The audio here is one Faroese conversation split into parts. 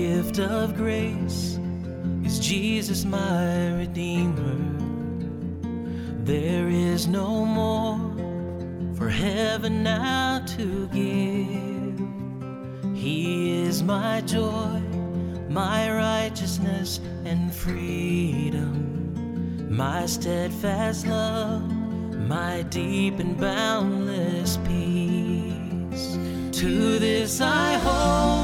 gift of grace is Jesus my redeemer. There is no more for heaven now to give. He is my joy my righteousness and freedom. My steadfast love my deep and boundless peace. To this i hold.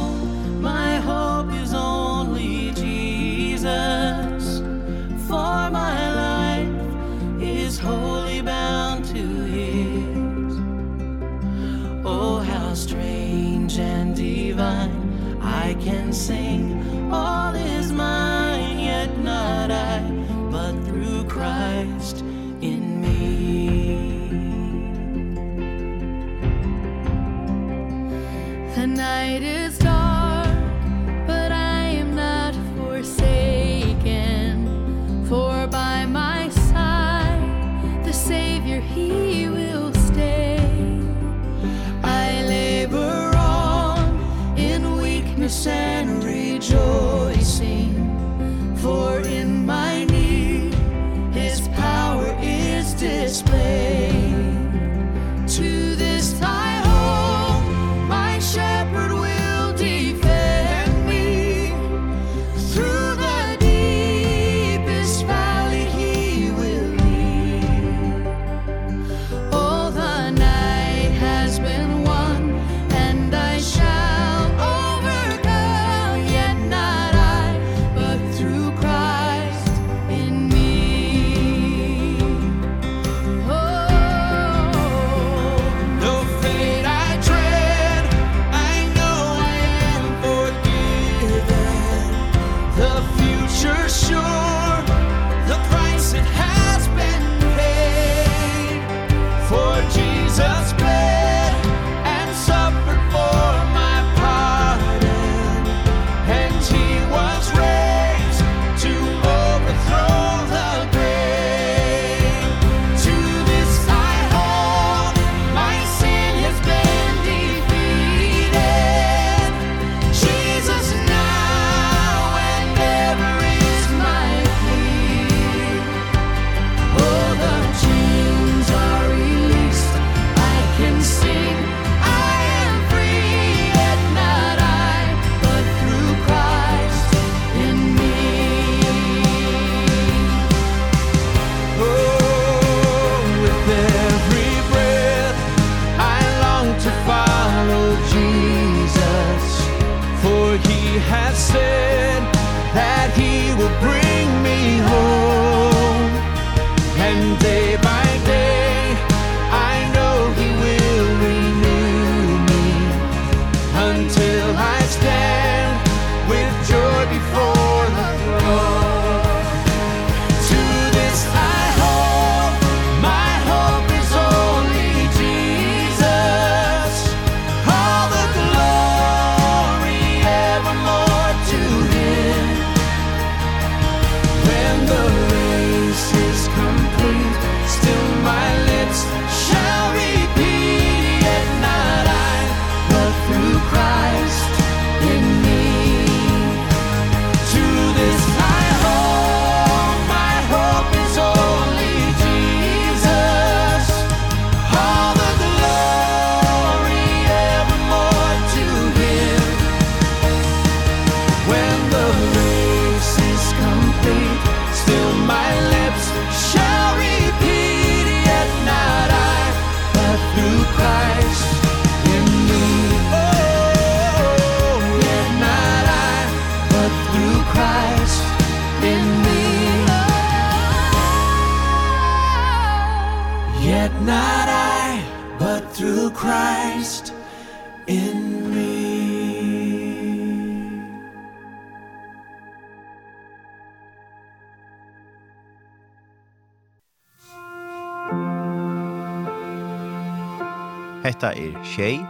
Hetta er Tjei,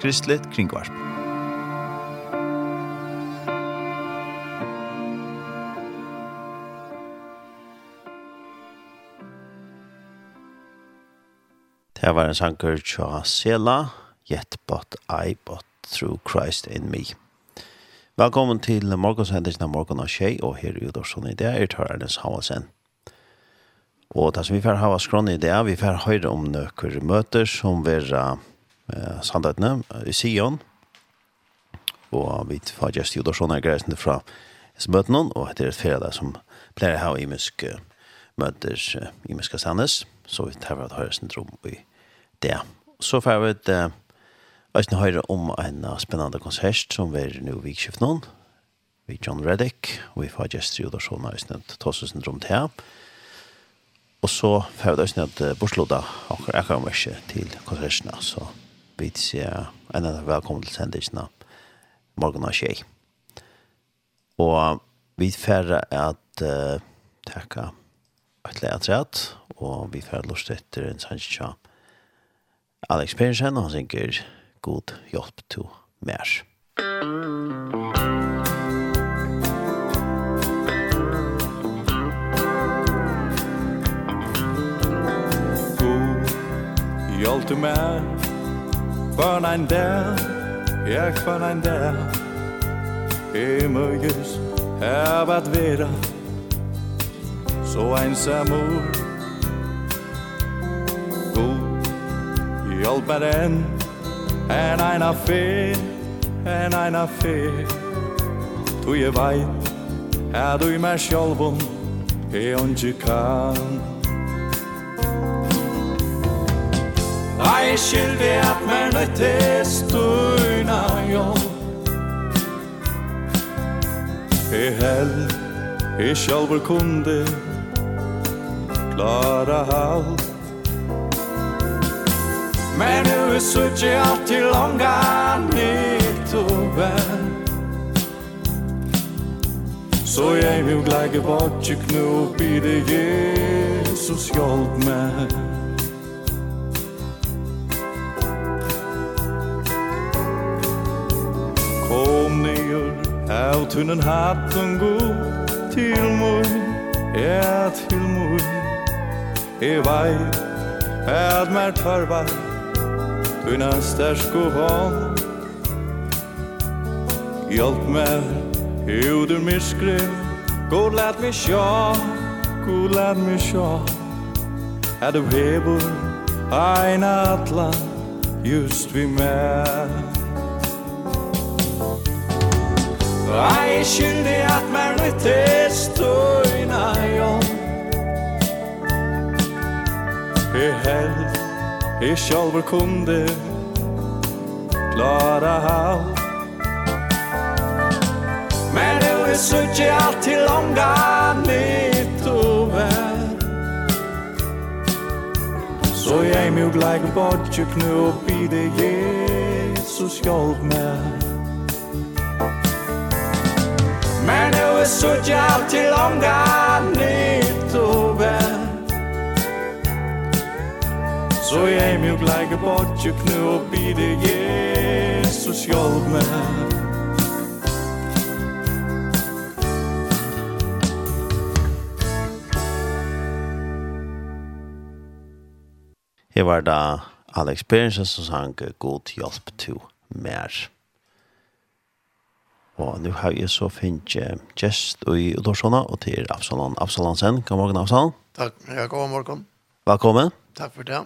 Kristelig Kringvarp. Det var en sanker tja Sela, Yet but I but through Christ in me. Velkommen til morgensendelsen av morgen og tjei, og her i Udorsson i det er Tørrenes Havansen. Og det som vi får hava skrån i det vi får høre om nøkker møter som vil uh, sandhetene i Sion. Og vi får just gjøre sånne greisende fra møtene, og det er et fredag som pleier å ha imisk møter imiske sannes, så vi tar hva høyre syndrom i det. Så får vi et eh, Øystein høyre om en uh, spennende konsert som er nå vikskiftet noen, vi John Reddick, og vi får just gjøre sånne Øystein Tossesyndrom til her. Og så får vi også ned bortslåda akkurat jeg kan til konsertene, så vi sier en annen velkommen til sendelsene morgen og tjej. Og vi får at uh, takka et leatræt, og vi får lort etter en sannsja Alex Persen, og han synger God hjelp til mer. Thank. hjalte mer For ein der, ja for ein der? I møyes her vart vera. Så einsam ord God hjelper en En ein affær, en ein affær Tu je veit, er du i meg sjálvum E ongi kan. Ei skyldig at mer nøyt til støyna jo. I hell, i sjalvor kunde Klara halt Men nu er suttje alt til longan nytt og vel. Så jeg vil glege vatje knop i det Jesus hjelp meg eier Av tunnen hatten god Til mun, ja til mun E vei, at mer tarva Tunna stersko hon Hjelp mer, hud ur myskre God let me sjå, god let me sjå Er du hebor, ein atlan Just vi mer Jeg er skyldig at mer nytt er støyna jom Jeg held, jeg sjálfur kunde klara alt Men nu er suttje alt til langa nytt og vær Så jeg mjuk leik bodje knu og bide Jesus sjálf meg Men nu är så jävligt till långa nytt och vän Så jag är mjuk läge bort ju knu och bide Jesus hjälp mig Jeg var da Alex Berensen som sang God hjelp to mer. Og nu har jeg så finnet gjest i Udorsona og til Absalon Absalonsen. God morgen, Absalon. Takk, ja, god morgen. Velkommen. Takk for det.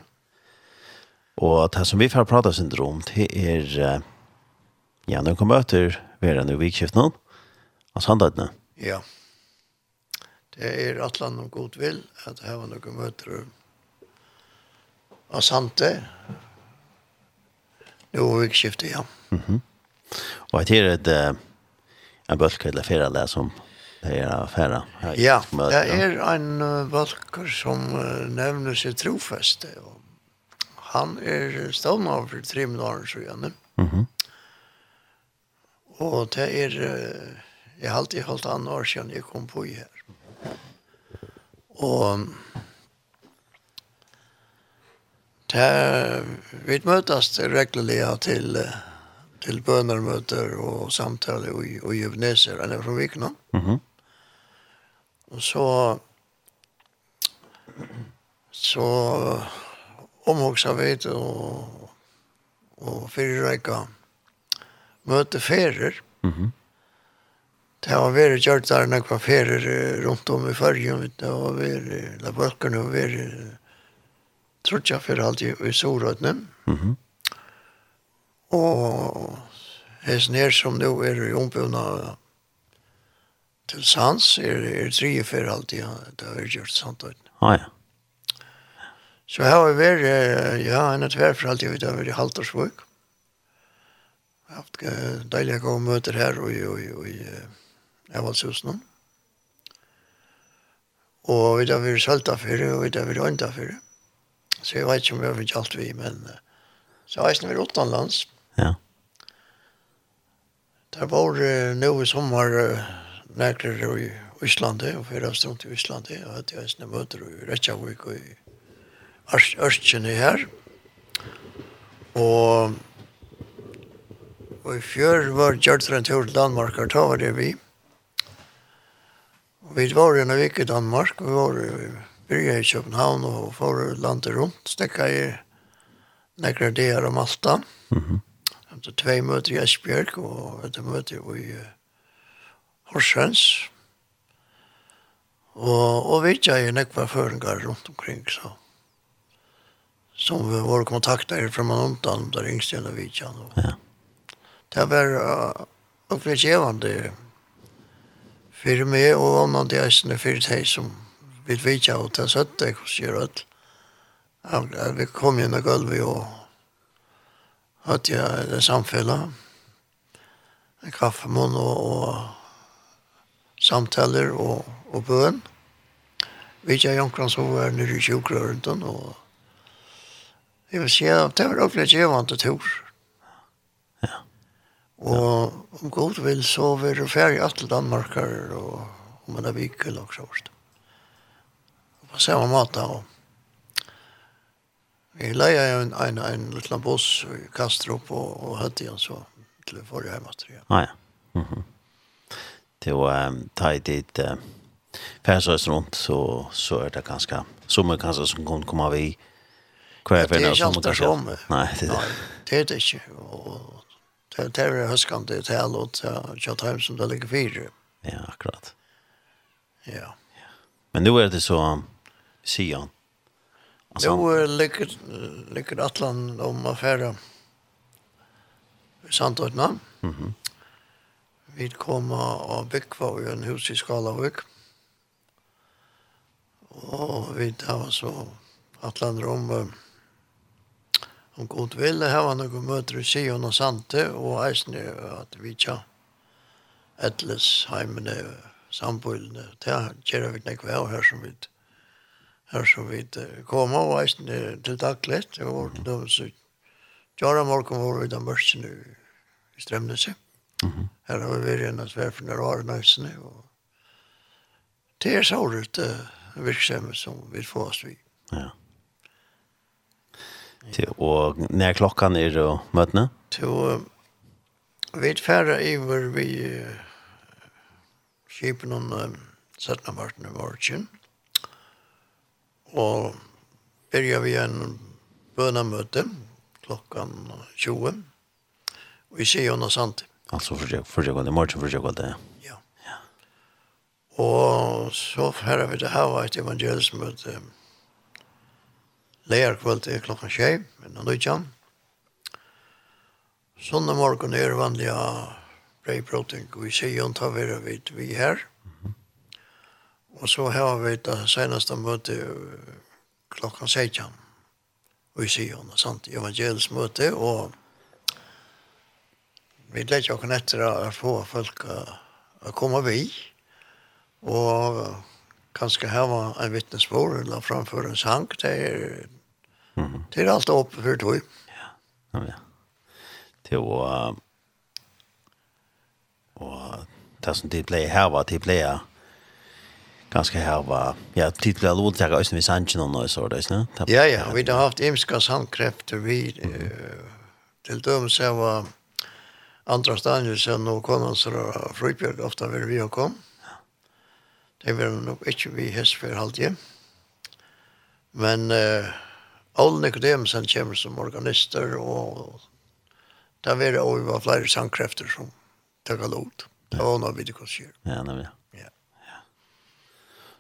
Og det som vi får prata syndrom det er, ja, når vi møter vera nu vikskiftene, av sandhetene. Ja. Det er atlan og god vil, at her var noen møter av sante. Nå vikskiftet, ja. Mhm. Mm -hmm. Og det er et, en bølg eller fyrre eller som det er affæra. Ja, det er en bølg som nevner seg trofeste. Han er stående av for tre minutter, så gjerne. Mm -hmm. Og det er, jeg har alltid holdt an år siden jeg kom på her. Og det, vi møtes regulært til uh, till bönermöter och samtal i, i Givneser, han är från Vikna. Mm -hmm. Och så så omhuxa vet och och förräka möte ferier. Mhm. Mm det har vært gjort där några kvar ferier runt om i Färjön det har vært, la böcker vært, varit jeg, för allt i Sorödnen. Mhm. Mm Og hesten her som nå er i ombuna til sans er, er tre for alltid. ja. Det har vi gjort sant. Ah, ja. Så her har vi vært, ja, en av tver for alltid, vi har vært i Haltersvøk. Jeg har haft deilige gode møter her og i Evalshusene. Og vi har vært sølta for det, og vi har vært ånda for det. Så jeg vet ikke om jeg har vært alt vi, men så har jeg vært utenlands. Mm Ja. Det var uh, nå i sommer uh, nærkere i Íslandi, og fyrir av stund i Íslandi, og hatt jeg sånne møter i Reykjavík og i Ørstjene her. Og, og i fjør var Gjørtren tur til Danmark, og da var det vi. Vi var en vik i Danmark, vi var i byrja i København og for landet rundt, stekka i nekra deir om Malta. Mm -hmm hadde tvei møter i Esbjerg, og et møter i uh, Horsens. Og, og vi ikke i nekva føringar rundt omkring, så som vi var kontakter fra man omtann, der yngste enn vi tja. Ja. Det var uh, ordentlig kjevande for meg, og om man det er for de som vil vitja, og til søtte, hvordan gjør alt. Vi kom inn i gulvet og hørte jeg det samfunnet. En kaffemån og, og samtaler og, og bøn. Vi er jonkran som var nere i tjokrarenten, og jeg vil si at det var opplevd jeg vant til tur. Ja. Og om god vil så vil det ferdig alt til Danmarkar og om en av vikel og så. Og på samme måte og Vi jo en, en, en liten buss i Kastrup och, och hade igjen så till förra hemmet. Ah, ja. Mm -hmm. Det var um, tajt dit uh, färsös runt så, så är det ganska som kanskje som kan komma vi kvar för några som kanske. Nej, det är det. Det är det ikke. Och, det är det höskande till alla og til hem som det ligger fire. Ja, akkurat. Ja. Men nu är det så Sion Alltså nu ligger ligger Atlant om affæra i och namn. Mhm. Vi kommer och byggva i en hus i Skalavik. Och vi tar så Atlant om om god ville hava noen møter i Sion og Sante, og eisne at vi tja etles heimene, samboilene, det gjør vi ikke av her som vi her som vi kom og eisen til daglet, og vårt dømme så Jara morgen var vi da mørsen i Strømnese. Her har vi vært en av sverfene rare nøysene, og det er så såret virksomhet som vi får oss vi. Ja. Til, og når klokkan er å møtene? Til, vi er færre i hvor vi skipen om 17. marten i morgen. Mm og byrja vi en bønamøte klokkan 20. Og vi ser honom sant. Alltså för jag för jag i morgon för det. Ja. Ja. Och så här vi det här et ett evangelismöte. Lär kväll till 20, men då gick han. Sånne morgen er vanlige brei protein, og vi sier jo tar vi det vidt vi her. Og så har vi det senaste møtet klokkan 16 i noe sant? Evangelisk møte, og vi legger oss etter å få folk å komme vi, og kanskje hava en vittnesbord, eller framføre en sang, det er, det er alt oppe for tog. Ja, ja, ja. Det var, og det som de ble her var, de ble her, ganska här var ja titlar låt jag ösen vi sanchen och något sådär så där. Ja ja, vi har haft imska sandkräfter vi till dem så var andra stadier så nu kom så fruktbjörd ofta vill vi kom. Det var nog inte vi häst för halvtid. Men eh Ole Nicodemusen kommer som organister och där var det var flera sandkräfter som tog lot. Det var nog vid det Ja, nej.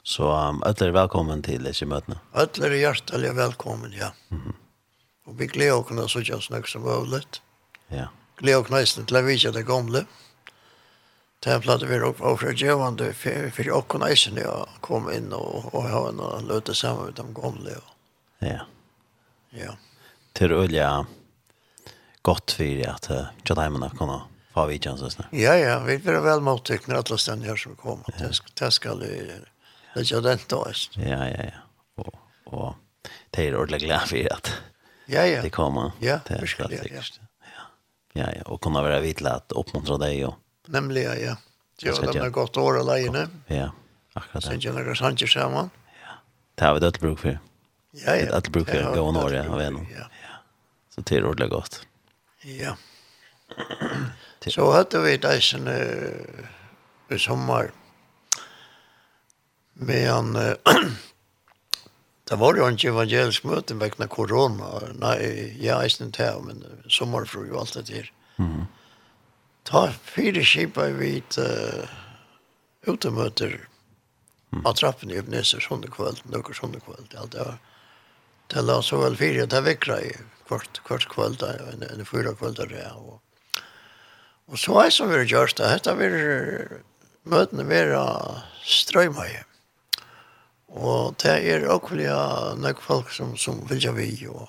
Så um, ödler er velkommen til disse møtene. Ödler er hjertelig velkommen, ja. Mm -hmm. Og vi gleder oss kunne sitte og snakke som øvlet. Ja. Gleder oss kunne sitte til å vise det gamle. Templet vi er oppe for djevende, for å kunne sitte og komme inn og, og ha en løte sammen med de gamle. Ja. Ja. Til øye godt for at Jadaimene kunne få vidtjenstene. Ja, ja, vi er vel mottekne alle stedene her som kommer. Ja. Det skal vi gjøre Det är det då. Ja, ja, ja. Og, og det er ordentlig glad for at Ja, ja. Det kommer. Ja, det er är klart. Ja. Ja, ja, Og kunne være vidt at oppmuntre deg. Og... Nemlig, ja. Jo, de har gått år alene. Ja, akkurat det. Sen jeg några sanger sammen. Ja. Det har vi dødt bruk for. Ja, ja. Det bruk for för gå en år några av en. Ja. Så det er ordentlig godt. Ja. Så hadde vi det sen i sommar. Mm Men uh, det var jo ikke evangelisk møte vekkene korona. Nei, jeg er ikke til, men sommerfru og alt det der. Mm. Ta fire kipa i hvit uh, utemøter mm. av trappen i Øbneser sånne kveld, nøkker sånne kveld. Ja, det var det la så vel fire, det vekra i kvart, kvart kvöld, en, en fyra kveld der, ja. Og, og så er som vi har gjort det, dette vil møtene være strøymøye. Mm Og det er åkelig nok folk som, som vil vilja vi, og,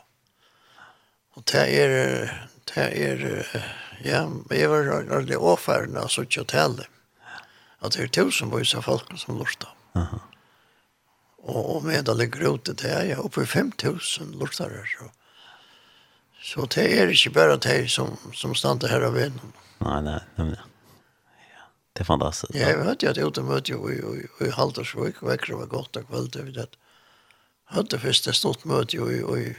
og det er, det er, ja, jeg var ordentlig åferdende av sånt og tale, at det er tusen tusenvis av folk som lortar. Uh -huh. Og, og med det ligger ute, det er jeg oppe i 5000 lortarer, så, så det er ikke bare det som, som stander her av vinden. Nei, nei, nei, nei. Det er fantastisk. Ja, jag vet at jeg jag mötte jo i i, i Haltersvik og växer var gott och kvällt över det. først et stort möte jo i i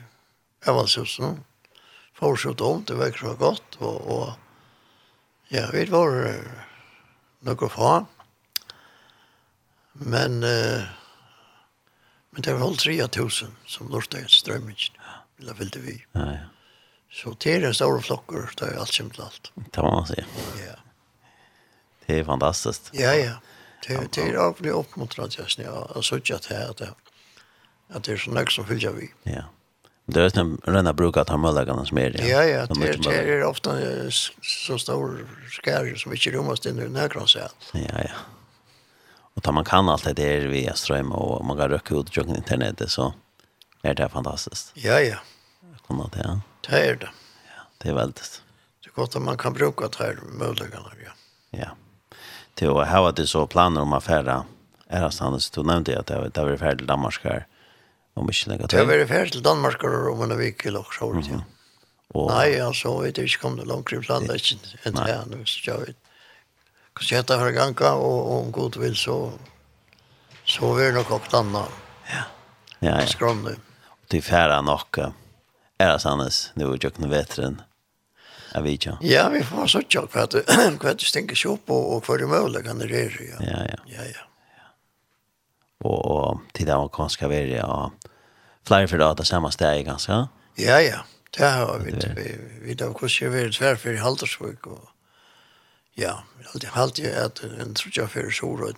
Evanshusen. Fortsatt om det växer var godt, og, og ja, vi var noe få. Men uh, men det var hållt 3000 som lortet ett strømmingen, Eller ville vi. Ja, ja. Så det är en stor flocker, det alt kjent til alt. Det må man si. Ja. Det er fantastiskt. Ja, ja. Det, det er avlig oppmuntret, jeg nu. og har suttit här det att det är så mycket som fyller vi. Ja. Det är en rena bruk att ha møllegene som är det. Ja, ja. Det, är, det är ofta så stor skär som ikke rymmas inn i nökran seg. Ja, ja. Och tar man kan allt det der via ström och man kan røkke ut og internetet så är det fantastiskt. Ja, ja. Kommer det, ja. Det er det. Ja, det är veldig. Det er godt at man kan bruka det här möjligheterna, ja. Ja til å ha det så planer om affæra er det sant? Du nevnte at det var til Danmark her, Om inte lägga til. Det ferdig til Danmark og om en vecka eller så. Mm -hmm. Och... Nej, alltså, vet du, jag kom det långt i planläggningen. Inte här nu, så jeg vet. Kanske jag tar ganka og om god vil, så så vi nog och stanna. Ja. Ja, ja. Skrom nu. Och till färra er Är det sant? Nu är jag nog vetren. Jeg vet ikke. Ja, vi får så tjokk for at hva det stinker seg opp, og hva det mulig kan det røre, ja. Ja, ja. ja, ja. ja. Og, og til det amerikanske verre, ja. Flere for data samme steg, ganske? Ja, ja. Det har vi. Vi, vi vet hvordan jeg vil tverfer i Haltersvøk, og ja, jeg har alltid hatt en trutja fyrir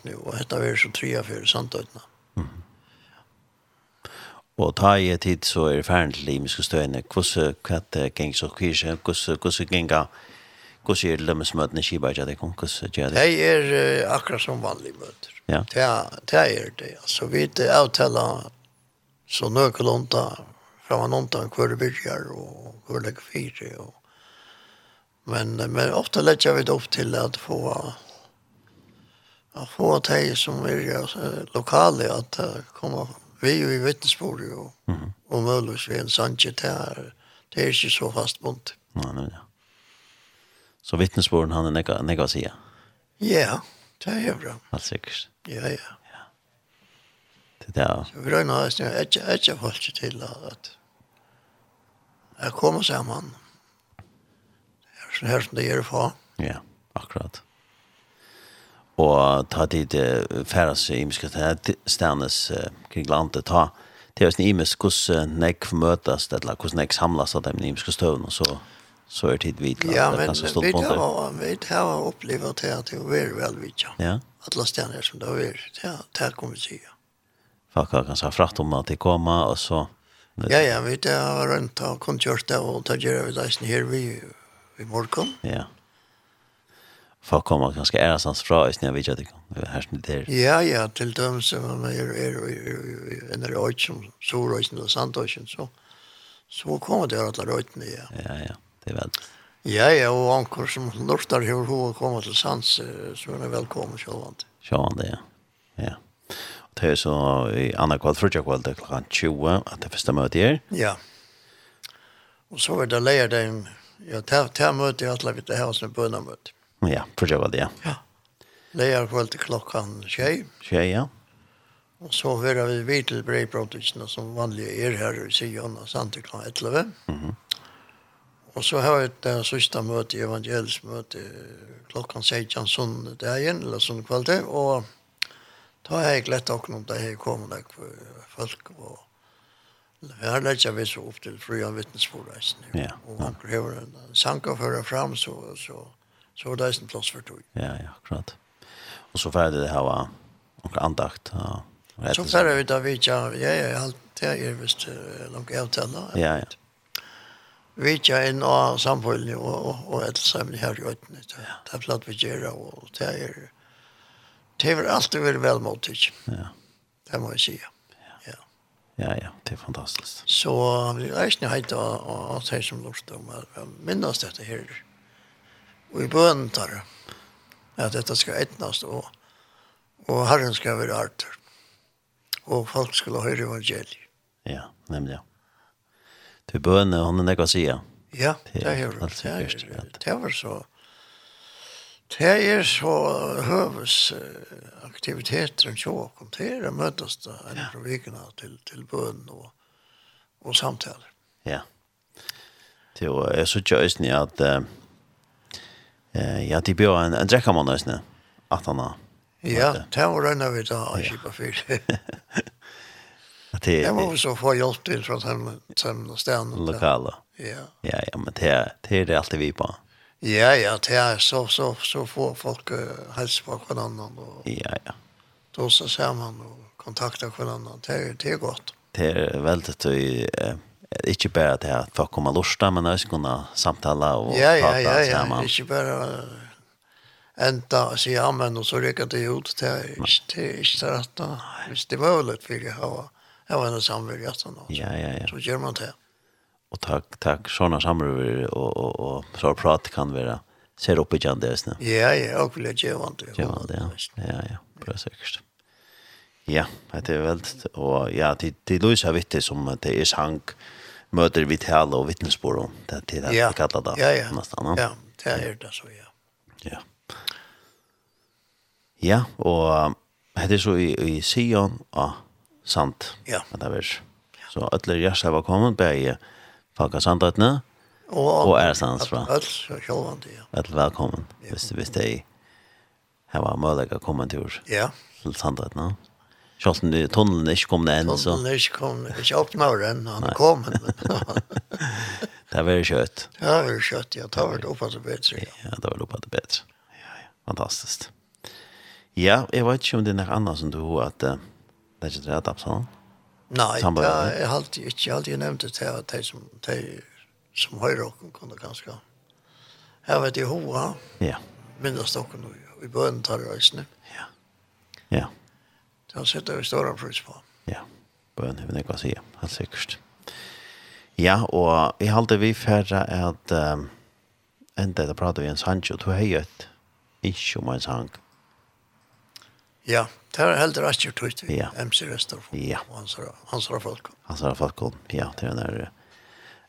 nu og hette var så trya fyrir Sandøytene. Mhm. Mm Og ta i tid så er det ferdig til limiske støyene. Hvordan kvette geng så kyrse? Hvordan genga? Hvordan er lømmesmøtene kibar ikke det kom? Hvordan gjør det? Det er akkurat som vanlige møter. Ja. Det er det. er det. Altså vi er avtaler så nøkelånda fra en ånda hver byrger og hver legger fire. Og... Men, men ofte legger vi det opp til at få att få det som är lokalt att komma vi er jo i vittnesbord jo. Mm -hmm. Og Møllers vi en sannsje, det er, det er ikke så fast bunt. Nei, nei, ja. Så vittnesborden han er nega nekka å si, ja? Ja, det er bra. Helt sikkert. Ja, ja. ja. Det er det, Så vi røyna har jeg ikke, ikke holdt seg til at jeg kommer sammen. Det er sånn her som det gjør for. Ja, akkurat og ta tid til færas i imiske stednes kring landet, ta til oss imisk hvordan nek møtes, eller hvordan nek samlas av dem i imiske støvn, og så, så er tid vidt. Ja, men vi har, vi har opplevd det at det er vel vidt, ja. Alla stedner som det er, det er kommer til å Folk har kanskje fratt om at de kommer, og så... Ja, ja, vi har rundt og kun gjort det, og det gjør vi det her vi i morgen. Ja folk kommer ganska ärasans fra i sina vidja det här snitt där. Ja, ja, till dem som är er, er, er, en röjt som solröjten och sandröjten så så kommer det alla röjten ja. Ja, ja, det är väl. Ja, ja, og anker som lortar hur hon kommer til sans så är välkommen självande. Självande, ja. Ja. Och det är så i andra kväll, frutja kväll, det är klockan 20 att det första mötet är. Ja. Och så är det lärdagen, ja, det här mötet i alla vi det här som bönamötet. Ja, förstår det. Ja. Ja. Leier på till klockan tjej. Tjej, ja. Och så hører vi vitel brevprotokollerna som vanlig är her i Sion och Santa Clara 11. Mm -hmm. Och så har jag ett sista möte, evangelismöte, klockan 16 söndagen, eller sånn kvalitet. Och da har jeg glätt också om det her kommer där folk och her lägger vi så upp till fria vittnesbordreisen. Ja. Och han behöver en sang å føre fram så, så så var det en plass for tog. Ja, ja, akkurat. Og så ferdig det her var noen andakt. Ja. Så ferdig vi da vi ja, ja, ja, alt det er vist langt avtaler. Ja, ja. Vi tja inn av samfunnet og, og, og et sammen her i øyne. Det er platt vi gjør, og det er det er alltid vært velmåttig. Ja. Det må jeg si. Ja. Ja, ja, det er fantastisk. Så vi er ikke nøyde av det som lort om å minnes dette her. Ja og i bønnen tar at dette skal etnast og, og Herren skal være arter og folk skal høre evangeliet. Ja, nemlig ja. Til bønnen, han er nekka sida. Ja, det er det. Er, det var så det er så høves aktiviteter enn så kom til å møtes da en fra vikene til, til bøn og, og samtaler. Ja. Det var, jeg synes jo også at eh ja, det blir en en dräcka man nästan att han har. Ja, det var den vi vi tar skipa för. Att det Jag var så få hjälp till från hem sen stan lokala. Ja. Ja, ja, men det det är det alltid vi på. Ja, ja, det är så så så få folk hälsa på varandra och Ja, ja. Då så ser man och kontaktar varandra. Det är det är gott. Det är väldigt eh Ikke bare til at folk kommer lorsta, men også kunne samtale og ja, ja, prate ja, ja, sammen. Ikke bare enda og si amen, og så rykker det ut til ikke rett da. Hvis det var litt for jeg har Jeg var en samverd Ja, ja, ja. Så gjør man det. Og takk, takk. Sånne samverd og, og, og så prat kan være ser opp i kjent kjendisene. Ja, ja, og vil jeg gjøre det. Gjøre det, ja. Ja, ja, bra sikkert. Ja, det er veldig. Og ja, det, det løser vittig som det er sang. Ja møter vi tale og vittnesbord om det til det ja. vi kallar det. Ja, ja. Nesten, ja. det er det så ja. Ja. Ja, og det er så i, i Sion og sant. Ja. Det är Så alla hjärtar var kommet bäge fakka sandrättene og og er ærestans fra. Alt sjølvand, ja. Alt velkommen, hvis, hvis de her var mulig å komme til tur ja. til sandrættene. Sjalt om tunnelen er ikke kommet enn. Tunnelen er ikke kommet, ikke åpnet den, han er kommet. det er veldig kjøtt. Ja, det var kjøtt, ja. Det var det oppe til bedre. Ja, ja det var det oppe til bedre. Ja, ja. Fantastisk. Ja, jeg vet ikke om det er noe annet som du har at uh, det er ikke rett opp sånn. Nei, det er alltid ikke. Alltid nevnt det til at de som, de som høyre åkken kunne ganske. Jeg vet jeg hova. Ja. Minnes dere nå i bønnen tar reisene. Ja. Ja. Det har sett vi stora pris på. Ja, bøn har vi nekva sige, helt sikkert. Ja, og i halte vi færre at um, enda da prater vi en sang, og du har jo et ikke om en sang. Ja, det er helt rast jo tøyt, ja. MC Restor, ja. hans har folk. Hans har folk, ja, det er den der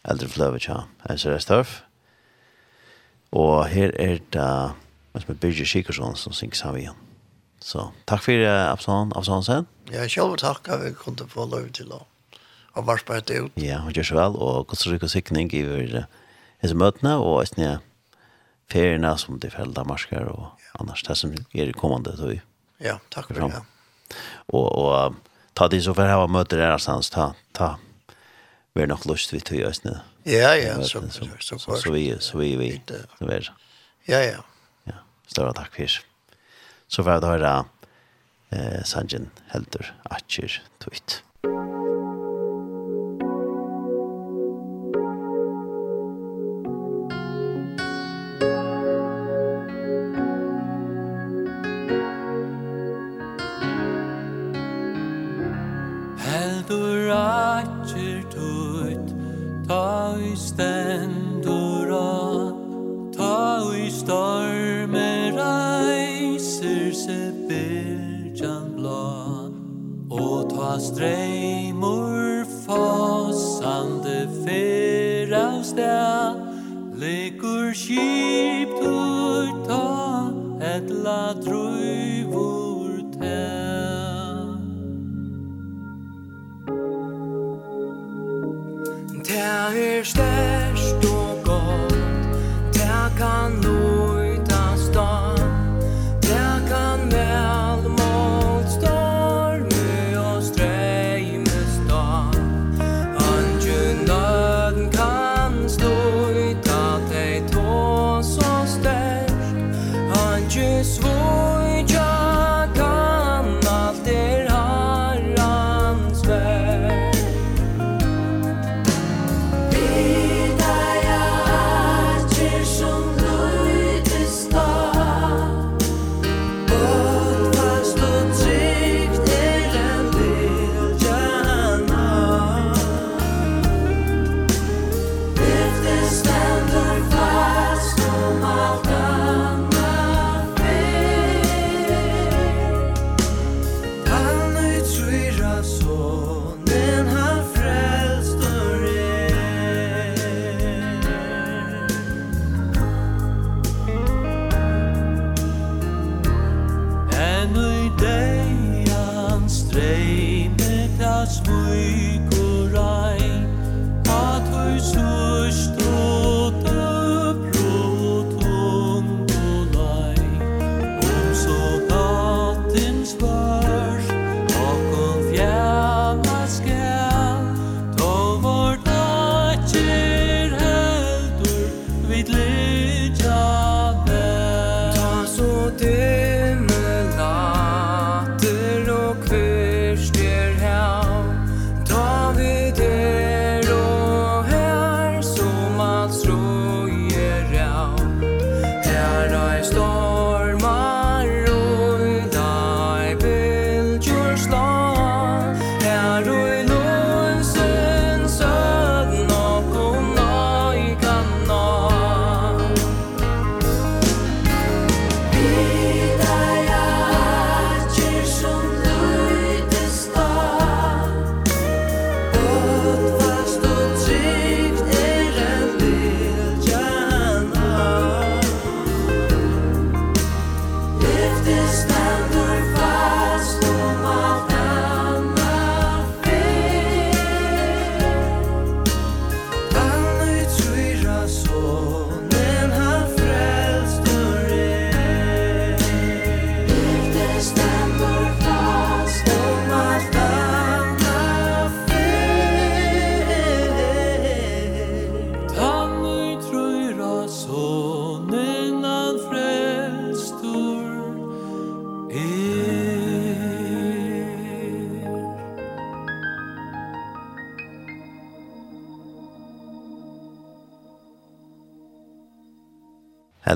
eldre fløvet, ja, MC Restorff. Og her er det, uh, som er Birgit Sikersson som synger sammen igjen. Så tack för uh, Absalon, Absalonsen. Ja, selv takk at vi kunne få lov till å och vars på ut. Ja, og gjør så väl och Costa og sikning i vår møtene, og och snä feriene som det fällda marsker, och ja. annars det som är kommande då. Ja, tack för det. Och och ta det så för här møter där någonstans ta ta vi er nog lust vi tog just nu. Ja, ja, så så så vi så vi vi. Ja, ja. Ja, stora tack för det så får jag höra eh, Sanjen Helder Atcher Tweet. Musik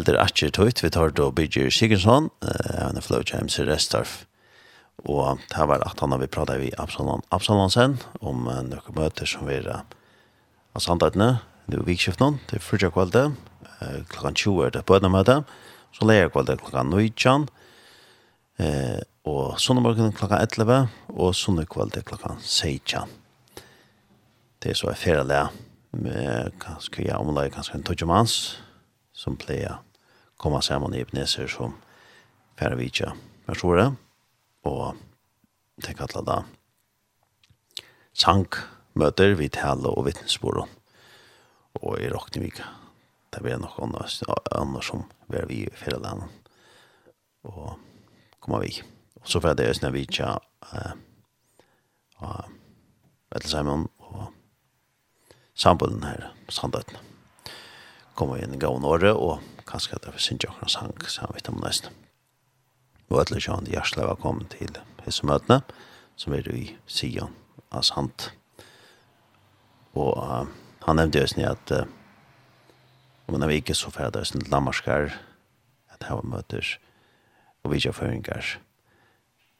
helder atjer tøyt, vi tar då Bidger Sigurdsson, han er flow James i Restorf, og det var at han har vi pratet vi Absalon Absalonsen om noen møter som vi er av sandhetene, det er vikskiften, det er fyrtja kvalde, klokkan 20 er det på møte, så leier kvalde klokkan 19, og sånne morgen klokkan 11, og sånne kvalde klokkan 16. Det er så er ferdig, kanskje jeg omlager kanskje en tøtjemans, som pleier komma sammen i Ebenezer som færre vidtja mersore, og tenk at da sank møter vi tale og vittnesbord og i Rokknevik det blir nok annars som var vi i fjellandet og kommer vi og så får det østene vidtja eh, Vettel Simon og sambunden her Sandøyden. kommer inn i gavnåret og kanskje at det var sin akkurat sang, så han vet om nesten. Og etter alle kjønne hjertelig velkommen til disse møtene, som er i Sion av Sant. Og uh, han nevnte jo sånn at uh, om han ikke så ferdig, det er sånn lammerskar, at her var møter og vidtjøføringer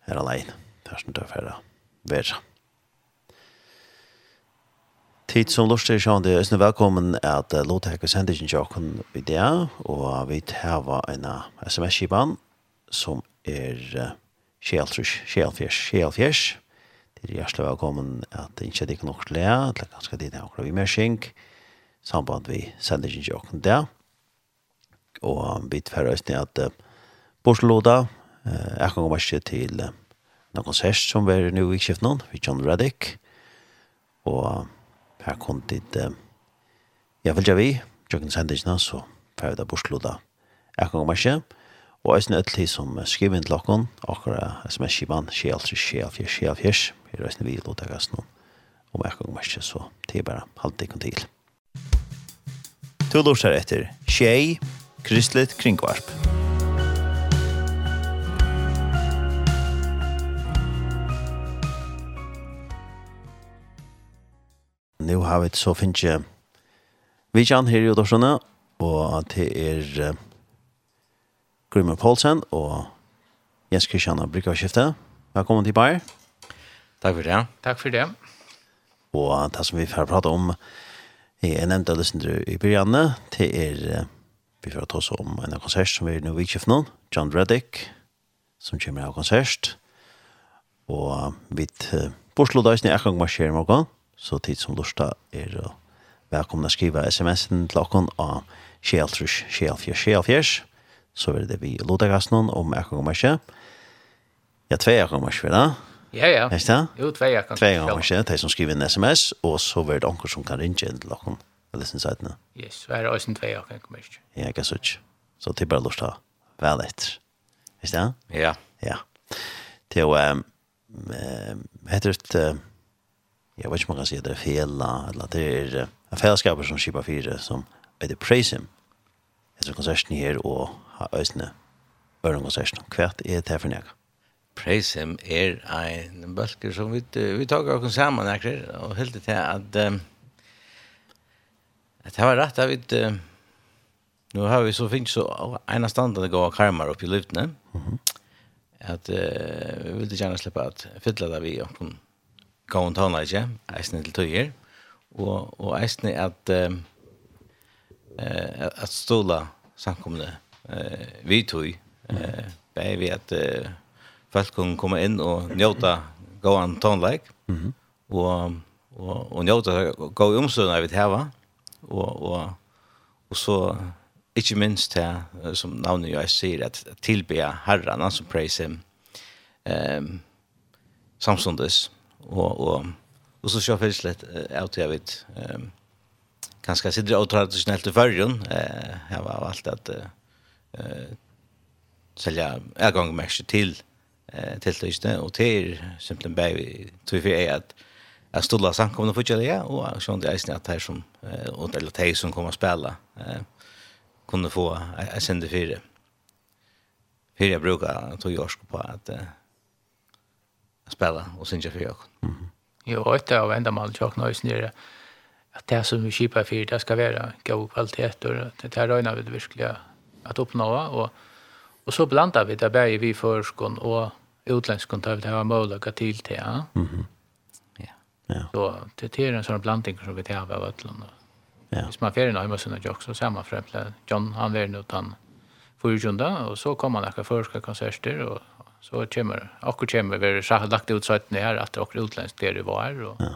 her alene, der som det er ferdig, verre. Tid som lustig sjående, er snu velkommen at låta hekk og sender ikke jokken i det, og vi tar en sms-kipan som er kjeltrus, kjelfjers, kjelfjers. Det er hjertelig velkommen at ikke er ikke nok til det, til ganske tid er akkurat vi mer skink, samband vi sender ikke jokken der. Og vi tver øyne at borslåda, jeg kan komme ikke til noen konsert som vi er nå i skiften, vi John Reddick, og her kom dit eh, jeg vil vi, tjøkken sendisene, så får vi da bortsluta jeg kan komme ikke, og jeg snitt til som skriver inn til dere, akkurat sms-skivan, skjelt, skjelt, skjelt, skjelt, skjelt, her er snitt vi til å takke noen, om jeg kan komme så det er bare halvt ikke til. To lortar etter Tjej, Kristelig Kringvarp. nu har vi så finnes jeg vi kjenner her i Ådorssene, og det er uh, Grimmer Poulsen og Jens Kristian av Bryggerskiftet. Velkommen til Bayer. Takk for det. Takk for det. Og det som vi får prate om, jeg nevnte av lyssnere i Byrjanne, det er vi får ta oss om en konsert som vi er nå i kjøft nå, John Reddick, som kommer av konsert. Og vi Borslo da i snill, jeg kan marsjere morgen så tid som lusta er å skrive sms-en til dere av Kjeltrus, Kjelfjers, Kjelfjers, så er det vi Lodagassnon om jeg kommer ikke. Ja, tve jeg kommer ikke, da? Ja, ja. Ikke det? Jo, tve jeg kommer ikke. Tve jeg kommer ikke, de som skriver en sms, og så er det onker som kan ringe inn til dere på disse sidene. Yes, så er det også en tve jeg kan komme ikke. Ja, ikke så ikke. Så det er bare lusta vel etter. Ikke det? Ja. Ja. Det er jo, um, um, heter det, jeg vet ikke om man kan säga det er fel eller det er en affärskaper som skipar fyra som er det praise him alltså konserten her, og har ösne öron konserten kvärt är det her for nek? praise him er en bølger som vi vi tar oss sammen, här og helt til at, um, at det var rett att vi nu har vi så fint så ena standard gå karmar upp i lyftne mm -hmm. att uh, vi vill gjerne slippe at fylla det vi och gåen tåna ikke, eisne til tøyer, og, og eisne at, um, uh, at stola samkomne uh, vi tøy, uh, bare vi at uh, folk kan komme inn og njøta gåen tånleik, mm -hmm. og, og, og njøta gå i omstående vi heva, og, og, og så ikke minst det som navnet jo jeg sier, at tilbe herren, han som praise him, um, samstundes, og og och så kör faktiskt lite out jag vet ehm kanske sitter och traditionellt i förrun eh här var allt att eh sälja ergångmärke til eh till tyste och till simpelthen bäi tror vi är att att stolla samkomna för ja och så det är snart här som och eller tej som kommer att spela eh kunde få en sände fyra. Fyra brukar tog jag på att spela och synja för jag. Mhm. Jo, ett av ändamål jag knös ner att det som vi skipar för det ska vara god kvalitet och det här röjnar vi verkligen att uppnå och och så blandar vi det bäge vi förskon och utländskon där det har möjlighet till til, Ja. Mhm. Ja. Ja. Så det är en sån blandning som vi tar av ödlan. Ja. Hvis man ferien har med sina jokes så ser man främst John han var nu utan förrjunda och så kommer han akka förska konserter och så kommer akkur kommer vi har lagt ut sånn her at akkur utlensk der det var og ja.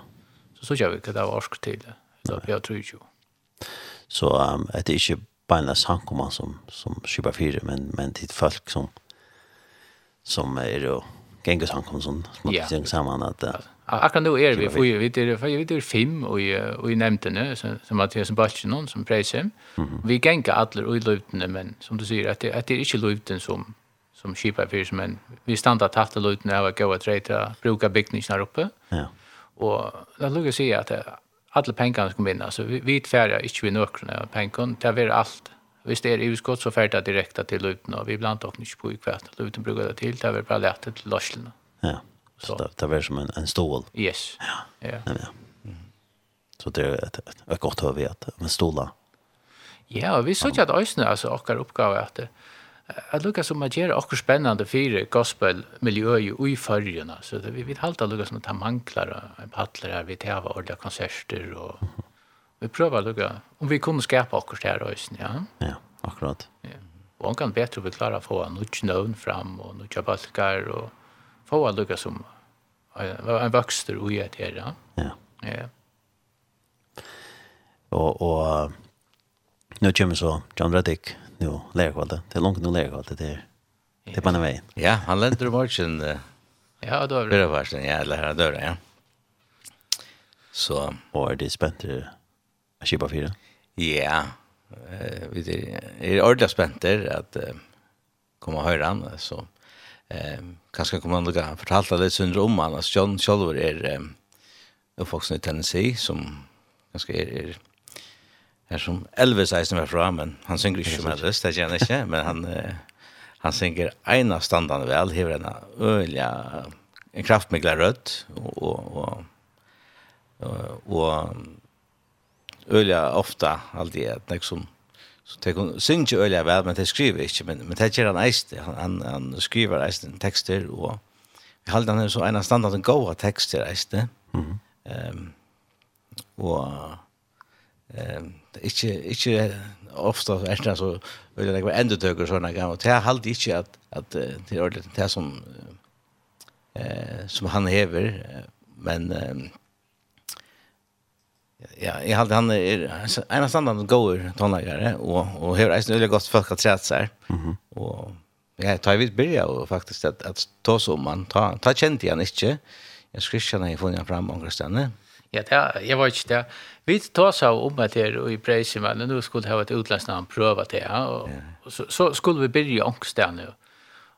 så så kör vi det var orsk til det så jag tror ju så um, det är inte bara sankomma som som skipar fyra men men till folk som som är då gänga sankomma som som ja. ting samman att uh, akkurat nu är vi får ju vi det vi er fem och och i nämnden som, som att det som bara någon som prejsem vi gänga alla og i lutne men som du säger att det att det är inte luten som som skipar fyrir men vi standa tatt og lutna av goa treita bruka byggningsna uppe. Ja. Og la lukkar sig at alle pengarna kom inn, så vi, vi tverja ikkje vi nøkrona av pengarna, det er alt. Hvis det er utskott så färda direkta til luten, og vi blant okk ikkje på i kvart, luten brukar det til, det er bare lett til lorslina. Ja, så det, det er som en, en stål. Yes. Ja, ja. ja. ja. Så det er et, et, et godt høy at man stola. Ja, vi såg at òsne, altså okkar oppgave at det, Jeg lukker som at gjøre akkur spennende fire gospelmiljøet i fargjene, så det, vi vil halte lukker som at han mangler en patler her, vi tæver ordentlige konserter, og vi prøver lukker, om vi kunne skapa akkur det her øysen, ja. Ja, akkurat. Ja. Og han kan bedre vi klarer å få noen nøvn fram, og noen balkar, og få lukker som en vokster ui et her, ja. Ja. Og, og, nå kommer så John Reddick, nu lärkvallet. Det är långt nu lärkvallet. Det är, det är på den vägen. Ja, han lärde du matchen. ja, då är det. Det var sen, ja, eller här dörren, ja. Så. Och är det spänt att köpa fyra? Ja, vi är ordentligt spänt att komma och höra han. Så eh, kanske kommer han att fortälta lite synder om han. John Kjolver är eh, uppvuxen i Tennessee som ganska är, är Er som Elvis eisen var fra, men han synger ikke med Elvis, det kjenner jeg ikke, men han, han synger en av standene vel, hever en øyelig, en kraftmikla rødt, og, og, og, og øyelig ofte, alltid, at nek som, så det kan synge øyelig vel, men det skriver ikke, men, men det gjør han eisen, han, han, han skriver eisen tekster, og vi halde han er så en av standene gode tekster eisen, mm -hmm. um, og, um, ikke, ikke ofte er det så vil det være endetøk og sånne ganger. Det er alltid ikke at, at det er det som, eh, som han hever, men eh, ja, jeg har han er en av standene går tonlagere, og, og hever er snøyelig godt folk har trett seg. Mm -hmm. Og jeg tar vidt byrja og faktisk at, at ta som man, ta, ta kjente han ikke. Jeg skriver ikke han har funnet fram omkring stedet. Ja, det, jeg var ikke det. Vi tar seg om at det och i Preisen, men nå skulle ha et utlandsnamn pröva det. Ja. Og, och så, så skulle vi begynne ångst där nu.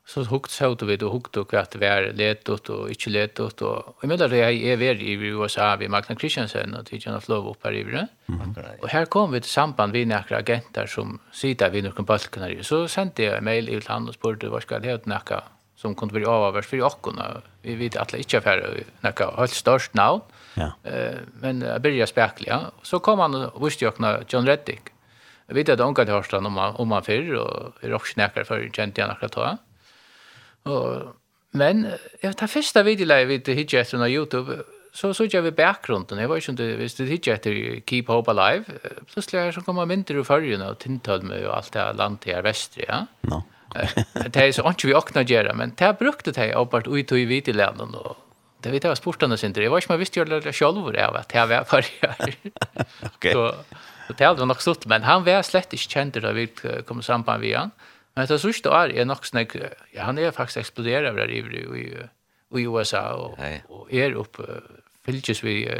Så hukt så vi og hukt og att vi är letot och inte letot. og jag menar det jeg er i USA vid Magna Christiansen og Tidjan av Flov opp her i Vren. Mm. Och här kom vi til samband vid några agenter som sitter vid några balkaner. Så sendte jeg en mail til han og spurte hva skal det ha några som kunne bli avavers for jockorna. Vi vet at det ikke er affärer några helt størst navn. Mm Ja. Eh men jag började spekla. Så kom han och visste jag John Reddick. Jag vet att de hörst han om man om man förr och är också för kände jag några ta. Och men jag tar första videoläge vid hitchet på Youtube så så jag vi bakgrunden. Jag var ju inte visst det hit efter Keep Hope Alive. Så jag så kommer mindre ur färgen och Tintholm och allt det här landet här väster, Ja. No. det är så inte vi också göra men det har brukt det här uppåt ut i videolägen och Det vet jag sport ändå synte. Jag var inte visst jag det själv av att jag var för. Okej. Så det hade nog stått men han var slett inte känd då vi kom samman med han. Men det såg ut att är nog snägg. Ja, han är faktiskt exploderar där i i USA och och är upp fylkes vi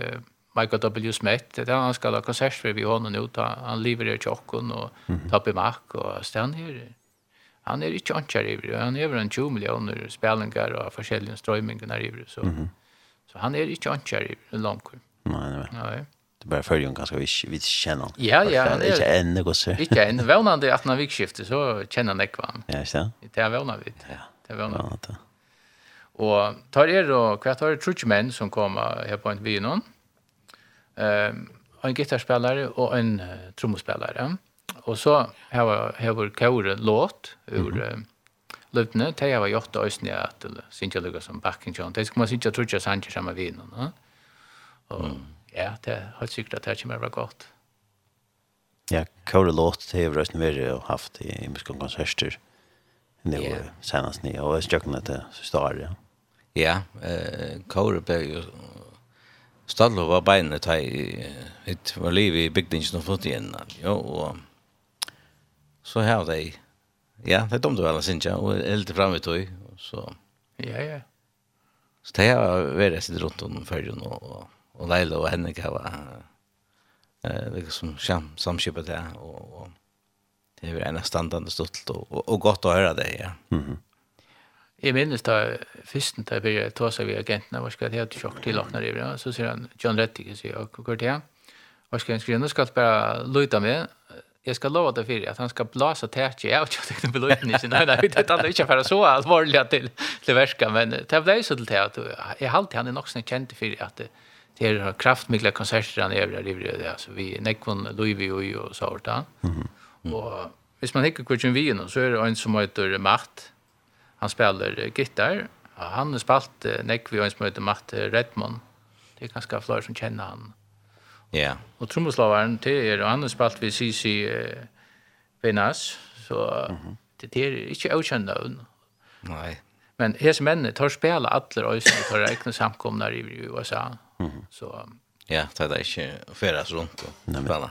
Michael W. Smith, det han ska ha konsert för vi har noen ut, han lever i chocken och tapper makk och stand här han är inte ankar i han är en 20 miljoner spelningar och försäljning strömmingar i så mm -hmm. så han är inte ankar i långt nej nej nej det bara följer hon ganska vi vi han. ja ja han er, är inte en något så inte en vånande at när vi skiftar så kjenner han ikke han. ja ikke det är vånande vid ja det er är vånande Og tar er og hva tar er trutje menn som kommer her på en vin nå. Um, en gitarrspelare og en uh, trommospelare. Mm Og så har vi kåret låt ur mm -hmm. løpene, de har gjort det øyne at det synes jeg lukker som bakken kjønn. Det skal man synes jeg tror ikke sanger sammen med vinen. Og ja, det er helt sikkert at det kommer være godt. Ja, kåret låt, det har vi vært og haft i muskene konserter. Det var yeah. senast nye, og jeg stjøkken at det står ja. Ja, eh, kåret ble jo Stadlo var beinet her i, var liv i bygdingen og flott igjen. Jo, og så har de, ja, det er dumt å være, synes jeg, og er litt fremme i så. Ja, ja. Så det har vært sitt rundt om førjen, og, og og Leila og Henrik har vært, eh, liksom, sam, samskipet det, og, og det er en av standene stått og, og, og godt å høre det, ja. Mm -hmm. Jeg minnes da, førsten da vi ta seg ved agentene, hva skal jeg til sjokk til åkner i, så sier han, John Rettig, sier, og hva går det her? Hva skal jeg skrive, nå skal jeg bare løyta med, jag ska lova det för att han ska blåsa tätt jag och jag tänkte på löjten inte nej nej det hade inte för så allvarligt till till värska men det blev så till det att jag halt han är nog sen känd för att det är kraftmikla konserter han över det alltså vi Nekon Louis och så vart han och hvis man hikker kvartjen vi nå, så er det en som heter Matt. Han spiller gitar. Han har spalt nekvi og en som heter Matt Redmond. Det er ganske flere som kjenner han. Ja. Og trommeslavaren til er, og han har spalt ved Sisi uh, Benas, så mm -hmm. det, det er ikke avkjent navn. Nei. Men hese mennene tar spela alle øyne, tar reikne samkomnar i USA. Mm -hmm. Så, ja, det er ikke feras rundt og spela.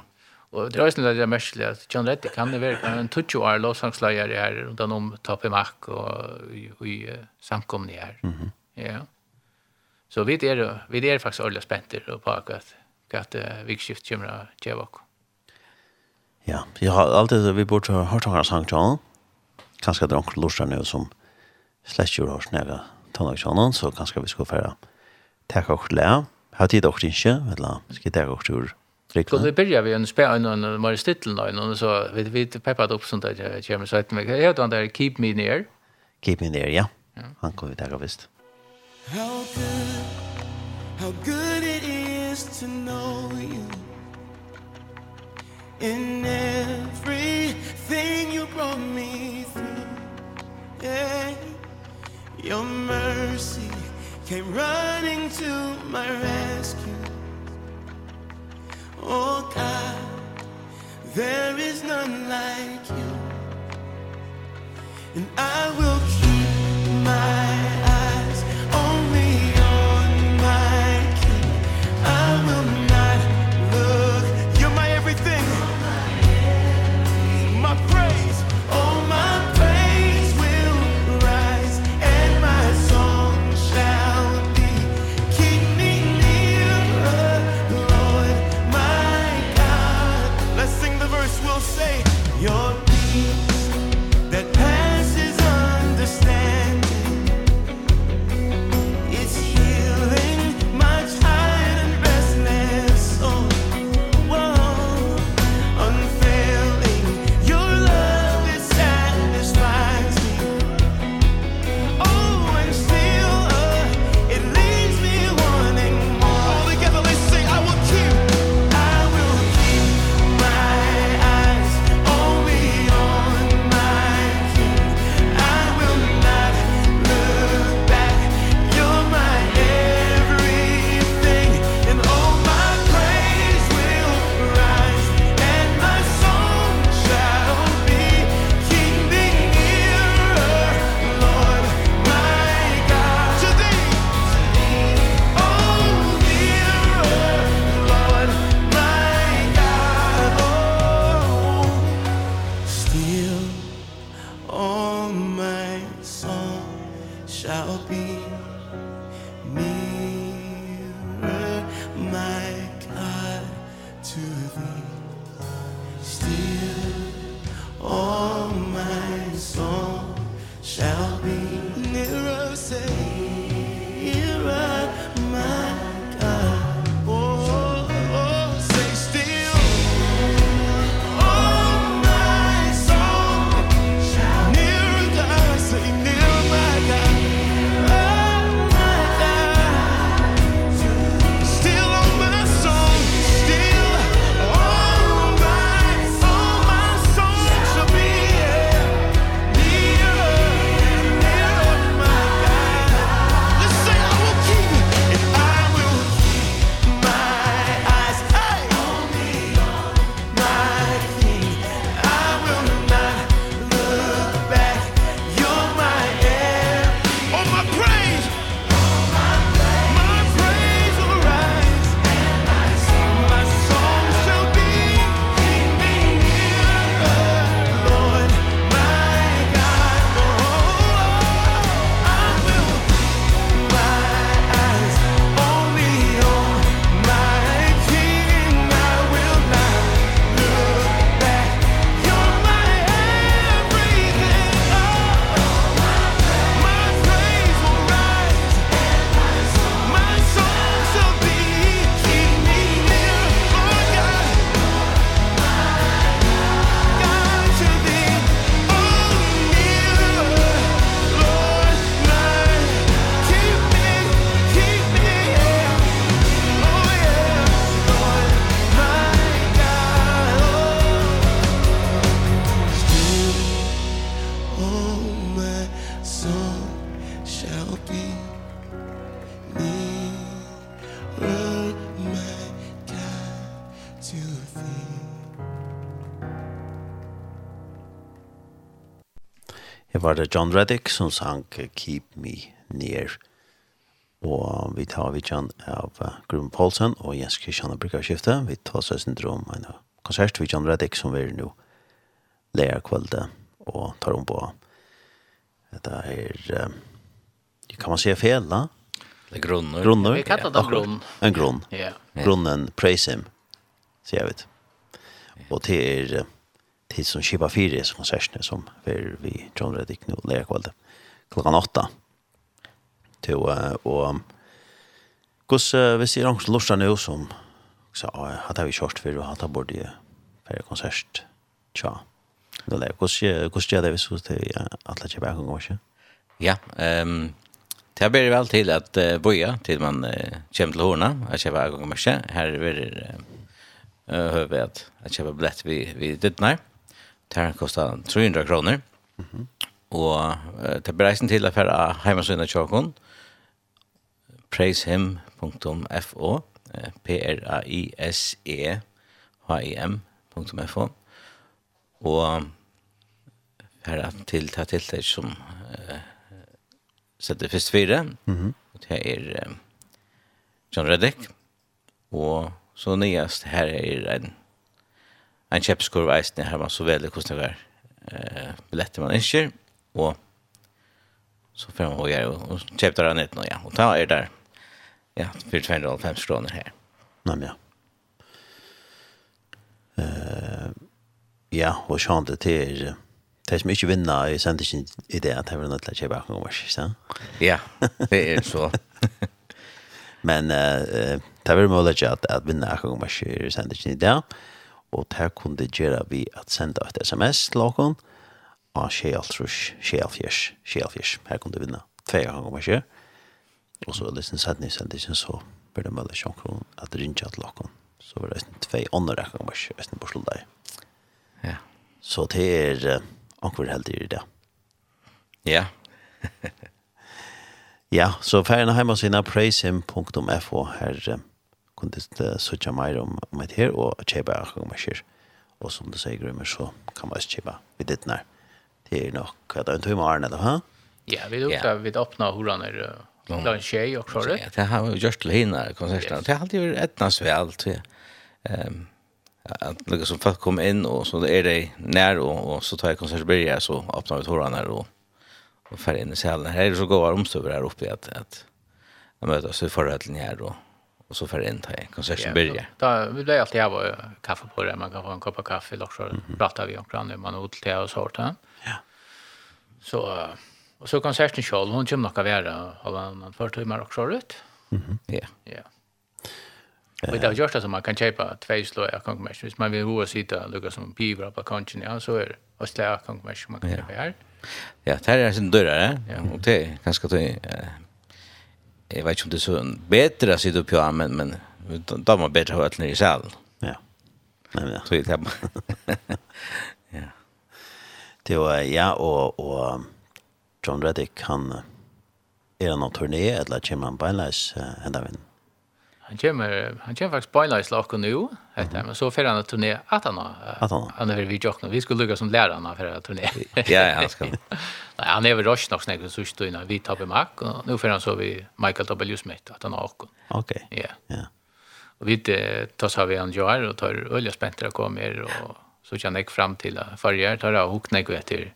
Og det er også litt merkelig at John Reddick, han er veldig, en 20 år låsangsleier her, rundt om Tapimak og i samkomne her. Mm -hmm. Ja. Så vi er, vi er faktisk ordentlig spenter på akkurat at uh, vikskift kommer å gjøre oss. Ja, jeg har alltid vi bort til Hørtanger Sankt John. Kanskje det er onkel Lorsdag nå som slett gjør oss nere tannlagsjonen, så kanskje vi skal fære takke oss til. Har tid oss ikke, eller skal takke oss tur. Rikla. Skulle vi börja vi en spela en en mer Stittel nå innan så vi vi peppat upp sånt där kommer så att mig heter han där Keep Me Near. Keep Me Near, ja. Han kommer vi där visst. How good, how good just to know you. In everything you brought me through yeah. Your mercy came running to my rescue. Oh God, there is none like you. And I will keep my var det John Reddick som sang Keep Me Near. Og vi tar vi John av Grun Paulsen og Jens Kristian Brygger skiftet. Vi tar seg sin drøm en konsert vi John Reddick som vi er nå leger kveldet og tar om på. Dette er, kan man si da? Det är grunner. Grunder. Vi kallar det grunn. En grunn. Ja. Grunnen, praise him, sier jeg vet. Og til er tid som skipa fyra så konsertene som er vi John Reddick nå nu lägger kväll klockan 8. Till och kus vi ser också lustar nu som så hadde vi kjørt for å ha tatt bort i för konsert. Tja. Då lägger kus kus jag det vi så till att lägga bakom ikke? Ja, ehm Det blir vel til at uh, boja til man uh, kommer til Horna. Jag köper en gång mycket. Her er det uh, hövet att köpa biljett vi vid Dittnar. Det kostar 300 kronor. Mm -hmm. Och det beräknar till att färra hemmasynda tjockon. Praisehim.fo P-R-A-I-S-E-H-I-M.fo Och färra till till tilltag som uh, sätter först fyra. Mm -hmm. Det är um, John Reddick. Och så nyast här är en en kjepskurv eisen her man så veldig hvordan det er billetter man ønsker, og så får man gjøre, og kjøpte det nett nå, ja, og ta er der, ja, for 250 kroner her. Nei, men ja. Uh, ja, og sånn det til, de som ikke vinner i sendingen i det, at jeg vil nødt til å kjøpe akkurat over, ikke sant? Ja, det er så. men uh, det er vel mulig at, at vinner akkurat over i sendingen i det, ja og det kunne gjøre vi at sende et sms til åkken av Kjeltrus, Kjelfjers, Kjelfjers. Her kunne du vinne tve ganger om ikke. Og så er det sin sætning sendingen så blir det meldig sjonkron at rinja til åkken. Så var det tve ånder ganger om ikke, resten på slå deg. Ja. Så det er anker heldig i det. Ja. Ja, så færgene hjemme sine praisehim.fo her kunde söka mer om, om det här och köpa akkurat Och som du säger Grymmer så kan man också köpa vid det när. Det är nog att det är en timme arna då, ha? Ja, vi då yeah. vid öppna horan är det en tjej och så det. Det har just till hinna konserten. Det har alltid varit ett nasväl till ehm att något som folk kom in och så är det när och, och så tar jag konsertbörja så öppnar vi horan här och och färgen i salen. Här är det så goda omstövare här uppe att, att, att mötas i förrätten här och och så för en tag konserten börjar. Då vill jag alltid ha kaffe på det. Man kan få en kopp av kaffe och så pratar vi om grann man man odlar och sånt. Ja. Så och så konserten själv hon kommer nog att vara hålla en för timmar och så ut. Mhm. Ja. Ja. Och det har gjort som man kan köpa två slå jag kan komma. Hvis man vill vara sitta och lukka som pivra på kanten ja, så är det. Och slå kan komma man kan köpa här. Ja, det här är sin dörrar, ja. Och det är ganska jeg vet ikke om det er så bedre å sitte upp här, men, men da må man bedre att ha allt nere i salen. Ja. Nei, men ja. Tror er ja. Det var ja, og, och John Reddick, han er han av turné eller kommer han beinleis uh, enda vinn? Han kommer, han kommer faktiskt beinleis laka nu, heter mm. men så får han en turné att han har. Att han har. Han har vi jockna. Vi skulle lugga som lärarna för en turné. ja, ja, han skal. Nej, han är väl rush nog snägg så står innan vi tar på Mac och nu för han så vi Michael W Smith att han har också. Okej. Ja. Ja. Och vi tar så vi han gör och tar ölja spänter kommer och så kan jag fram till förra tar jag och knägg vet till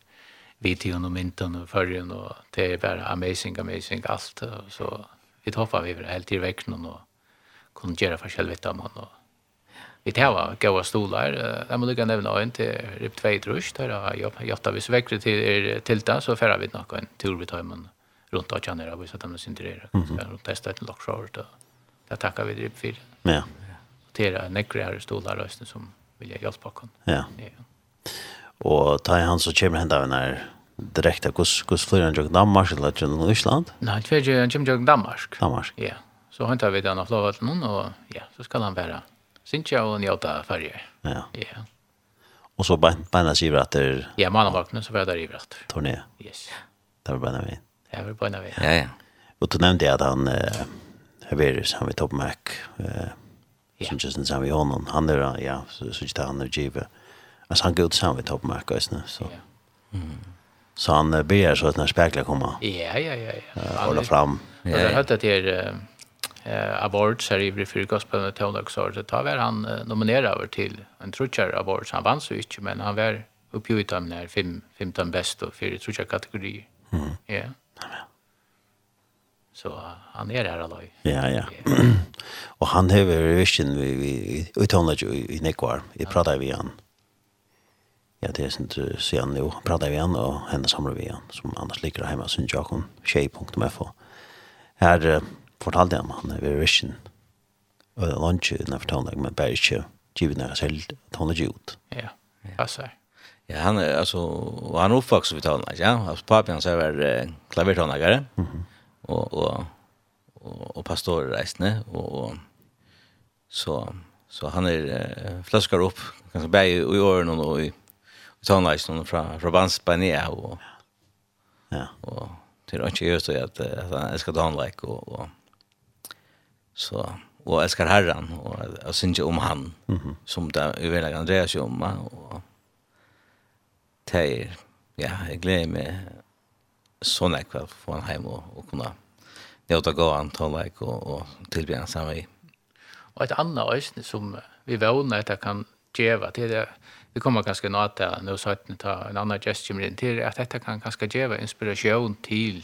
videon och mynten och förrän och det är bara amazing amazing allt så vi hoppar vi väl helt i veckan och kunde göra för själva om och Vi tar gåa stolar. Jag må lukka nevna en til RIP 2 Drush, der har jeg jatta hvis vekkere til er tilta, så færa vi nok en tur vi tar man rundt og kjanner av, så at de sintererer. Så jeg rundt testa et loksjår, da jeg vi RIP 4. Ja. Og tera nekkere her stolar rösten som vilja hjelpa okkon. Ja. Og ta i han så kommer han da en her direkte, hvordan flyr han til Danmark eller til Island? Nei, han kommer til Danmark. Danmark? Ja. Så hentar vi den av flåvallen, og ja, så skal han være Synes jeg och njøta färger. Ja. Ja. Og så beina sig ivratter? Ja, mannavakten, så var det der ivratter. Yes. Det var beina vi. Det var beina vi, ja. Ja, ja. Og du nevnte jeg at han, uh, Haverius, han vil toppe meg, uh, som just sen vi honom, han är ja, så så inte han är givet. Alltså han går ut sen vi topp Mac alltså så. Mm. Så han ber så att när spekla kommer. Ja, ja, ja, ja. Hålla fram. Ja, jag hörde att det är eh, awards här i Brifyr Gospel och Teologsår så tar väl han eh, nominerad över till en trutchar awards. Han vann så inte men han var uppe av när fem, 15 bäst och fyra trutchar kategorier. Mm. Ja. Så han är här alltså. Ja, ja. och han har ju vision vi vi uttalat ju i Nekvar. Vi pratar vi han. Ja, det är sånt så han nu pratar vi han och henne samlar vi han som annars ligger hemma sin Jakob shape.fo. Här fortalte han han er Vision. og det var ikke når fortalte men bare ikke givet når jeg selv at han er gjort. Ja, altså. Ja, han er, altså, og han oppvokst som vi taler ja. Altså, papi hans er vel eh, klavertånagere, mm -hmm. og, og, og, og pastorreisende, og, og så, så han er eh, flaskar opp, kanskje bare i, i årene og i, i tånagene fra, fra Banspania, og, ja. og til å ikke gjøre så at, at han elsker tånlag, og, og, Så, og elskar herran, og jeg synes om han, mm -hmm. som det er veldig kan dreie seg om, og det ja, jeg gleder meg sånn jeg kvar få han heim og, og kunne njøta gå an tåleik og, og tilbygge han sammen i. Og et annet øyne som vi vågner at jeg kan djeva til det, vi kommer ganske nå til nå 17 ta en annan gestion in till att detta kan kanske geva inspiration till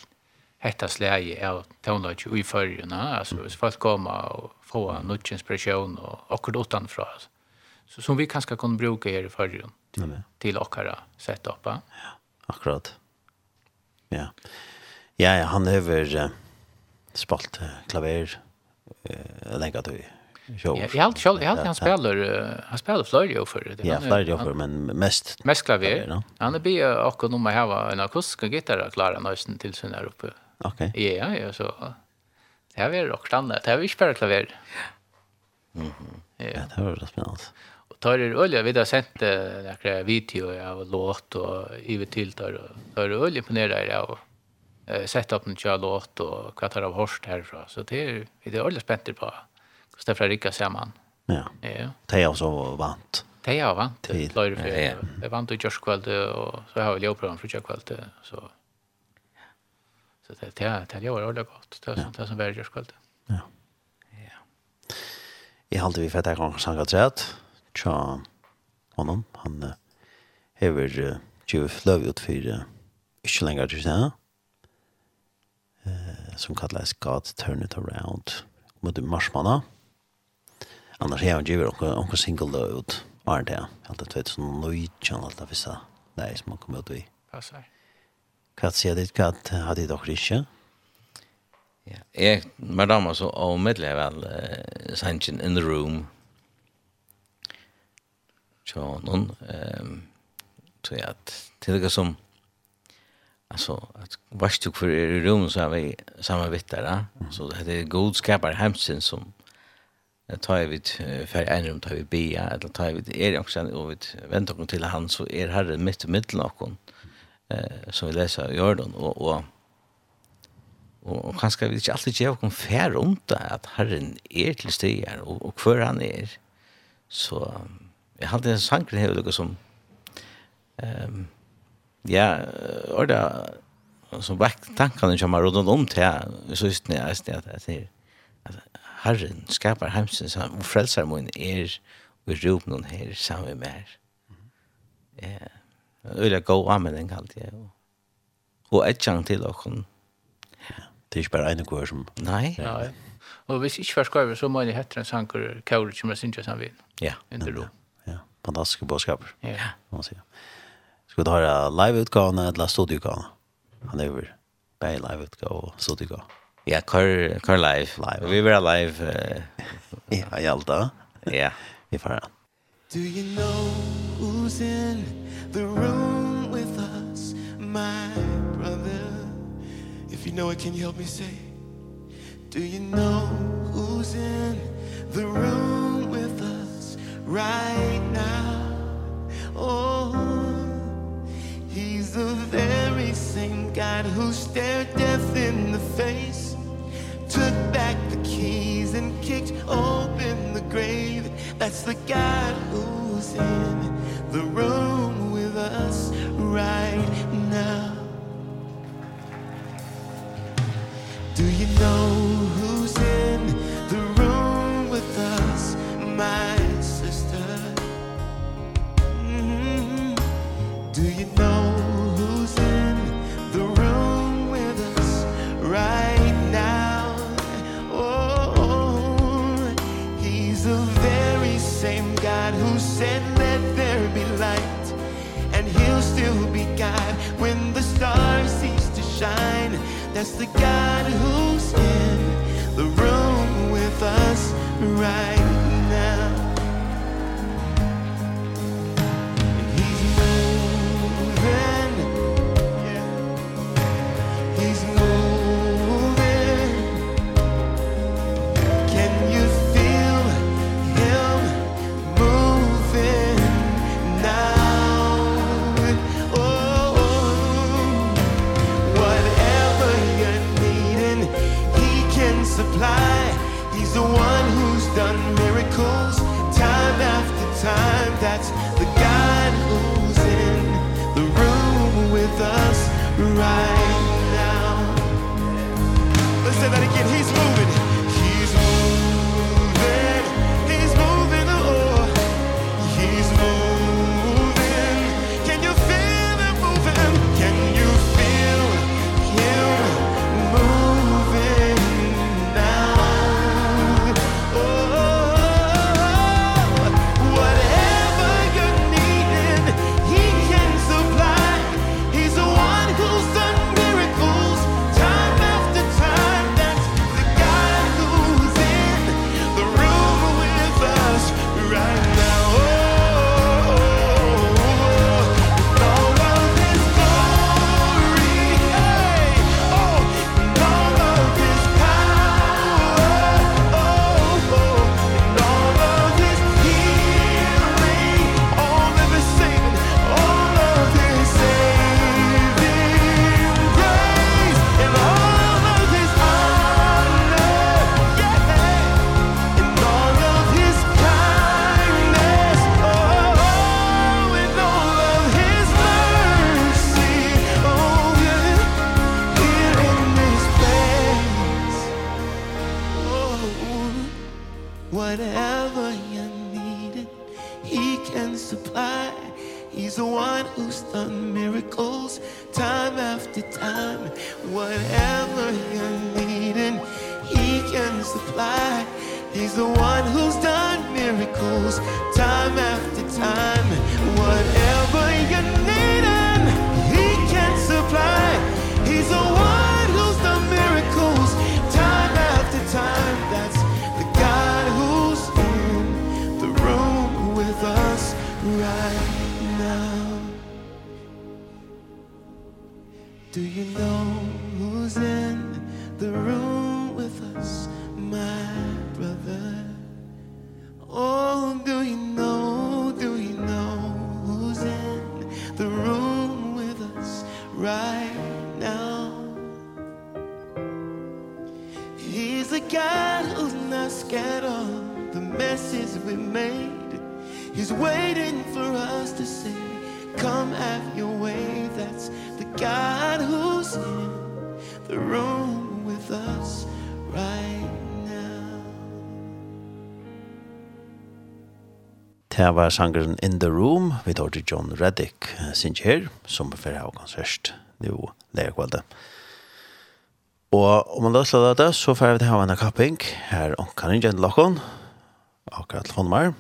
hetta släge av tonlage i förrjuna alltså hvis folk att komma och få något inspiration och och utan från så som vi kanske kan bruka här i förrjun til, till okkara setup ja akkurat ja. Ja, ja han över uh, spalt klaver eh uh, lägga till Ja, jag har jag har han spelar uh, han spelar flöjt för det. Ja, flöjt för men mest mest klaver. Han är bi och nummer här var en akustisk gitarr klara nästan till sin där uppe Okej. Okay. Ja, ja, så. Det här är rockstandard. Det här är inte bara klaver. Mhm. Ja. ja, det var väldigt spännande. Och tar det olja, vi har sett några video av låt och i till tar och tar det olja på ner där och eh sett upp en kör låt och kvartar av horst härifrån. Så det är vi är olja spänt på. Gustav Fredrika samman. Ja. Ja. Det är också vant. Det är vant. Det är för. Det vant i Jorskvald och så har vi ju program för Jorskvald så Så det det det gör det godt. Det är sånt där som väljer skuld. Ja. Ja. Jag håller vi för att jag kan sjunga trätt. Tja. Honom han hever ju flow ut för ikke lenger til säger. Eh som kallas God turn it around mot de marsmanna. Annars er han giver också också single då ut. var det? alt det 2009, så nöjd kan allt det vissa. Nej, som han kommer ut i. Passar. Hva sier ditt, hva har ditt dere ikke? Ja, jeg, med damer så, og medle vel, uh, sannsyn in the room, så noen, um, så jeg at, til det som, alltså att vart du för i rum så har vi samarbetar där så det är god skapar hemsen som tar vi för en rum tar vi be eller tar vi är också och vi väntar kom till han så är herren mitt i mitten av kon eh som vi läser i Jordan och och och, och kanske vi inte alltid ger kom fär runt att Herren är till stigar och och för han är så jag hade en sank det här som ehm ja eller som väckt tankarna som har runt om till så just när jag ställer att det att Herren skapar hemsens och frälsar mun är och rop någon här samman med. Ja. Øyla den kallt jag. Och ett chans till och Ja. Det er ikke bare en kvar som... Nei. Nei. Og hvis ikke først så må jeg hette en sanker kjøret som jeg synes han vil. Ja. Under då. Ja. Fantastiske bådskaper. Ja. Må man si. Ska du ha live-utgavene eller studieutgavene? Han är over. Bare live-utgave och studieutgave. Ja, kör, kör live. live. Vi var live. Uh, ja, Hjalta. Ja. Vi får. höra. Do you know who's in the room with us my brother. If you know it can you help me say do you know who's in the room with us right now? Oh he's the very same God who stared death in the face took back the keys and kicked open the grave. That's the God who's in the room right now. Do you know shine That's the God who's in the room with us right supply he's the one who's done miracles time after time. That's the God who's in the room with us right now. Let's say that again. He's moving. the one who's done miracles. Time det var sangeren In The Room, vi tar til John Reddick, sin her, som er ferdig av konsert, nå lærer kvalde. Og om man løsler det, så får vi til å ha en kapping, her kan ikke en lakken, akkurat telefonnummer,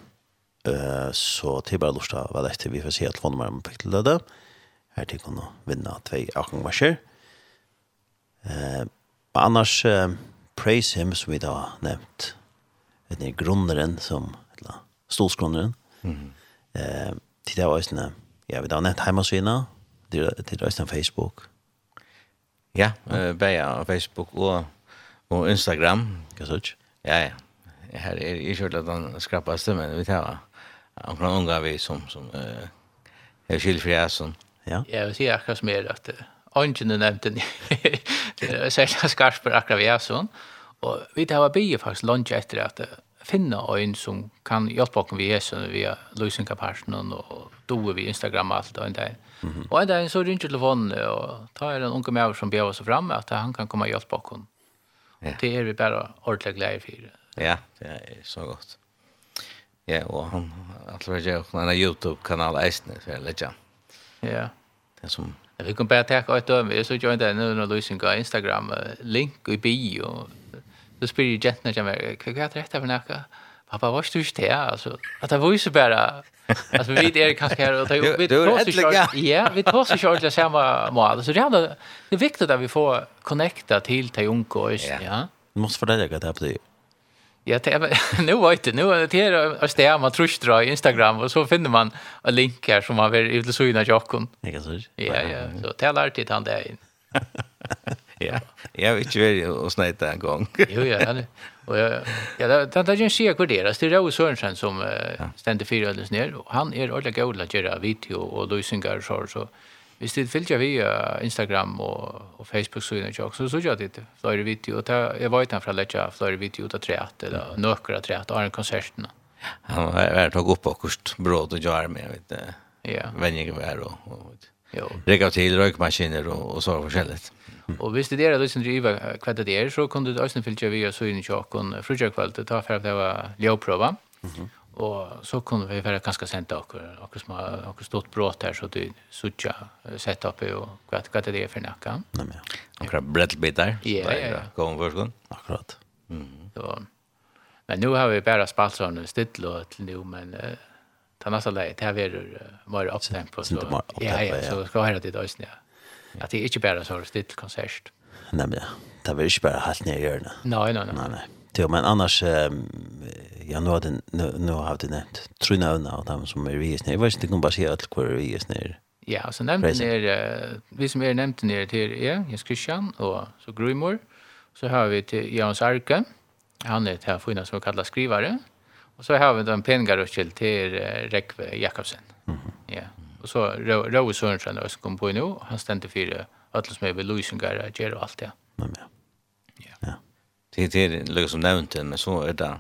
uh, så til bare lort av hva vi får se telefonnummer om fikk til det, her til kan vinne tvei akkongvarsjer. Uh, annars, uh, Praise Him, som vi da har nevnt, det er grunneren som, eller stolsgrunneren, Mm. Eh, det var ju ja, vi där net hemmasina, det det där Facebook. Ja, eh på Facebook och och Instagram, kanske. Ja, ja. Här är ju kört att han skrapar stämmen, vi tar. Han kan unga vi som som eh är skilfria som. Ja. Ja, vi ser akkurat mer att Angela nämnde det. Det är särskilt skarpt akkurat vi är sån. Och vi tar var bi faktiskt lunch efter att finna ein som kan hjelpa oss vi er så vi er løysinga og doer vi Instagram og alt og en dag. Og en dag så ringer telefonen og tar en unge med som bjør oss fram at han kan komme og hjelpa oss. Ja. Det er vi bare ordentlig glede for. Ja, det er så godt. Ja, og han atler jeg jo en YouTube-kanal eisne, så jeg litt ja. Ja. Det som... Vi kan bare takke et døme, jeg så ikke det er noen løsning av Instagram, link i bio, Då spyr ju jentna jag mig, vad är det här för näka? Pappa, vad styrs det? Alltså, att det var ju så bara... Alltså, vi är kanske här och vi tar sig kört. Ja, vi tar sig kört till samma mål. Så det är det är viktigt att vi får connecta till till unga och ja. Du måste fördela det här på det. Ja, nu vet du, nu är det här att stämma man tror dra Instagram och så finner man en länk här som man vill ut och syna jocken. Ja, ja, så talar till han där in. Ja. Jag vet ju vad och snäta en gång. jo ja, han och jag ja det där jag ser hur deras det är Rose Sörensen som uh, ständer fyra alldeles ner och han är ordentligt god att göra video och lösingar så så Hvis det fylgja vi Instagram og, og Facebook så innan tjokk, så så jag det flere video, och jag var utan för att lägga flere video ut til treat, eller nökra av treat, og har en konserten. Han var vært upp och akkurat bröd och jar med, vet du, venninger vi er, og, og, og, og, till rökmaskiner och, och så og, og, og, Og hvis det er det som driver hva det er, så kan du også fylle via søgne tjokken frutjakvalt, ta for at det var ljøvprøve. Mm -hmm. Og så kunne vi være ganske sent akkurat, akkurat som har stått brått her, så du sutja sett opp og hva, hva det er for nakka. Nei, men ja. Akkurat brettbitar. Ja, ja, ja. Kom først, Akkurat. Mm. Så, men nu har vi bara spaltsarna still och til nu, men uh, ta nästa läge, det här är mer upptempo. Så, ja, ja, så ska jag höra till Döjsnia. Ja. At det er ikke bare så er stilt konsert. Nei, men det er ikke bare helt ned i hjørnet. Nei, nei, nei. nei, nei. Jo, men annars, um, ja, nå har det, nu, nu har det nevnt tre navn av dem som er i snir. Jeg vet ikke, du kan bare si alt hvor er i snir. Ja, altså nevnt er, uh, vi som er nevnt nere til er Jens Christian og så Grymor. Så har vi til Jans Arke, han er til finna som kallar skrivare. Og så har vi den pengarutskill til uh, Rekve Jakobsen. Mm -hmm. Ja. Og så Rauvi Sørensen er som kom på nå, han stendte fire alle som er ved Luisengar og gjør og alt det. Ja, ja. ja. Det er det som nevnte, men så er det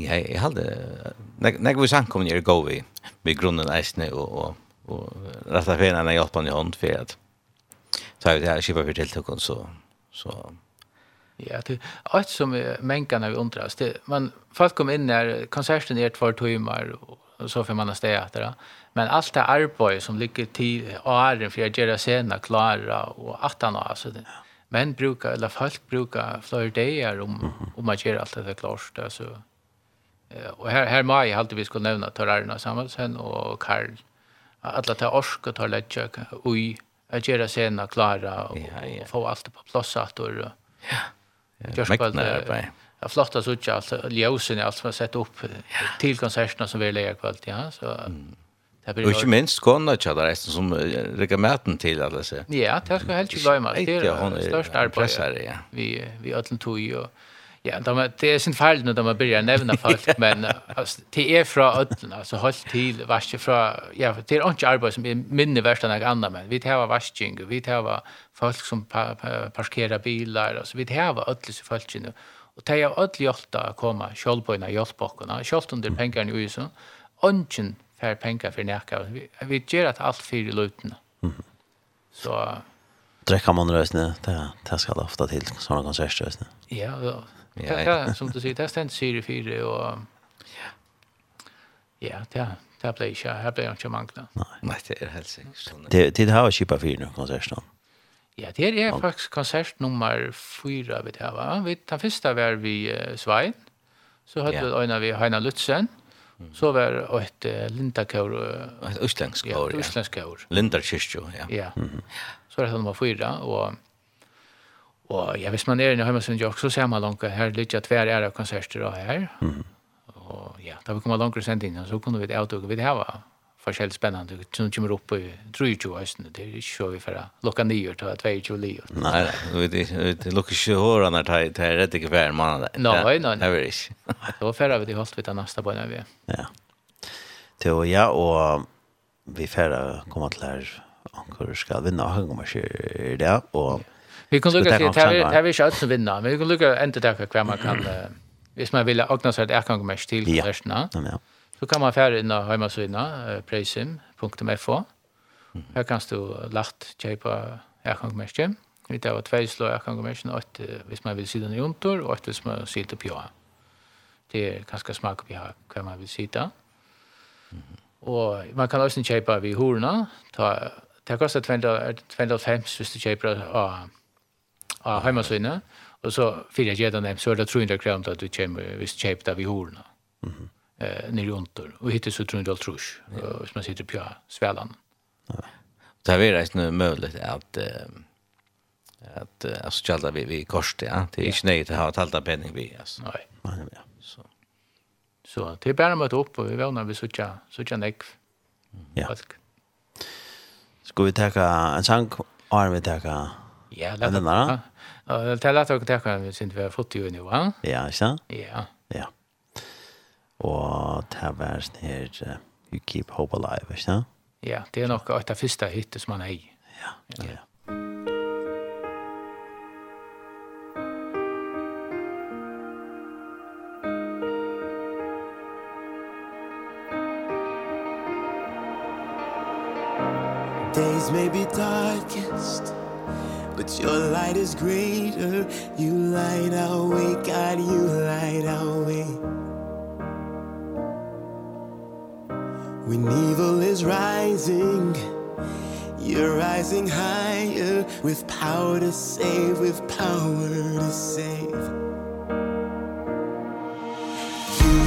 Ja, jeg hadde nek vi samkommen er gå vi med grunnen eisne og, og, og rett og slett en hjelp han i hånd for at så er det her kjipa for tiltøkken så, så Ja, det er alt som mengene vi undras. Det, man, folk kom inn her, konserten er tvær timer og så får man stå efter. Men allt det arbete som ligger till åren för att göra sena klara och att han har, det. Men brukar, eller folk brukar flera dagar om, om man gör allt det klart. Alltså. Och här, här må jag alltid vi skulle nämna Torarna Samuelsen och Karl. Alla tar orsk och tar ledtja ui att göra sena klara och, ja, ja. och få allt på plass. och, ja. Mekna arbeid. Det er flott å sitte alt, ljøsene, alt som har sett opp till konserterna som vi er leger kvalt, ja, så... Mm. Det blir ikke minst kona chatta resten som rekker maten till alla så. Ja, det ska helt ikke glömma. Det är er størst arbeid ja. vi, vi ødelen tog og Ja, de, det är sin feil när man börjar nämna folk, men alltså det är från ødelen, alltså håll till varje från ja, det är inte arbete som är minne värsta än andra men vi tar vaskning, vi tar folk som pa, pa, parkerer bilar, altså, vi tar ødelen så folk, Og det er ødelig hjelta å komme selv på en av hjelpbokkene, selv om det er penger i USA, ønsken for penger for nekka. Vi, vi gjør at alt fyrir løytene. Mm. Så... Drekka man røsene, det, det skal ofte til, sånne konsertrøsene. Ja, ja. Ja, ja, som du sier, det er stendt syre fire, og ja, det er det ble ikke, her ble ikke manglet. Nei, det er helt sikkert. Det, det har jo kjipa fire nå, konsertene. Ja, det är faktiskt konsert nummer 4 vet jag va. Vi den första var vi uh, Svein. Så hade vi øyne vi Heina Lutzen. Så var ett uh, Linda Kaur ett östländsk kaur. Ja, östländsk kaur. Linda Kirchjo, ja. Ja. Så det nummer 4 och och ja, visst man är inne hemma sen så ser man långt här lite tvär är konserter då här. Mm. Och ja, då vi kommer långt sen in så kunde vi det åtog vi det här var forskjellig spennende. Som kommer opp i 23 høsten, det er ikke så vi for å lukke nye til 22 liv. Nei, vi lukker ikke hårene her, det er rett ikke hver måned. Nei, nei, nei. Det er ikke. Da får vi det holdt vi til neste på når vi er. Ja. Til var jeg, og vi får komme til her, anker skal vinne, og kommer ikke det, og Vi kan lukka til, det er vi ikke alt som vinner, men vi kan lukka enda takk hver man kan, hvis man vil agna seg et erkangmest til konsertene. Ja, ja. Så kan man fære inn av uh, preisim.fo. Her kan du lagt kjeipa erkangmerskje. Vi tar var tvei slå erkangmerskje, og hvis man vil sida den jontor, og et hvis man sida pjåa. Det er ganske smak pjåa hva man vil sida. Og man kan også kjeipa vi horna, ta Det kostar 250 hvis du kjøper av, av heimasvinnet, og så fyrir jeg gjedan dem, så er det 300 kroner at du kjøper, hvis du kjøper vi horna. Mm -hmm eh nere under och hittar så tror jag trusch om man sitter på svällan. Ja. Det är rätt nu möjligt att att alltså tjalla vi vi kost ja det är inte nej att ha talta penning vi alltså. Nej. Nej ja. Så så det är bara med upp och vi vånar vi söka söka näck. Ja. Ska vi ta en sank Har vi tacka? Ja, det är det. Ja, det är lätt att ta Vi syns vi har fått ju nu, va? Ja, så. Ja og det var sånn her You Keep Hope Alive, ikke sant? Ja, det er nok et av første hittet som han er i. Ja, ja, ja. Days may be darkest But your light is greater You light our way, God, you light our way When evil is rising You're rising higher. With power to save With power to save. You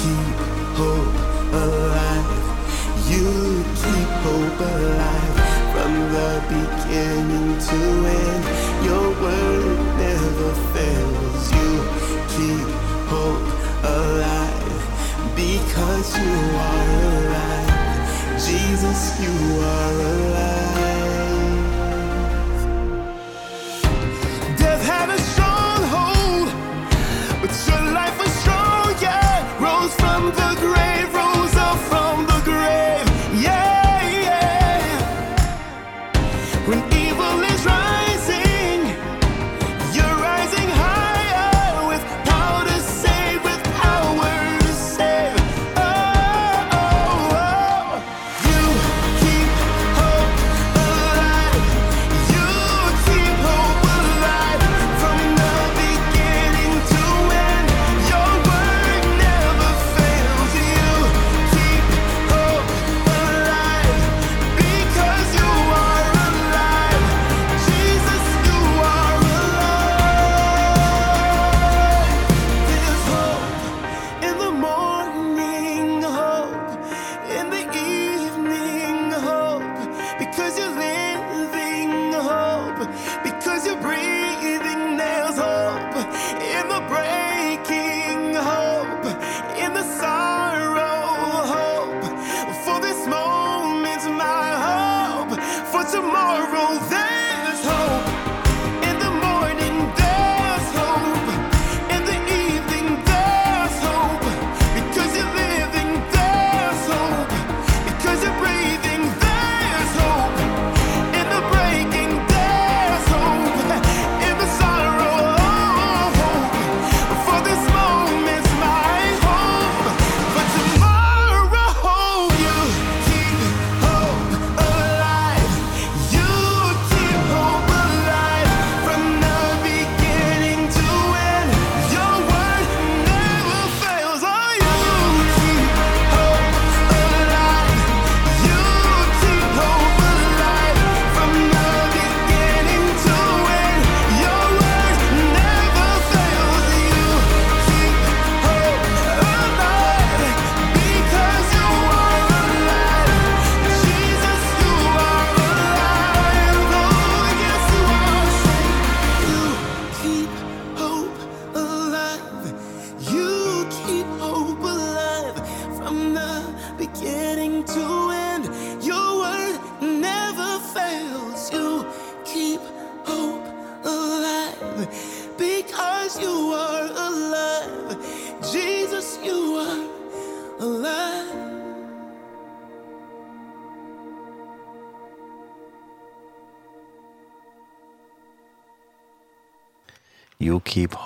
keep hope alive. You keep hope alive. From the beginning to end Your word never fails. because you are alive. Jesus you are alive.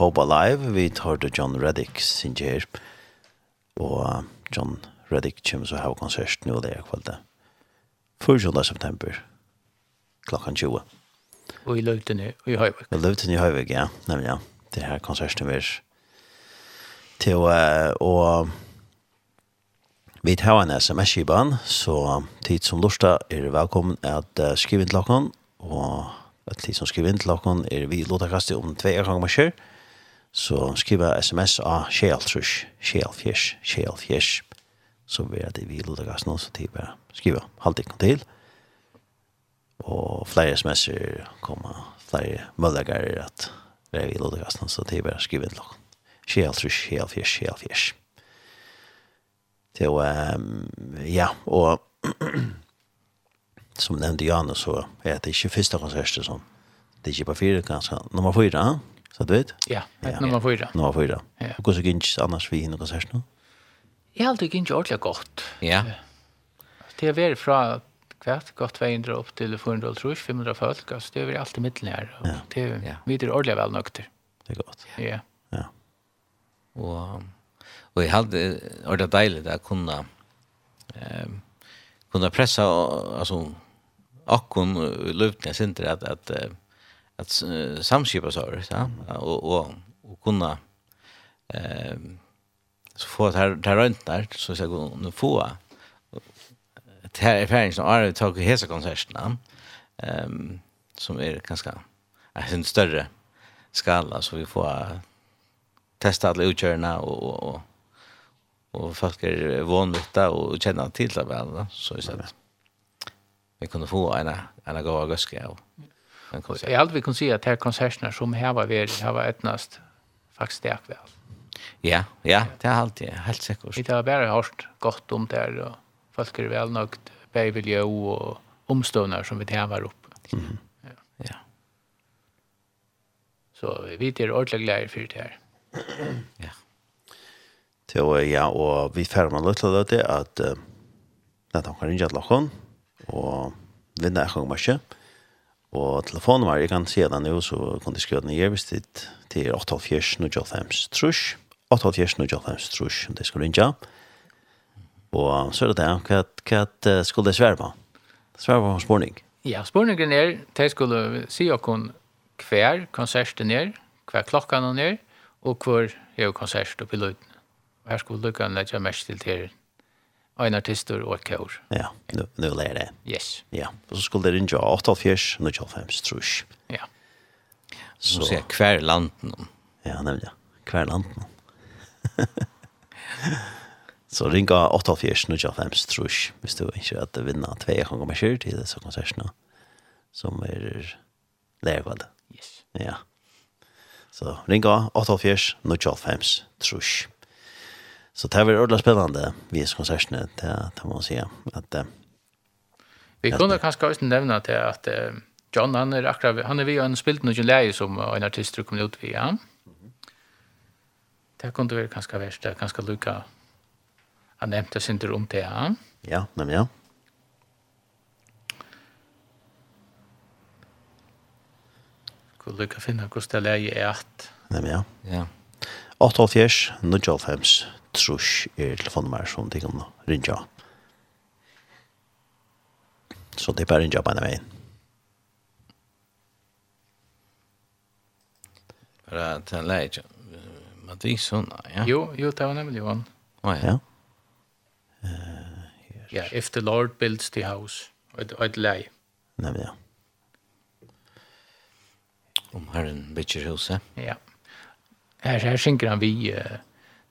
Hope Alive, vi tar det John Reddick sin kjær, og John Reddick kommer så her konsert nå det er kvalitet. 4. september, klokkan 20. Og i løvden i Høyvig. Og løvden i Høyvig, ja, nemlig ja. Det her konserten vi er til å, og Vi tar en sms i så tid som lorsta er velkommen at uh, skrive inn til dere, og at de som skriver inn til dere er vi låta kastet om tve ganger man marsjer, så skriva sms av kjeltrush, kjelfjers, kjelfjers, så vil jeg det vi luta gass nå, så tid bare skriva halvt til, og flere sms'er kommer, flere møllager at det er vi luta gass nå, så tid bare skriva til dere. Kjeltrush, kjelfjers, kjelfjers. Så, um, ja, og som nevnte Janne, så er det ikke første konsertet som det er ikke på fire, ganske nummer fire, ja, Så du vet? Ja, ja. nummer fyra. Nummer fyra. Ja. Och hur så gynns annars vi hinner konsert nu? Jeg har alltid gynns ordentlig godt. Ja. Det är vært fra kvart, gott 200 opp til 400 tror 500 folk. altså det är vært alltid mittlen här. Ja. Det er ja. vidare ordentligt väl nökter. Det er godt. Ja. Ja. Og, Och, och jag hade deilig det å kunne eh, kunne pressa altså akkon lutna sinter att att att uh, samskipa så här ja? och och och kunna ehm så få det här där runt där så ska gå nu få det här är färdigt som är tag i hela konserten ehm som är ganska är en större skala så vi får testa alla utkörna och och och och folk är vanvittiga och känna till det väl så så att vi kunde få en en gåva guska och en konsert. Jag aldrig kan säga att här konserterna som här var vi har varit etnast faktiskt det väl. Ja, ja, det är alltid helt säkert. Vi har bara hört gott om det och folk är väl nöjt på miljö och omståndar som vi har upp. Mm. Ja. ja. Så vi är ordentligt glada för det här. ja. Så ja, og vi fermer litt til det at uh, nettopp kan ringe til dere og vinne en gang marsje. Og telefonnummer, jeg kan se den nå, så kan du skrive den i hvis det til 8.4.95 trus. 8.4.95 trus, om det skal rinja. Og så er det det, hva, hva skulle det svære på? Svære på spårning? Ja, spårningen er, de skulle si okkon hver konserten er, hver klokkan er, og hver er konsert oppe i løyden. Og her skulle lukkene legge mest til til en artist og et kår. Ja, nu, nu lærer det. Yes. Ja, og så skulle det ringe 88, 95, tror jeg. Ja. Så. Nå sier jeg hver landen. Ja, nemlig. Hver landen. så ringe 88, 95, tror jeg, hvis du ikke at vinner tve ganger med kjørt til disse konsertene, som er lærerkvallet. Yes. Ja. Så ringe 88, 95, trus. jeg. Så det var ordentligt spännande vid konsertene, det, det man säga. Att, eh, vi kunde kanske också nämna at att John han er akkurat, han är og en spilt noen leie som en artist kom ut via. Ja? Det kunde være ganska värst, det ganska lycka. Han nevnte sin om det. Ja, ja nemlig ja. skulle lycka finne hvordan det leie er at. Nemlig ja. Ja. 88, 95, trusk er telefonnummer som de kan rinja. Så det er bare ringe på en veien. Bara att en lägger. Madison, ja. Jo, jo, det var nemlig han. Ja, ja. Ja, if the Lord builds the house. og et läge. Nemlig, ja. Om Herren bygger huset. Ja. Her, her synker han vi... Uh,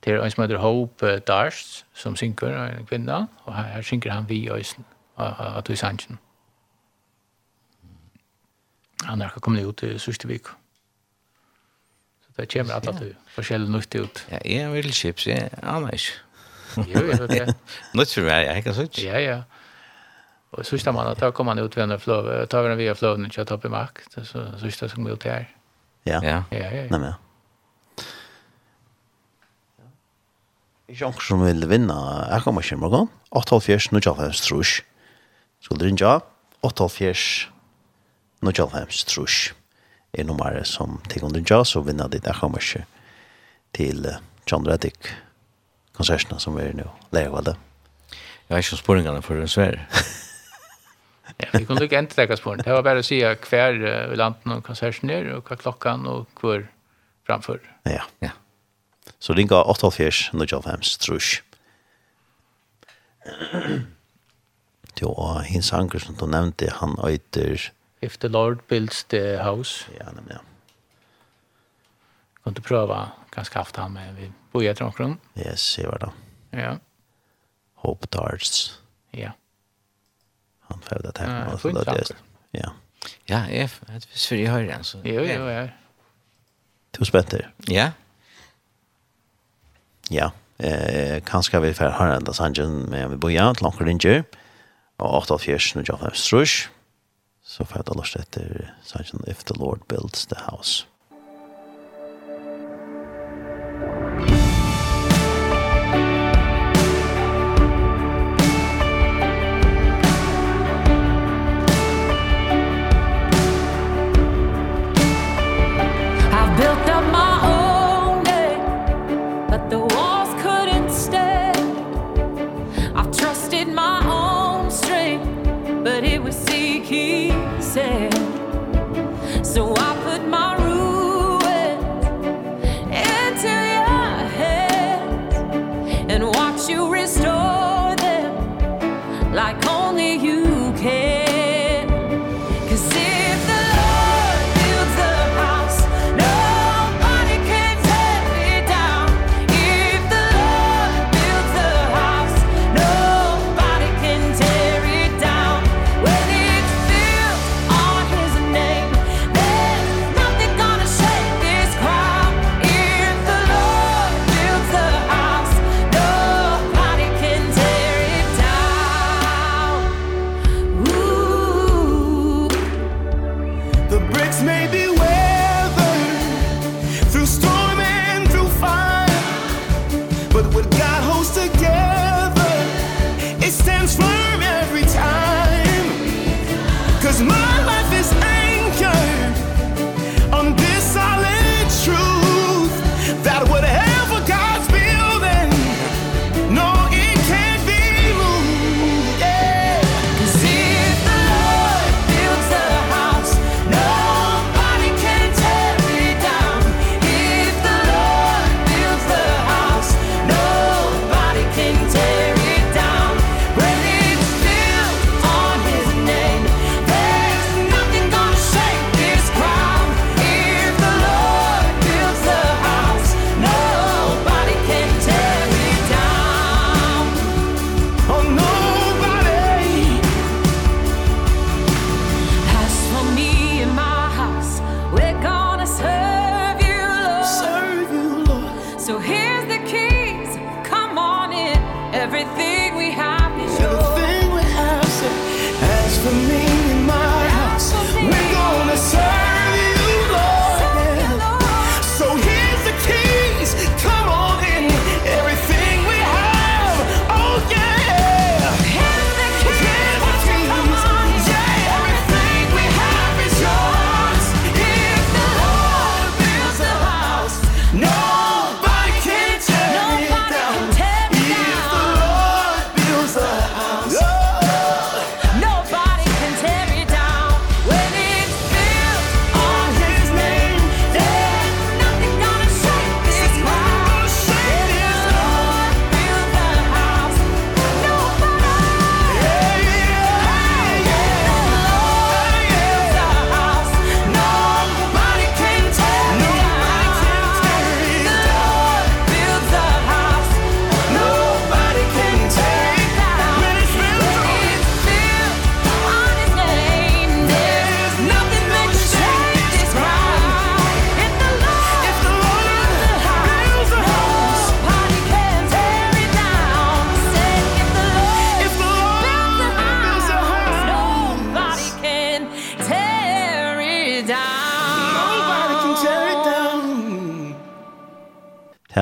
Det er en som heter Hope Darst, som synker en kvinne, og her her synker han vi i Øysen, av Tøy Sanchen. Han er ikke kommet ut i sørste vik. Så det kommer alt at du forskjellig nytt ut. Ja, jeg er veldig kjips, jeg aner ikke. Jo, jeg vet det. Nytt for meg, jeg kan sørste. Ja, ja. Og sørste man, da kom han ut ved en fløv, tar vi den via fløven, ikke har tatt i makt, så sørste som kom ut her. Ja, ja, ja. ja. Nei, men ja. Jonk som vil vinna jeg kommer ikke i morgen 8.5 nå kjall hans trus skulle rinja 8.5 nå kjall hans trus er nummeret som tilgånd rinja så vinner ditt jeg kommer ikke til John Reddick konsertene som er nu legevalde Jeg har ikke spurningarna for en svær ja, vi kunne ikke enda teka spåren. Det var bare å si hver uh, landen og konserten er, og hva klokkan og hvor framfor. Ja, ja. Så ringa 88 95 trusch. Jo, og hins anker som du nevnte, han øyter... If the Lord builds the house. Ja, nemlig, ja. Kan du prøve ganske haft han med vi bojer til omkron? Yes, jeg var da. Ja. Hope Darts. Ja. Han fevde det her. Ja, fint anker. Ja. Ja, jeg vet hvis vi hører han. Jo, jo, jo. Du spenter. Ja. Ja, eh, kanskje vi får høre enda sangen med vi boja, til Anker Ringer, og 8.4. når jeg har strusk, så får jeg da lyst etter sangen If the Lord Builds the House.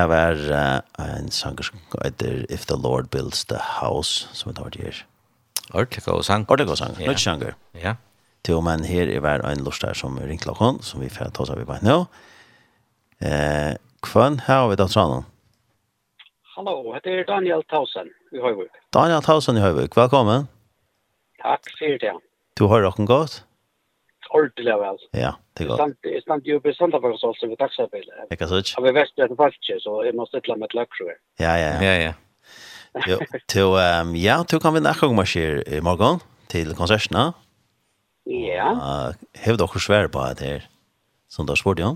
det var uh, en sanger som heter If the Lord Builds the House, som vi tar til her. Ordentlig god sang. Ordelig god sang, yeah. nødt sanger. Ja. Til og men her er hver en lort der som ringte lakken, som vi får ta oss av i bare nå. Eh, Kvann, her har vi da tranen. Hallo, det er Daniel Tausen i Høyvøk. Daniel Tausen i Høyvøk, velkommen. Takk, sier det. Du har råkken godt? Ja ordentlig vel. Ja, det er godt. det sant ju besant av oss ved med taxabil. Jag kan säga. Men väst är det faktiskt så jeg må stille med luxury. Ja, ja, ja, ja. ja. Jo, till um, ja, till kan vi nästa gång i morgen til konserterna. Ja. Hur dere svære på det her, Som då svårt ja.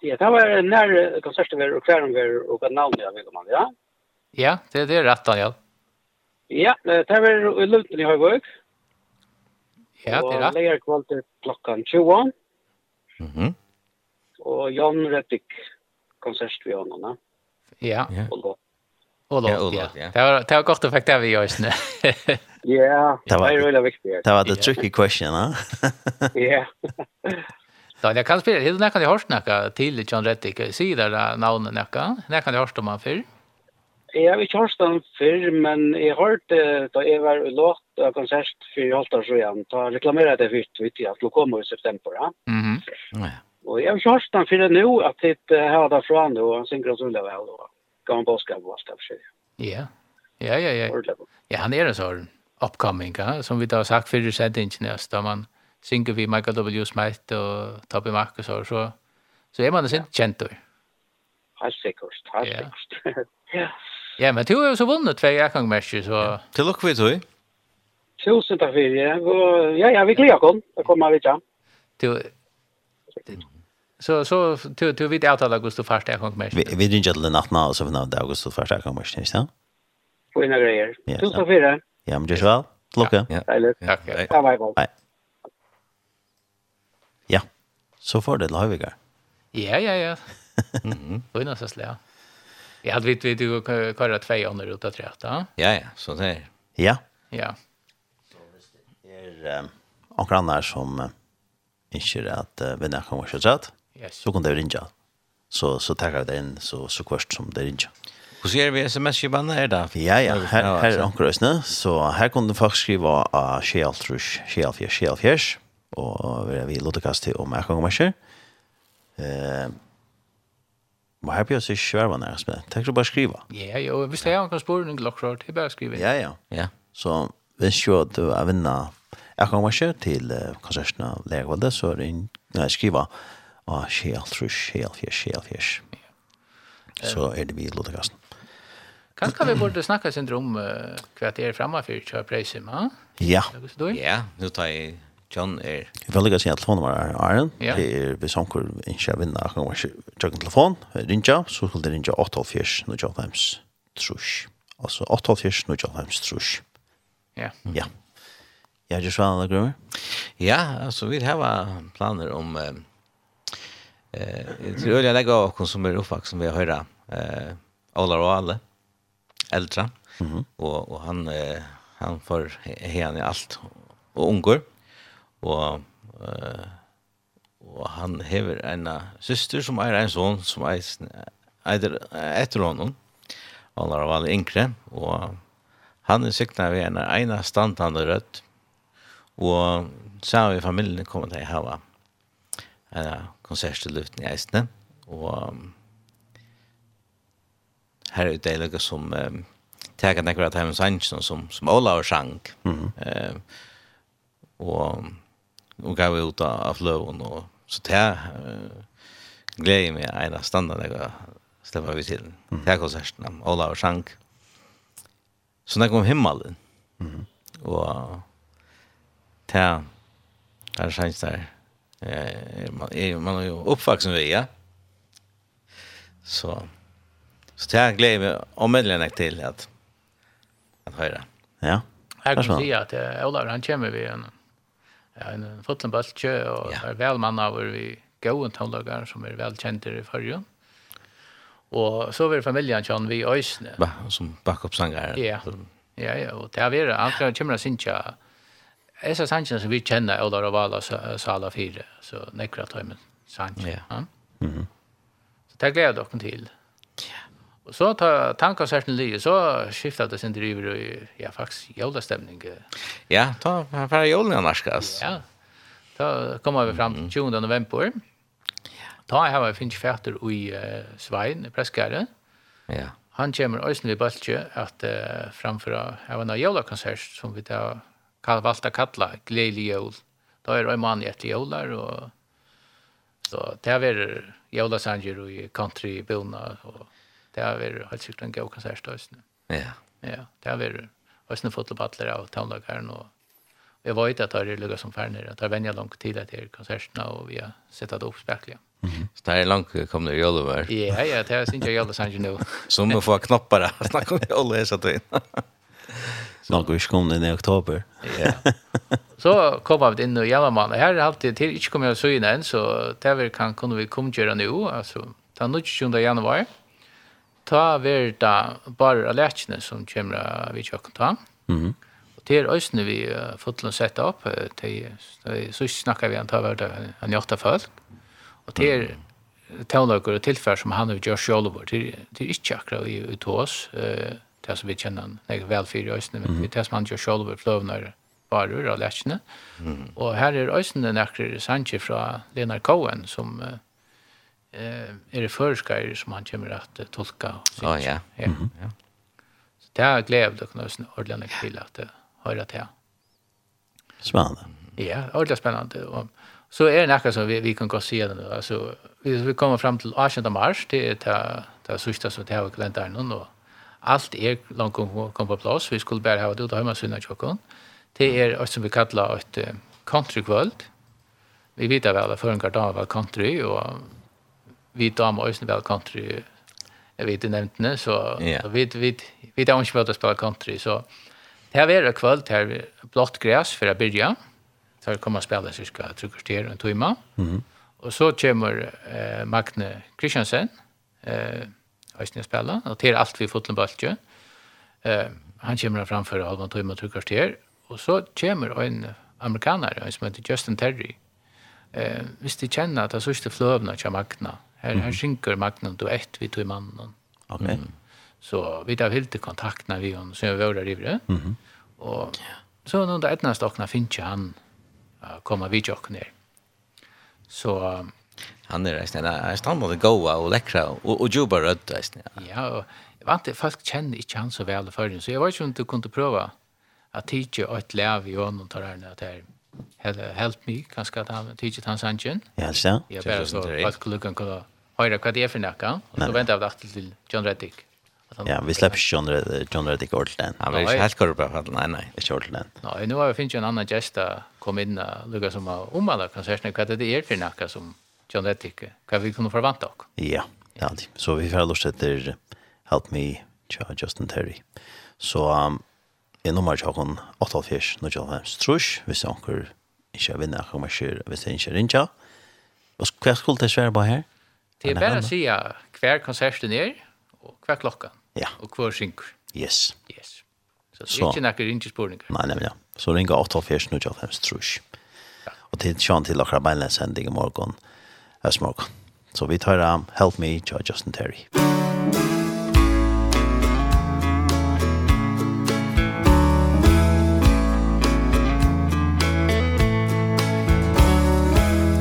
Ja, det var när konserten var och kvären var och att namnet jag vill man, ja. Ja, det det er rett, Daniel. Ja, det var i Lutten i Högvik. Ja, det er det. Og leierkvalget klokkan 20. Mhm. Og Jan Rettig konsert vi har nå. Ja. ja. Og låt. Og låt, ja. Det var, det var godt å fikk det vi gjør i snø. Ja, det var veldig viktig. Det var the tricky question, ja. Ja. Ja, jeg kan spille, Er det kan jeg hørst noe til John Rettig, sier det navnet noe, det kan jeg hørst om han før. Jeg har ikke hørst han før, men jeg hørte da jeg var i låt det konsert för Haltar så igen. Ta reklamera det vitt vitt jag skulle kommer i september, ja. Mhm. Ja. Och jag har kört den för nu att det här där från då han synkar så väl då. Kan man bara på vara sig. Ja. Ja, ja, ja. Ja, han är så upcoming, ja, som vi då har sagt för det sent inte man synker vi Michael W. Smith och Toby Marcus och så så är man sen känt då. Helt säkert, helt säkert. Ja. Ja, men du har så vunnit två jakangmäster så... Til lycka vid dig. Tusen takk for det. Ja, ja, vi gleder oss. Det kommer vi til. Du, så så du du vet att alla Augusto första gång mer. Vi vi inte alla natten och så för några Augusto första gång mer, inte? På en grejer. Tusen tack för det. Ja, men just väl. Lucka. Ja. Tack. Hej. Ja. Så får det Lövigar. Ja, ja, ja. Mhm. Då är det så slä. Jag hade vet vi du kvar två under utav tre, Ja, ja, så där. Ja. Ja eh, anker annar som eh, ikke er at eh, vinner kan ikke rett, yes. så kan det rinja. Så, så takker vi det inn så, så kvart som det rinja. Og så gjør vi sms-kjibene her da? Ja, ja, her, her er anker øsne, så her kan du faktisk skrive av uh, Kjeltrus, Kjelfjers, og vi er vi lottekast til om jeg kan komme Eh, Og her blir jeg ikke svær man er, men tenk du bare skrive. Ja, jo, hvis det er noen spørning, det er bare å skriva. Ja, ja. ja. Så hvis jo du er vinner Jeg kan være til konserten av Legvalde, så er det en jeg skriver av Kjell Trus, Kjell Fjers, Kjell Fjers. Så er det vi i Lodekassen. Kanskje vi burde snakke sin om uh, hva det er fremme for Kjell Preisim, ha? Ja. Ja, nå tar jeg John er... Jeg vil ikke si at telefonen var Arjen. Ja. Det er hvis han kan ikke vinne, jeg kan ikke tjøkke en telefon, rinja, så skulle det rinja 8.4, nå 8.5, trus. Altså 8.4, nå 8.5, trus. Ja. Ja. Ja, det så alla grummer. Ja, alltså vi har planer om eh det öliga lägga och konsumera uppvax som vi har höra eh alla och alla äldre. Mhm. Och och han eh, han får hen i allt och ungor. och eh och han hever en syster som är en son som är eider etter honom. Alla var alle yngre, og han er sikna ved en ena standande rødt, Og så har vi familien kommet til å ha en konsert til luften i Eisene. Og her er det noe som um, teker nekker at Timen Sanchen som, som Olav og Sjank. Mm -hmm. uh, og, og gav ut av fløven. Og, så det uh, gleder jeg meg en av standard jeg slipper vi til. Mm. Det konserten av Olav og Sjank. Så når jeg kom himmelen, mm -hmm. og Ja. Där känns det. Eh man är man är ju uppvuxen vi, ja. Så så det här glädje om medlemmarna till att att höra. Ja. Jag kan säga att Olav han kommer vi en en fotbollskö och är väl man av vi goda tonlagar som är välkända i förrjun. Og så var familien John vi Ösne. Ba, som backup sanger. Ja. Ja, ja, og det er vi, han kommer att synka är så sannsyn som vi känner Ola Ravala sala 4 så nekra tajmen sannsyn. Ja. Mm. -hmm. Så det gleder dere till. Og Och så ta tankar särskilt lite så skiftar det sin driver i ja faktiskt jola stämning. Ja, ta för jola narskas. Ja. Då kommer vi fram til 20 november. Ja. Ta har vi finns färter i uh, Svein preskare. Ja. Han kommer ösnlig baltje att uh, framföra även en jola konsert som vi tar kan valta kalla glädje jul. Då er det en man efter jular och så det är jula sanger i country bona og det är helt sikkert en god konsert då Ja. Ja, det är Øsne fotballbattler av townlageren, og jeg vet at det er lukket som ferner, at det er venner langt tid til konsertene, og vi har sett det opp spekler. Så det er langt kom det jolver. Ja, ja, det er sin jeg jolver sannsyn nå. Som må få knapper her, snakk om jolver, jeg satt inn. Någon kom den i oktober. Ja. Så kommer vi in och jävla man. Här är alltid till inte kommer jag så in än så där vi kan kunde vi komma göra nu alltså ta den 20 januari. Ta verda bara lätchen som kommer vi kör ta. Mhm. Och det är ösnen vi fotlen sätta upp till så snackar vi antar vart en gjort folk. Och det är tonlager och tillfär som han har gjort själv. till till inte akra i utos. Eh det som vi kjenner nek vel fyrir øysene, men mm. det som han gjør sjolv i fløvnare varur av letsjene. Mm. Og her er øysene nekker Sanche fra Lenar Cohen, som uh, er førskar som han kommer at uh, tolka. Å, ja. ja. Mm -hmm. Så det er glede å kunne øysene ordentlig nek til at det høyre til. Spennende. Ja, ordentlig spennende. Og så er det nekka som vi, vi kan gå og se det. Altså, vi, vi kommer fram til 18. mars, det er det, det sørste som det er i kalenderen, og Allt er langt kom, kom på plats. Vi skulle bara ha det ut av hjemmesynet tjokken. Det er alt som vi kallar ett uh, countrykvöld. Vi vet väl att förrän damer var country, och vi damer også väl country, jag vet inte nämnt det, så yeah. vi, vi, vi damer inte vel å spille country, så det här är kvöld, det er blått gräs för att börja. så det kommer å spille cirka trykkerstier og en timme, mm -hmm. og så kommer eh, Magne Kristiansen, eh, Øystein spela, och till allt vi fotlen bultje. Eh, han kommer framför Alvan Tøyma Trukkars til, och så kommer en amerikaner, en som heter Justin Terry. Eh, visst de känner att det sista flövna til Magna, Här här synker Magna då ett vi tog mannen. Okej. Mm. Så vi har helt när vi hon, som vi var der i det. så någon där så når det etnast åkna han, kommer vi til åkne. Så Han är resten där. Han var det goa och läckra och och jobba rött resten. Ja, och vant det folk känner inte han så väl för så jag vet inte om du kunde prova att teacha ett läv i honom tar den att här Hello, help me, kanskje at han tidsit hans angen. Ja, så. Ja, bare så, at klukken kunne høyre hva det er for nekka, og så venter jeg deg til John Reddick. Ja, vi släpper slipper John, Red John Reddick ordentlig enn. Han vil ikke helt korrupt på Nej, nej. Ikke ordentlig enn. Nei, nå har vi finnet en annan gäst att komma in och lugga som har omvalgt konsertene, hva det er för nekka som John Lettick, hva vi kunne forvante oss. Ja, det er alltid. så vi får lust etter Help Me, tja, Justin Terry. Så um, er nummer til åkken 88, nå tja hans trus, hvis jeg anker ikke vinner, jeg kommer ikke, hvis jeg ikke rinja. Og hva skulle det svære på her? Det er bare å si hver konserten er, og hver klokka, ja. og hver synker. Yes. Yes. Så det er ikke noen ringespåringer. Nei, nei, ja. Så ringer 88, nå tja hans trus. Og til tja til akkurat beinlensending i morgen. Ja as morgon. Så vi tar um, Help Me, Justin Terry.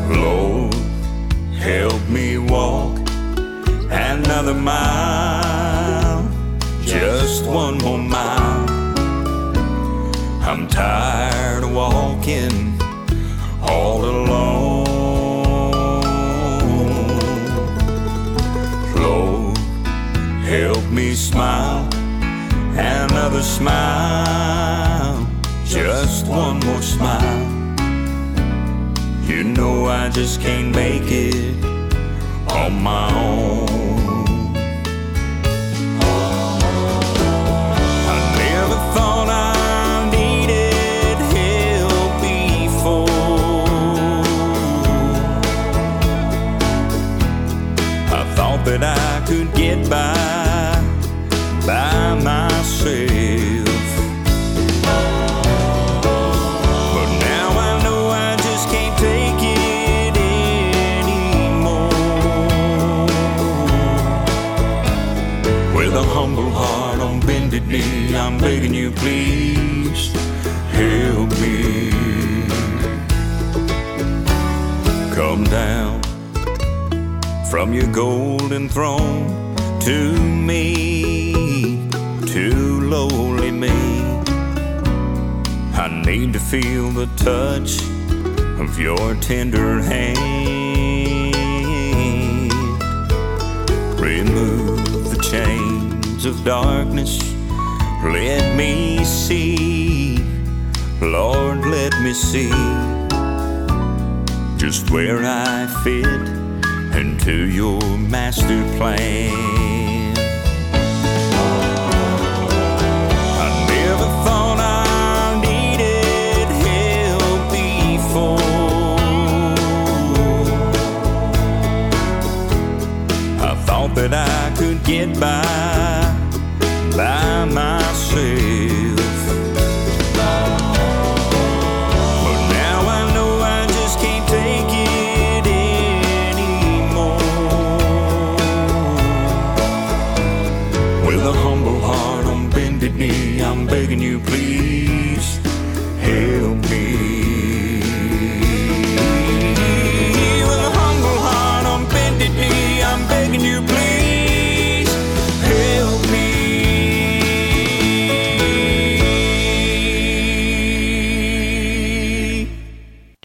Lord, help me walk another mile, just one more mile. I'm tired to smile. Just one more smile. You know I just can't make it On my own. begging you please help me? Come down from your golden throne to me to lowly me. I need to feel the touch of your tender hand. Remove the chains of darkness Let me see. Lord, let me see Just where I fit Into your master plan. I never thought I needed help before. I thought that I could get by By my myself But now I know I just can't take it anymore. With a humble heart on bended knee I'm begging you please.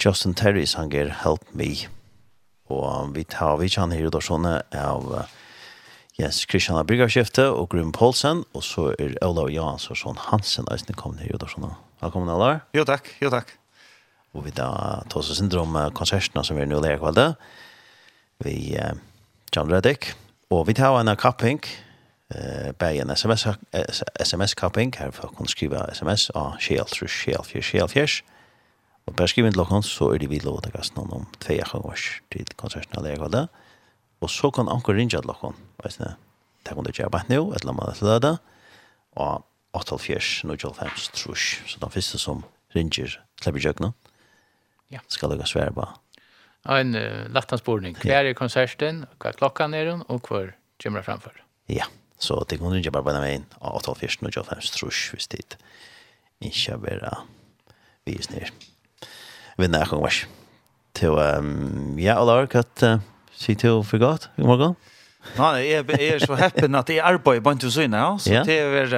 Justin Terry sanger Help Me. Og vi tar vi kjenner her utdagsjonen av Jens Kristian Brygavskjefte og Grum Poulsen, og så er Olav Jansson Hansen eisne kommet her utdagsjonen. Velkommen, Olav. Jo, takk. Jo, takk. Og vi da tar oss syndrom konsertene som er nå lærer kvalde. Vi eh, John Reddick, og vi tar en kapping, eh, bare en SMS-kapping, her for å kunne skrive SMS av Kjell, Kjell, Kjell, Kjell, Kjell, bare skriver inn til dere, så er det vi lov til gassen om tve ganger til konserten av Lerkvalde. Og så kan anker ringe til dere, du, det kan du gjøre bare nå, et eller annet til det, og 8.4, 9.5, trus. Så den første som ringer slipper jøkken, ja. skal dere svære på. En uh, lattansbordning. Hver er konserten, hva er klokka er den, og hva kommer framfor? Ja, så det kan ringe bare på den veien, 8.4, 9.5, trus, hvis det ikke er bare vi snir vid när jag Til, Till, ja, alla har katt, sig til for godt, i morgen. Nei, jeg, jeg er så happen at jeg arbeider på en tusen, ja. Så det var...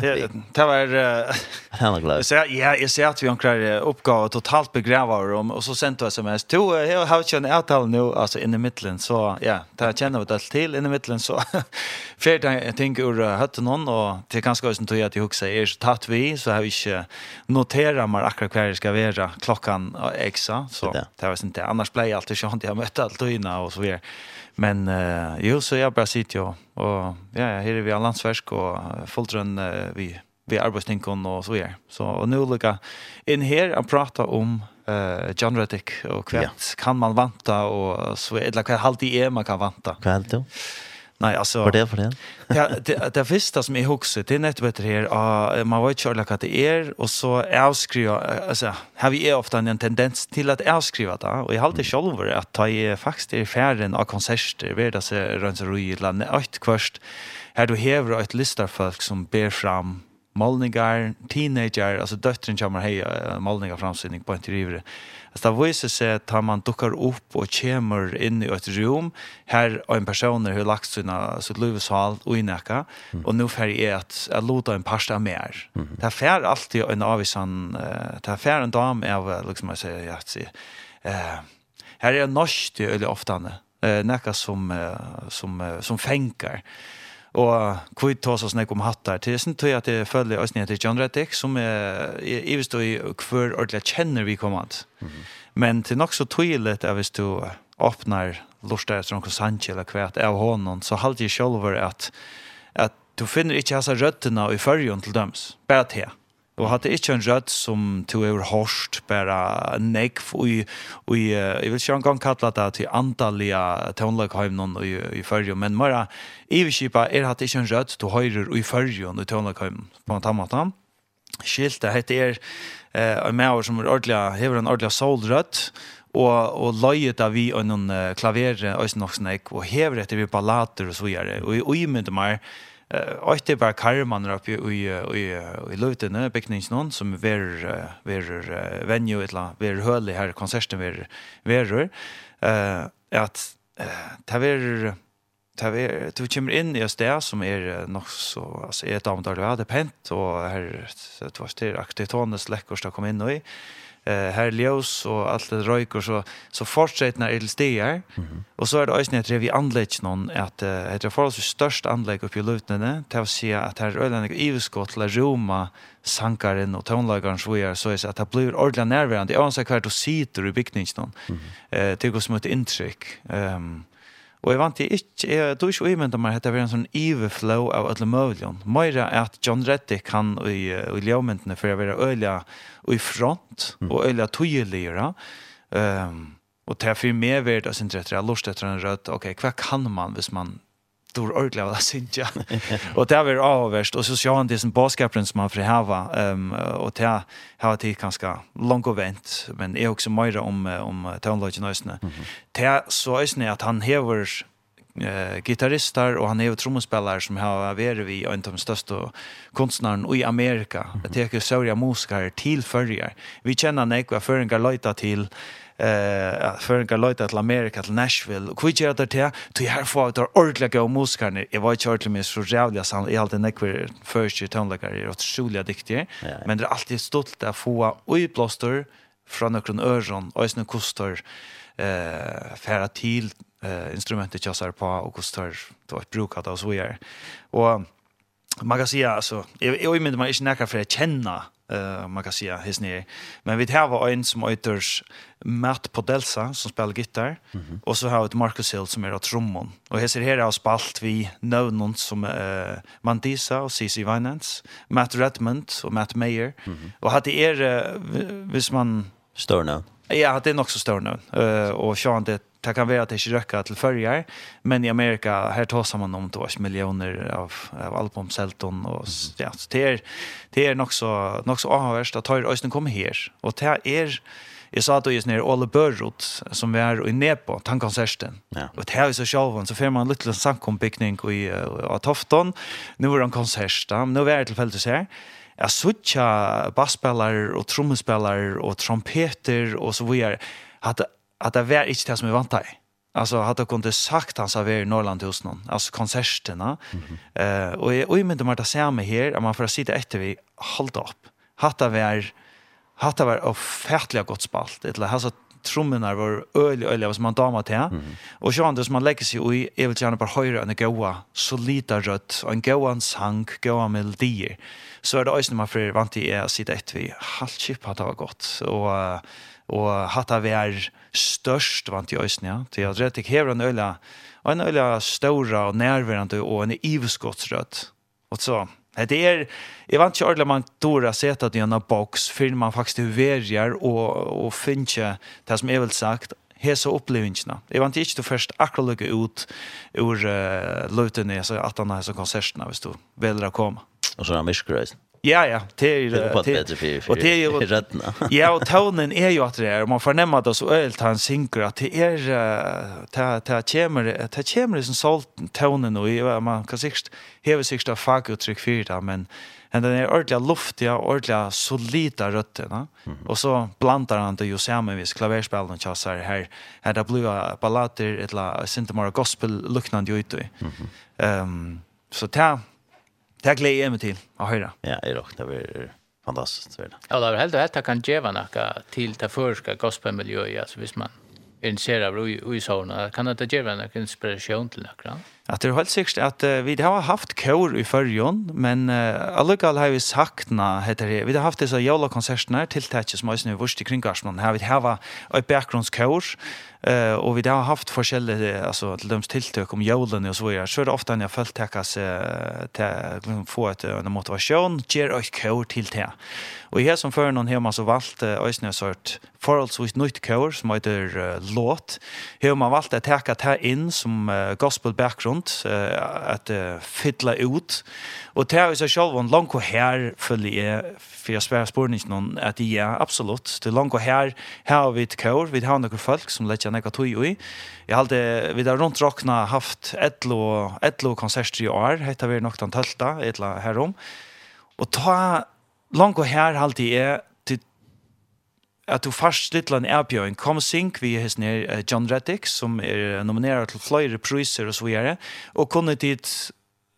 Det det var... uh, Han er glad. Ja, jeg ser at vi omkrar oppgave totalt begraver, og, og så sendte jeg sms. Jo, jeg har ikke en avtale nå, altså inne i midtelen, så ja, det kjenner vi det til inne i midtelen, så flere ting ur høtten noen, og det er ganske også tog at jeg husker, jeg er så tatt vi, så har vi ikke noteret meg akkurat hver det skal være klokkan og eksa, så det var sånn det. Annars ble jeg alltid sånn, jeg møtte alt innan och så vidare. Men uh, jo, så jag bara sitter jag. Och ja, här är vi all landsverk och fullt rön uh, vi, vi arbetsninkon och så vidare. Så och nu lika in här og prata om uh, John Reddick och kvart ja. kan man vanta och så eller vad halt i är man kan vanta. Kvart då. Nej, alltså Var det för det? ja, det det första som är huxet, det är nettopp etter här uh, man vet ju att det är och så avskriva alltså har vi är ofta en tendens till att avskriva det och jag håller själv att ta i faktisk i färden av konserter, ved det så runt så i landet ett kvart här du hever ett listar folk som ber fram målningar, teenager, alltså döttren kommer hej målningar framsynning på en trivare. Alltså det visar sig att man duckar upp och kommer in i ett rum här har en person har lagt sina sitt lövshal och i og mm. och nu färg är att jag låter en pasta mer. Mm. Det fär alltid en avisan det fär en dam är liksom jag säger att se eh här är norskt eller ofta eh näka som som som fänkar. Och kvitt tås oss när hatt hattar til sin tror at att det oss ner til John Reddick som är i visst i hver ordentlig kjenner vi kommant. Mm -hmm. Men till nok så tydligt är hvis du öppnar lustar etter noen sannsje eller kvärt av honom så halte jeg selv att att du finner inte hans rötterna i førjon til døms Bara til Og hadde ikke en rødt som to er hårst, bare nekv, og jeg vil ikke engang kalla det til antallige tånlaghøymnen i, i fyrrjum, men mara, i er hadde ikke en rødt til høyre i fyrrjum i tånlaghøymnen på en tammatan. Skilte hette er en maver som hever en ordentlig solrødt, og og løyet av vi og noen klaver og nok og hever etter vi ballater og så videre og i og i med meg Och det var karman upp i i i i lutene någon som ver ver venue etla ver hölle här konserten ver ver eh att ta ver ta ver du kommer in i det som är nog så alltså är ett där det pent och här så det var det aktiviteten släckor som kom in och i eh här ljus och allt det rök så så fortsätter när det stiger. Mm -hmm. Och så är det ösnet det vi anlägg någon att uh, det är för oss störst anlägg upp i luften till att se att här öland i Ivskott la Roma sankaren och tonlagaren så är så är att det blir ordla närvarande. Jag anser kvart och sitter i byggningen. Mm -hmm. Eh det går som ett intryck. Ehm um, Og jeg vant til ikke, jeg tror ikke umynda meg at det var en sånn overflow av alle mulige. Møyre er at John Reddick, han i, i ljømyndene, for å være øyla i front, mm. og øyla tøyeligere. Um, og til er for meg vært å synes etter, jeg har lyst etter en rødt, ok, hva kan man hvis man stor ordentlig av det, synes og det var avverst, og så ser han det som bådskaperen som han frihava, um, og det har tid ganske langt og vent, men är er også mer om, om tøvnløgjen øsene. Mm -hmm. Det så øsene at han hever eh gitaristar och han är ju trumspelare som har varit vi en av de största konstnärerna i Amerika. Det är ju Soria till förrjar. Vi känner Nekva för en galita till eh för en lojta till Amerika till Nashville. Och kvittar det till till här får det ordliga i jag var kört med så jävla sant i allt den där första tonläggare är otroligt duktiga men det är alltid stolt att få oj plåster från någon öron och sen kostar eh färra till eh instrumentet jag på och kostar då ett brukat av så är och man kan säga alltså jag jag menar man är inte nära för att känna eh man kan säga his nere. Men vi har en som heter Matt Podelsa som spelar gitarr mm -hmm. och så har vi ett Marcus Hill som är av trummon. Och här ser här har spalt vi någon som eh Mandisa och CC Vinance, Matt Redmond och Matt Mayer. Mm -hmm. Och hade er uh, hvis man störna. Ja, det är nog så störna. Uh, och Sean det det kan vara att det inte röka till förrjar, men i Amerika här tar man om två miljoner av, av albumselton och ja, så det är, det är nog så, nog så avhörst att höra östen kommer här och det är Jag sa att det är nere Ole Börrot som vi är i Nepo, tankkonserten. Ja. Och det här är så självan, så får man lite samkompickning i uh, Tofton. Nu är det en konsert, nu är det tillfälligt här jag sucha basspelare och trumspelare och trompeter och så vidare hade att det var inte det som vi vant. Alltså hade jag kunde sagt han sa vi i Norrland hos någon. Alltså konserterna. Mm -hmm. uh, och jag undrar mig att se mig här. Att man får sitta efter vi hållta upp. Hatta var hatta var ofärtliga gott spalt. Det Eller alltså trummorna var öl öl vad man damat här. Mm -hmm. Och så andra som man lägger sig i jag vill gärna på höra en goa så lite och en goan sang goa melodier. Så är det ösnä man för vant i är sitta ett vi halvchip hade var gott och og hatt av er størst vant i øysen, ja. Til at rett hever en øyla, en øyla ståra og nærværende og en iveskottsrød. Og så, det er, jeg vant ikke ordentlig man dora seta det i en boks, før man faktisk verger og, og finner det som jeg vil sagt, hesa upplevingina. Jeg vant ikke to først akkurat lukke ut ur uh, løytene, altså at han har hesa konsertene, hvis du velger å komme. Og så er han. Ja, ja, det är det. Det og det er jo, rättna. Ja, og tonen er jo at det er, og man fornemmer det så øyelt han synker at det är det ta kemer ta kemer som salt tonen jeg, man kan sikkert, hever sikkert av faguttrykk for det men Men den är ordentligt luftiga, ordentligt solida røttene, Mm -hmm. Och så blandar han det jo sammen hvis klaverspillene och her, her det blir ballader, ett la, inte bara gospel-lucknande ute. Mm -hmm. um, så det Det gleder jeg meg til å høre. Ja, jeg det vi fantastiskt väl. Ja, det är helt helt att kan ge noe til till det förska gospelmiljøet, alltså vis man er intresserad av USA kan det ge noe några inspiration till några. Att det är helt säkert att vi har haft kör i förjon men uh, allugal har vi sakna heter det. Vi har haft dessa jolla konserterna till tätch som är nu vurst kring Garsman. Här vi har ett bakgrundskör Eh och vi har haft forskjellige alltså till dems tilltök om jorden och så vidare. Så är det ofta när jag följt täcka sig till få ett en motivation, ger och kör till det. Och här som för någon hemma så valt ösnä sort förhållsvis nytt kör som heter uh, låt. Hur man valt att täcka det här in som uh, gospel background uh, att uh, fylla ut. Och det är så själv en lång och här följer för jag svär spår inte någon att det är absolut. Det lång och här här har vi ett kör, vi har några folk som lägger några nekar tog i. Jag hade, vi där runt rockna haft etlo, etlo konserter i år. heter vi nog den tölta, etla härom. Och ta långt och här hade till at du først litt en erbjøring, kom synk vi hos John Reddick, som er nominerer til flere priser og så videre, og kunne dit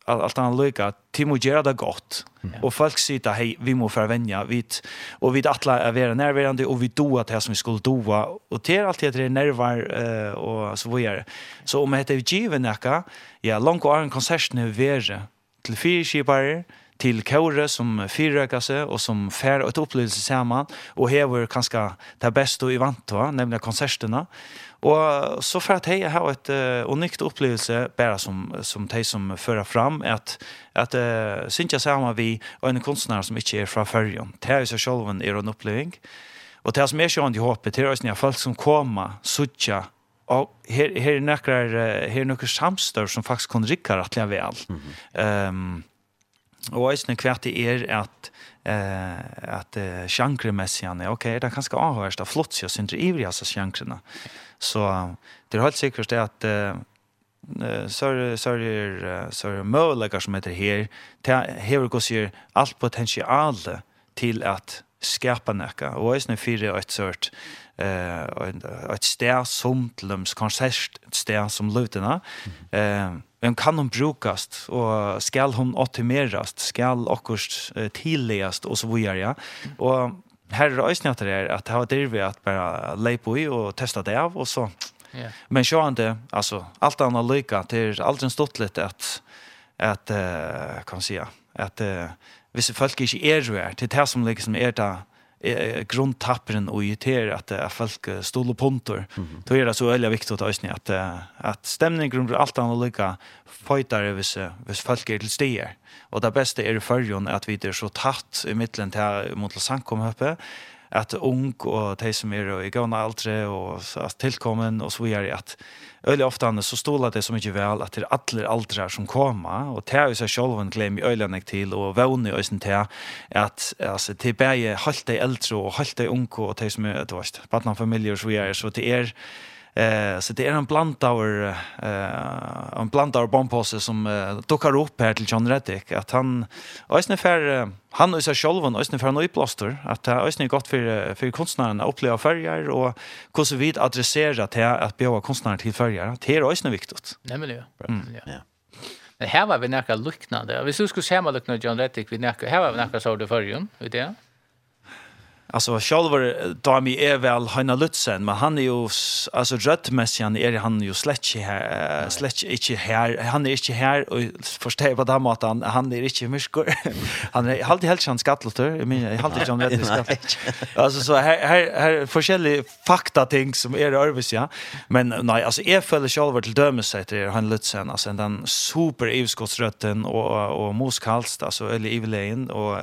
allt annat lycka till må göra det gott. Mm. och folk säger att hej vi må förvänja vi och vi alla är vara närvarande och vi då att det som vi skulle doa och det är alltid det nervar eh, och så vidare så om det heter given näka ja långt och en konsert nu vara till fyra skipare til kåre som fyrrøker seg, og som fer et opplevelse sammen, og hever kanskje det beste i vant til, nemlig konsertene. Og så for at jeg har et uh, unikt opplevelse, bare som, som de som fører fram, at, at uh, synes jeg sammen vi og en kunstner som ikke er fra førjen. Det er jo seg selv en, er en oppleving. Og det som er sjøen i håpet, det er også folk som kommer, suttja, og her, her er noen her er samstør som faktisk kan rikke rettelig vel. Mm -hmm. um, og eisne kvart det er at eh at uh, sjankremessian okej det kanske avhörs av flott så synd ivriga så sjankrena så det är helt säkert att eh så så så möjliga som heter här här går sig allt potential till att skapa näka och eisne fyra ett sort eh ett stär som tillums konsert ett stär som lutena eh Men kan hon brukast och skall hon optimerast, skall också uh, tillägast och så vidare. Ja? Och her er det att det är att ha det att bara lepa i och testa det av och så. Yeah. Men så inte alltså allt annat lycka till allt en stort lite att att uh, kan säga att uh, hvis folk inte är ju är till det som liksom er det, eh, grundtapperen och irriterar att, att folk stolar punter. Mm -hmm. Då är det så väldigt viktigt att, att, att stämningen blir allt annorlunda fajtare hvis, hvis folk är till stier. Och det bästa är i förrjun att vi är så tatt i mitten till mot Sankomhöpe att ung och de som är i gåna äldre och att tillkommen och så vidare att Öle ofta så stola det så mycket väl att det är alla aldrar som kommer, och det är ju så själv en glöm i ölen till och vånne i ösen till att alltså till bäge halt dig äldre och halt dig ung och det som är det vart barnfamiljer så är så det är Eh så det är en bland eh en bland our bombpåse som eh, dockar upp här till John Reddick att han ösnen för han och sig själv och ösnen för en nyplåster att det ösnen gott för för konstnären att uppleva färger och hur så vid adressera till att bjuda konstnären till färger det är ösnen viktigt. Nej men ja. Mm. Ja. Men här var vi näka liknande. Vi skulle se hemma luknande John Reddick vi näka här var vi näka så det förrjun, vet du? Alltså Schalver tar mig är väl Hanna Lutzen men han är ju alltså röttmässigen är han ju slätt här slätt inte här han är inte här och förstår på det att han han är inte myskor. Han är alltid helt chans skattlotter Jag menar jag alltid chans rätt skatt. Alltså så här här här forskjellige fakta ting som är övervis ja. Men nej alltså är för Schalver till dömes sig till han Lutzen alltså den super evskottsrötten och och moskalst alltså eller Evelyn och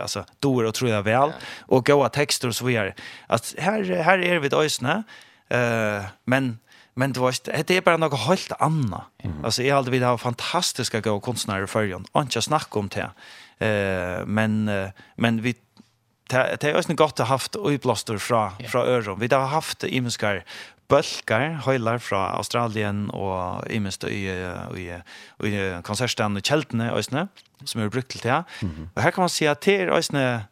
alltså då tror jag väl och goda texter och så vidare. Att här här är vi ösna. Eh men men det var det är bara något helt annat. Mm. Alltså jag hade vi har fantastiska goda konstnärer för ju. inte snacka om det. Eh men men vi det är ösna gott att haft uppblåster från från öron. Vi har haft imskar bölkar høylar från Australien og imest i, i, i konsertstene i Kjeltene, Øysene, som er brukt til det. Mm -hmm. Og her kan man se at det er Øysene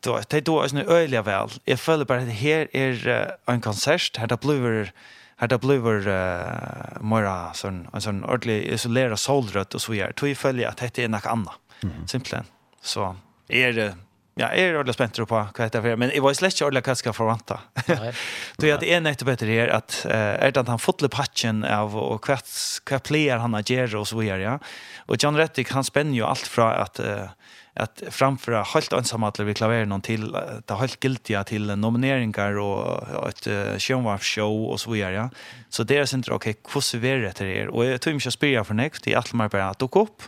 då det då är det öliga väl. Jag följer bara att här är en konsert här där blir här där blir uh, mera sån en sån ordentlig isolera solrött och så vidare. Då följer att det är något annat. Mm. Simpelthen. Så är det Ja, är det ordentligt spänt på vad det är men det var ju släckt ordentligt vad ska förvänta. Då är det en ett bättre här att är det att han fått patchen av och kvätt kvätt han har och så vidare ja. Och John Rettig han spänner ju allt från att att framföra helt ensamma vi klaverar någon till ta helt giltiga till nomineringar och ett uh, show show och så vidare. Ja. Så det är sent okej, hur ser det ut det Och jag tror inte jag spelar för next i allt mer bara att åka upp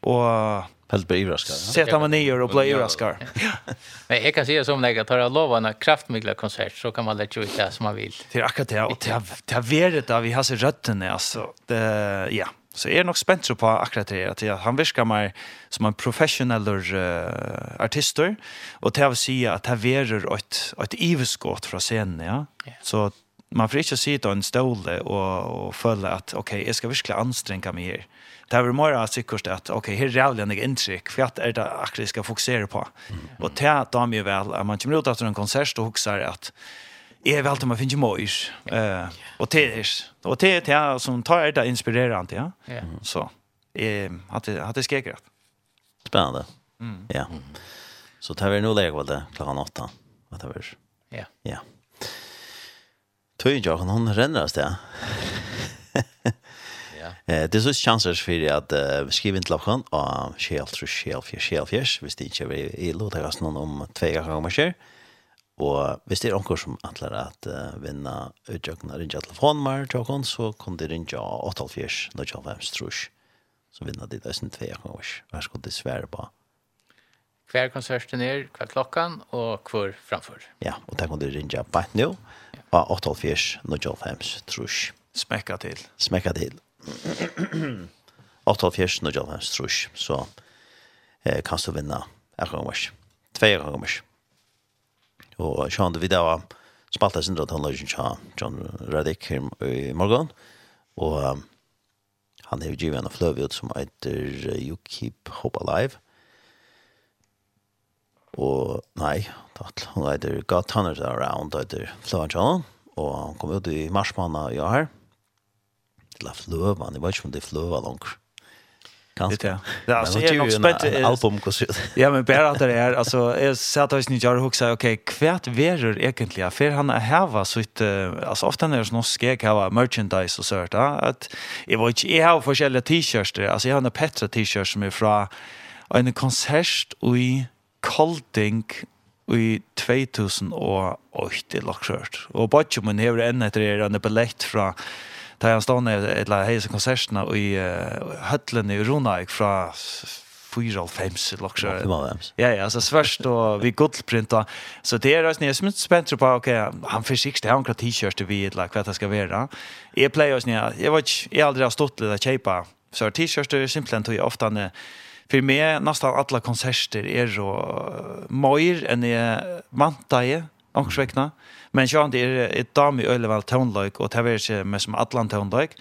och Helt överraskad. Sätta man ner och bli överraskad. Men jag kan säga som när jag tar av lovarna kraftmikla konsert så kan man lägga ut det som man vill. Det är akkurat det. Och det har varit det vi har sett rötterna. Alltså, det, ja. Så jeg er nok spent på akkurat det, at han virker mer som en professionell uh, artister, og til å si at det verer et, et iveskått fra scenen, ja. Yeah. Så man får ikke sitte en ståle og, og føle at, ok, jeg skal virkelig anstrenge meg her. Det er mer sikkert at, ok, her er reallig en inntrykk, for at er det akkurat jeg skal fokusere på. Mm. Og til da mye vel, at man kommer ut etter en konsert og husker at, är väl att man finner mojs. Eh och det är och det är som tar det inspirerande, ja. Mm. Så eh hade hade skägrat. Spännande. Mm. Ja. Så tar vi nu lägga väl det klockan 8. Vad tar vi? Ja. Ja. Tøy jag hon renner oss Ja. Eh det är så chanser för att uh, skriva in till honom och shelf shelf shelf shelf hvis det inte i låta oss någon om två gånger mer. Og hvis det er noen som antler at uh, vinna utjøkna rinja telefonnummer til okken, så kan de rinja 8.4, 9.5, trus. Så vinna de døysen tve ganger. Hva skal de svære på? Hver konserten er, hver klokkan, og hver framfor. Ja, og der kan de rinja bare nå, av 8.4, 9.5, trus. Smekka til. Smekka til. 8.4, 9.5, trus. Så eh, kan du vinna, jeg kan ganger. Tve ganger. Og Sean det videre spalte sin drøtt han løsning til John Reddick her i morgen. Og um, han har givet en fløvjød som heter uh, You Keep Hope Alive. Og nei, tatt, hun heter God Tunners Around, heter fløvjød John. Og han kom ut i marsmanna i år her. Eller fløvjød, jeg vet ikke om det er fløvjød langt. Kanske. Det är alltså är nog spänt album kanske. Ja, men bara att det är alltså jag sa att jag inte har okej, kvärt verur egentligen för han är här var så inte alltså ofta när det snor skek här merchandise och sånt att jag var inte jag har olika t-shirts alltså jag har en Petra t-shirt som är från en konsert i Kolding i 2008 lakkskjørt. Og Batjumann har en etter er en billett fra Da han stod ned et eller heise konsertene i Høtlen i Ronaik fra 4,5 eller noe Ja, ja, så svørst og vi godlprinta. Så det er også nye smitt spent på, ok, han fyrir sikkert, han kan t-shirt vi, eller hva det skal være. Jeg pleier også nye, jeg vet ikke, jeg aldri har stått litt av kjeipa, så t-kjørste simpelthen tog jeg ofte nye, för mig nästan alla konserter är er så mer än jag vantar jag omkring Men sjøen det er et dame i øyne vel tøvnløyk, og det er ikke med som atlan tøvnløyk.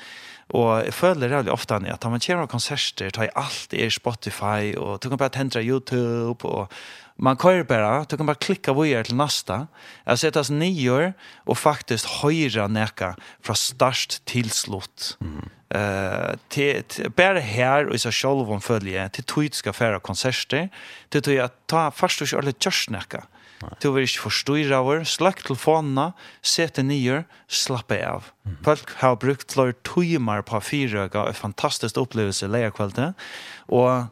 Og jeg føler det ofte at når man kommer av konserter, tar jeg alt i Spotify, og du kan bare tendre YouTube, og man kører bare, du kan bare klikka vidare til nasta. Jeg setter oss nyer, og faktisk høyre neka fra start til slutt. Mm. Uh, til, til, och her og i seg om følge, til tog skal fære konserter, til tog jeg ta först og ikke alle kjørsnekka. Mm Du vil ikke forstyrre over, slakk telefonene, sette nye, slappe av. Mm. Folk har brukt flere timer på fire og en fantastisk opplevelse leierkvalitet, og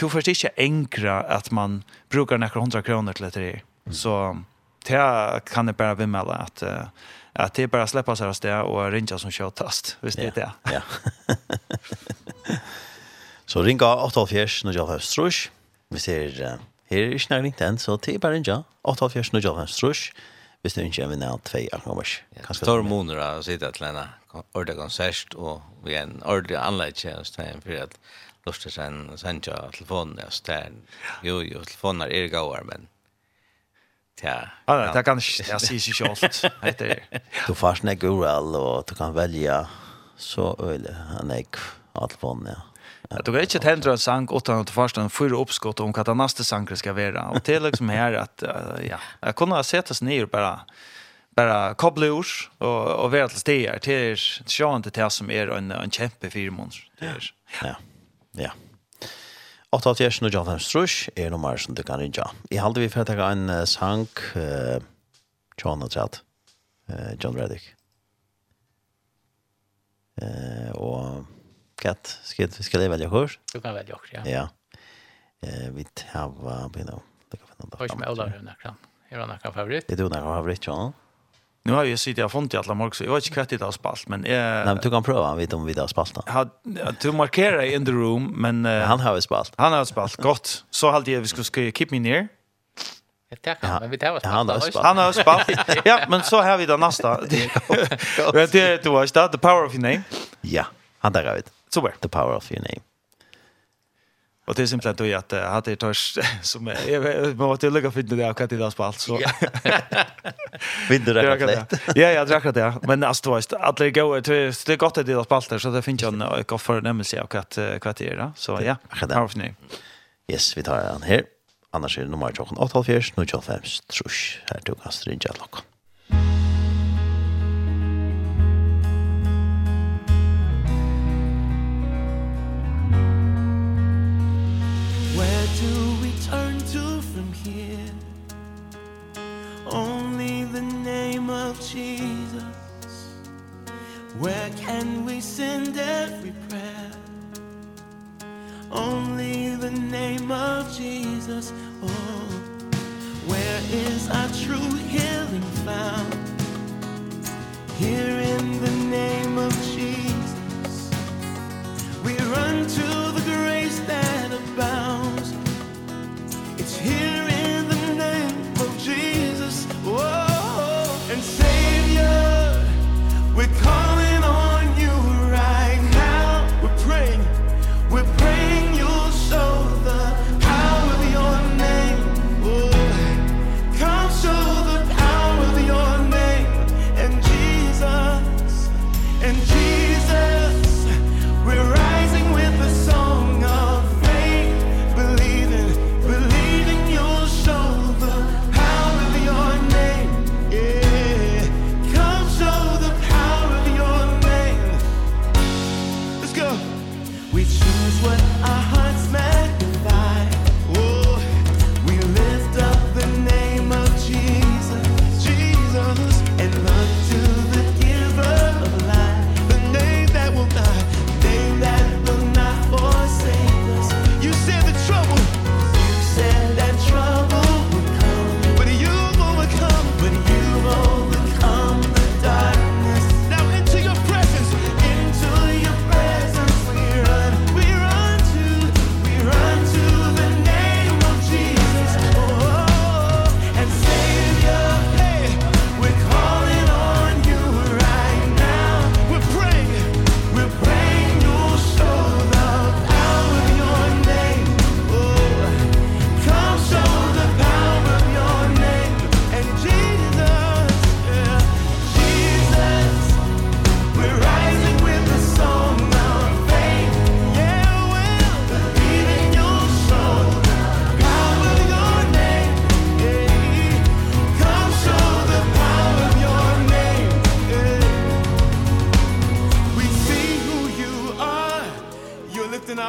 du får ikke enkre at man bruker nekker hundra kroner til etter det. Mm. Så det kan jeg bare vimmelde at, at det er bare slipper seg av sted og ringer som kjøttast, hvis det er det. Ja. Så ringa 88, når jeg har høst, tror jeg. Vi ser... Uh Her er ikke nærmere den, så til bare en ja. 8,5 nå jobber hans. Hvis du ikke er vinner av tvei akkurat. Ja, Stor måneder å sitte til en ordentlig konsert, og vi er en ordentlig anleggtjenest for at lustig sen sendja telefonen ja så stern. Jo jo telefonen er gåar men ja. Ja, det kan jag se sig självt. Heter Du får snägg URL, og du kan velge så öle han av telefonen ja. Ja, du kan ikke tendre en sang utan att förstå en förra oppskott om hva den neste sangen skal være. Og det er liksom her at, uh, ja, jeg kunne ha sett oss ner bare bara koppla ur og och vara till stigar. Det är til det som er en, en kjempe firmons. Det Er, Ja, ja. 88 og Jonathan Strush er nummer som du kan rinja. Jeg halde vi for å ta en uh, sang uh, John og Chad, uh, John Reddick. Uh, og Katt, ska, ska det välja kurs? Du kan välja kurs, ja. Ja. Eh, vi tar på nu. Det kan vara något. Hörs med Ola Rune kan. Är det någon favorit? Det är du någon favorit, ja. Nu har jag sett jag fått i alla mark så jag vet inte det av spalt men jag Nej men du kan prova vet om vi där spalt. Had du markera in the room men uh, han har spalt. Han har spalt gott. Så hade jag vi skulle ska keep me near. Det tackar men vi tar oss. Han har spalt. Han har spalt. ja men så har vi det nästa. Vet du du har startat the power of your name. Ja, han där vet. Super. The power of your name. Och det är simpelt då att jag hade törs som jag måste lägga för det jag kan inte på allt så. Vinner det rätt. Ja, jag drack det. Men alltså det att det går det är gott att det har spalt så det finns en och för nämnelse och att kvartera så ja. Power of name. Yes, vi tar den här. Annars är det nummer 8.5, 9.5, trusch. Här tog Astrid Jadlock. name of Jesus. Where can we send every prayer? Only the name of Jesus. Oh Where is our true healing found? Here in the name of Jesus. We run to the grace that abounds. It's here in the name of Jesus. Oh.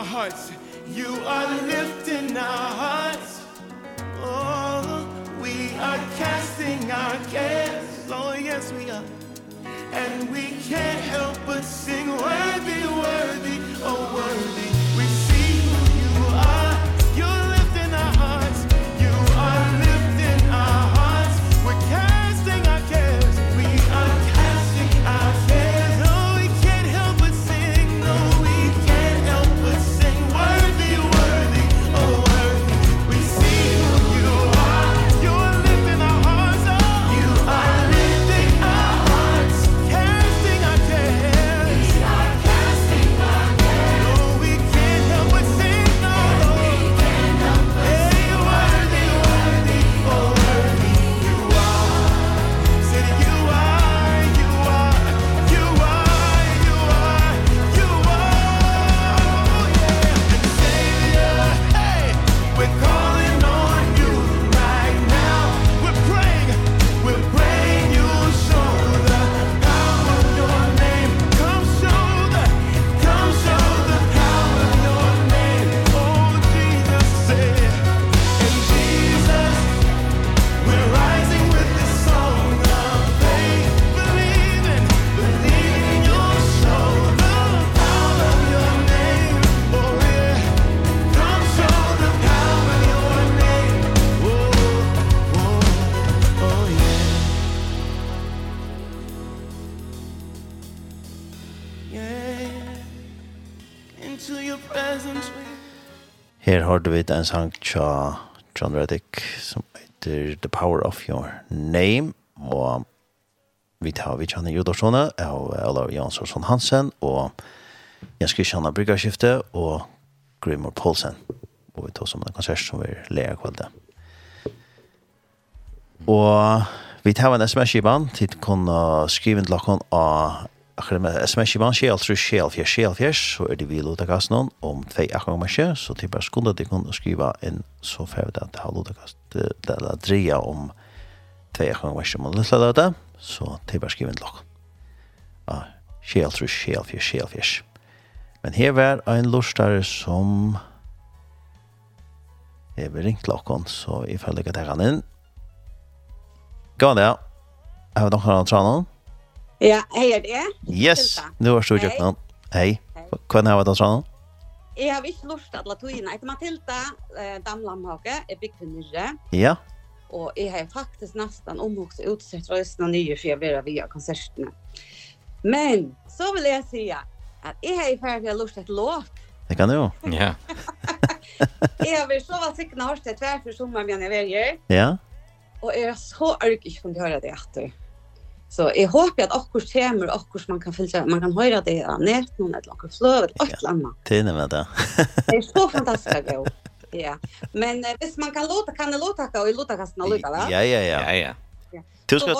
our hearts. You are lifting our hearts. Oh, we are casting our cares. hørte vi en sang tja John Reddick som heter The Power of Your Name og vi tar vi kjenner Jodarssone og Olav Jansson Hansen og Jens Kristian av Bryggarskifte og Grimor Poulsen og vi tar som en konsert som vi leger kveldet og vi tar en sms-kiban til å kunne skrive en til dere av akkurat med sms man skjel, tru skjel, fjers, skjel, fjers, så er det vi lota lotakasten noen om tvei akkurat man skje, så til bare skundet de kunne skriva inn, så får vi det at det har lotakast, det er dreia om tvei akkurat man skje, man lytter det, så til bare skriva inn lokk. Ja, skjel, tru skjel, fjers, skjel, fjers. Men her var en lustare som jeg vil ringe klokken, så jeg føler ikke at jeg inn. Gå an det, jeg har noen annen tranen. Ja, hei er det? Yes, nu har stort gjort Hei. Hej. har vi vara sån? Jeg har ikke lurt at låta in. Jag Matilda eh, Damlamhake är byggd nere. Ja. Og jeg har faktisk nesten omvokst utsett rösterna nya för jag vill via konsertene. Men så vil jeg si at jeg har färdigt lurt et låt. Det kan du jo. Ja. jeg har vært så være sikkert hørt det tvær for sommeren jeg vil gjøre. Ja. Og jeg er så ærg ikke om du hører det etter. Så jeg håper at akkurat kommer, akkurat man kan följa man kan høre det av nät någon ett långt flöde och allt annat. Det är nämligen det. Det er så fantastisk, bra. Ja. Men eh, hvis man kan låta kan det låta og i låta kastan låta va? Ja ja ja. Ja ja. Du skal...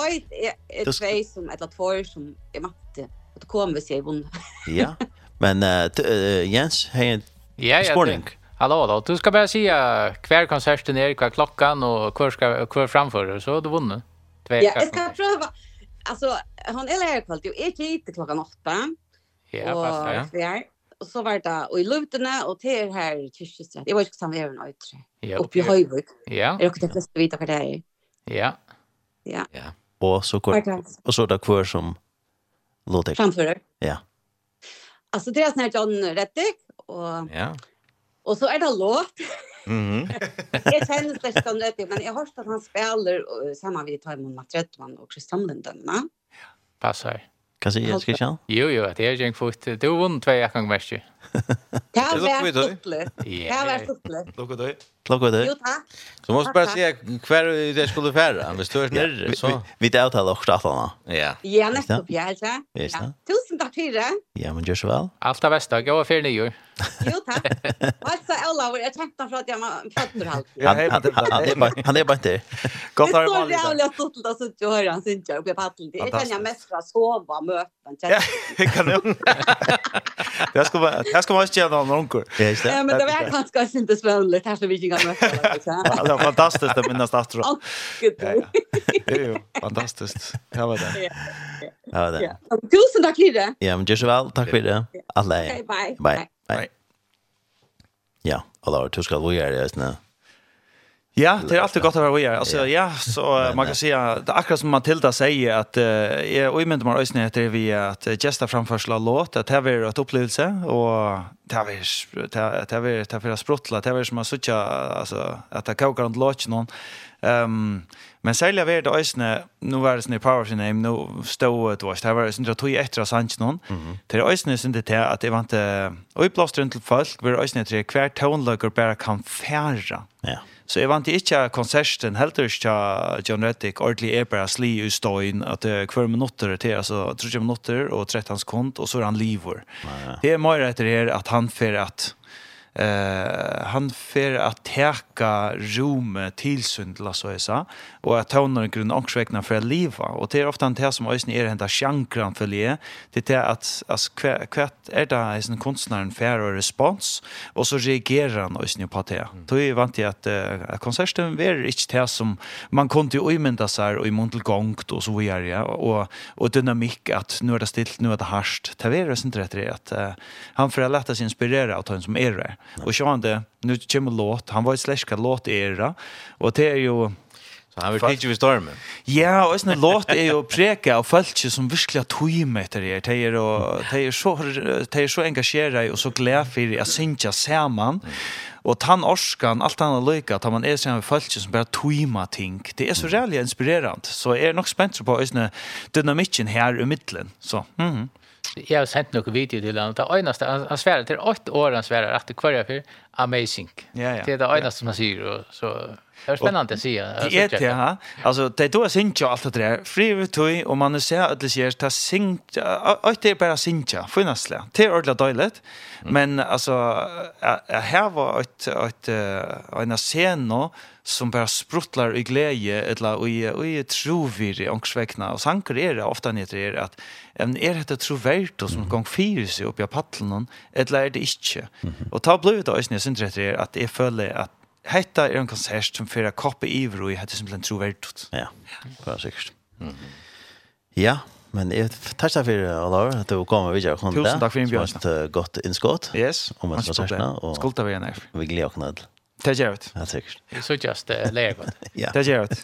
Så ska ett två som eller två som jag matte att komma vi ser vunnet. Ja. Men uh, Jens hei en Ja ja. Sporting. Hallå då. Du ska bara säga kvar konserten är kvar klockan och kvar ska kvar framför så har du vunnit. Ja, jeg skal prøve alltså han eller jag kvalt ju är hit klockan 8. Ja, fast ja. Och så var det och i Lutene och till här i Kyrkjesträtt. Jag var ju samma även i Ja. Uppe i Höjvik. Ja. Är också det flesta vita vad det är. Ja. Ja. Ja. Och så kort. Och så där kvar som låter. Framför dig. Ja. Alltså det är snart John Rettig och Ja. Och så är det låt. Mhm. Jag känner det som det men jag har hört att han spelar samma vid Timon Matretman och Christian Linden, va? Ja. Passar. Kan se jag ska Jo jo, det är jag fått. Du vann två jag kan mest. Det har vært ståttelig. Det har vært ståttelig. Klokka døy. Klokka døy. Jo, takk. Så må vi bare si hver det skulle være. Hvis du er nere, så... Vi vi det avtale og klart henne. Ja. Ja, nettopp, ja, ikke? Ja. Tusen takk for det. Ja, men gjør så vel. Alt er vestak, jeg var fyrt nye år. Jo, takk. Og Altså, Olav, jeg kjente for at jeg var føtter halvt. Han er bare der. Godt har jeg vanlig. Det står jævlig at ståttelig og sitte og høre han synes jeg oppe i paddelen. Jeg kjenner mest fra sove og møte. Ja, kan jo. Det skulle være Här ska man inte göra någon onkel. Ja, just det. Ja, men det var ganska inte svårligt. Här så vi gick med. Ja, det var fantastiskt att minnas det. Ja, jo, fantastiskt. Ja, var det. Ja, var det. Tusen tack det. Ja, men just väl. Tack för det. Alla. Bye. Bye. Bye. Ja, alla, du ska vara här det nu. Ja, det är alltid gott att vara här. Alltså ja, så man kan säga det akkurat som Matilda säger att jag och inte mer ösn heter vi att gesta framförsla låt att det är ett upplevelse och det är det är det är sprottla det är som att söka alltså att ta kokar runt låt någon. Ehm men sälja vart ösnä nu var det snä power sin name nu stod det var det var inte tog efter sant någon. Det är ösn inte det att det var inte och i till folk var ösnä tre kvart tonlager bara kan färra. Ja Så jeg vant ikke konserten, heller ikke John Reddick, ordentlig er bare sli i støyen, at det er hver minutter til, altså 30 minutter og 13 sekund, og så er han livor. Det er mer etter her at han fer at eh han fer att täcka rummet till syndla så är så och att tonen grund och sväckna för leva och det är ofta det som ösn är hända chankran för le det är att as kvätt är det är en konstnären fair och respons och så reagerar han ösn på det då är vant til att uh, konserten är inte det som man kunde ju imenta sig och i mun till gång och så vidare ja. Och och dynamik att nu är det stilt nu är det harst det är inte rätt det att uh, han får lätt sig inspirera av den som är det Och så han det nu kommer låt. Han var ju släska låt era och det är ju Så han vill inte vi stormen. Ja, og sånn låt er jo preka av folk som virkelig har tog med etter det. De er, og, de er så, de er så engasjere og så glede for å synge sammen. Og tann orskan, alt annet løyka, tar man er seg med folk som bare tøyma ting. Det er så reellig inspirerende. Så jeg er nok spent på øsne dynamikken her i middelen. Så, mhm. Mm jeg har sendt noen video til han, det øyneste, han, han sverer til åtte år han sverer at det kvarje for amazing. Ja, ja. Det er det øyneste ja. han sier, og så Det är spännande att se. Det er det här. Alltså det er da ju alt det der. Fri vi tog, og man ser att det ser ta syns att det er bara syns ju. Det är ordla døylig. Men alltså här var ett ett en scen som bare spruttlar i glede, eller i i trovir i angstvekna och sanker er det ofta ner det att en är dette trovert som gång fyra seg upp i paddeln eller er det inte. Och ta blöd då är det synes det att det är fölle att Hetta er en konsert som fyrir a koppe ivro i hette simpelthen troverdut. Ja, det er sikkert. Ja, men jeg takk deg for, Olav, at du kom og vidtja og. Tusen takk for innbjørnsen. Som et godt innskått. Yes. Om et konsertene. Skulta vi igjen her. Vi gleder oss nødel. Det gjør det. Ja, sikkert. Vi så just leir godt. Ja. Det gjør det.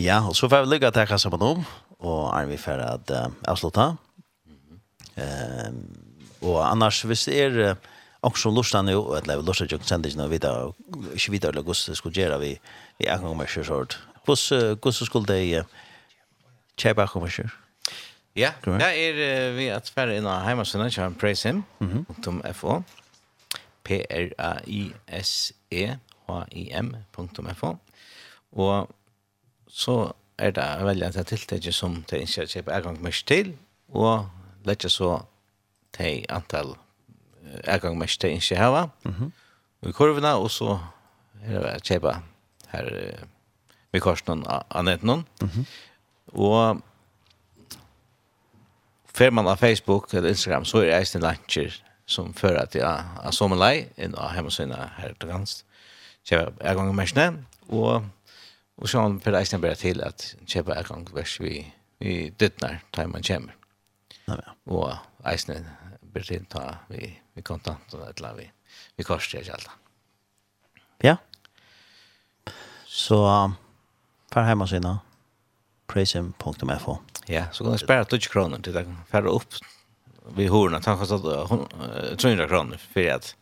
Ja, og så får vi lykke til hva som er og er vi ferdig at avslutte. Og annars, hvis det er... Uh, Och så lustar nu att leva lustar jag sen det när vi då inte eller då det skulle göra vi vi är kommer så sort. Plus kus skulle det chepa kommer så. Ja, där är vi att färra in hemma sen och han praise him. .fo .fo p r a i s e h i m.fo och så är det väl att tilltäge som det inte köper en gång mer till och lägga så te antal er gang mest til ikke hava. Og i kurvene, og så er det kjøpe her ved korsen av netten. Og fer man av Facebook eller Instagram så er det eisen luncher som fører at jeg er som en lei, inn av hjemmesøyene her til gansk. Kjøpet er gang mest og Og så han for eisen bare til at köpa en gang vers vi vi dittnar time man kommer. Ja. ja. Og eisen blir til ta vi vi kontant og et vi, vi korset ikke alt. Ja. Så fær hjemme sina, praiseim.fo. Ja, så kan du spara 20 kroner til det færre opp vi horna, han kostat 300 kroner för att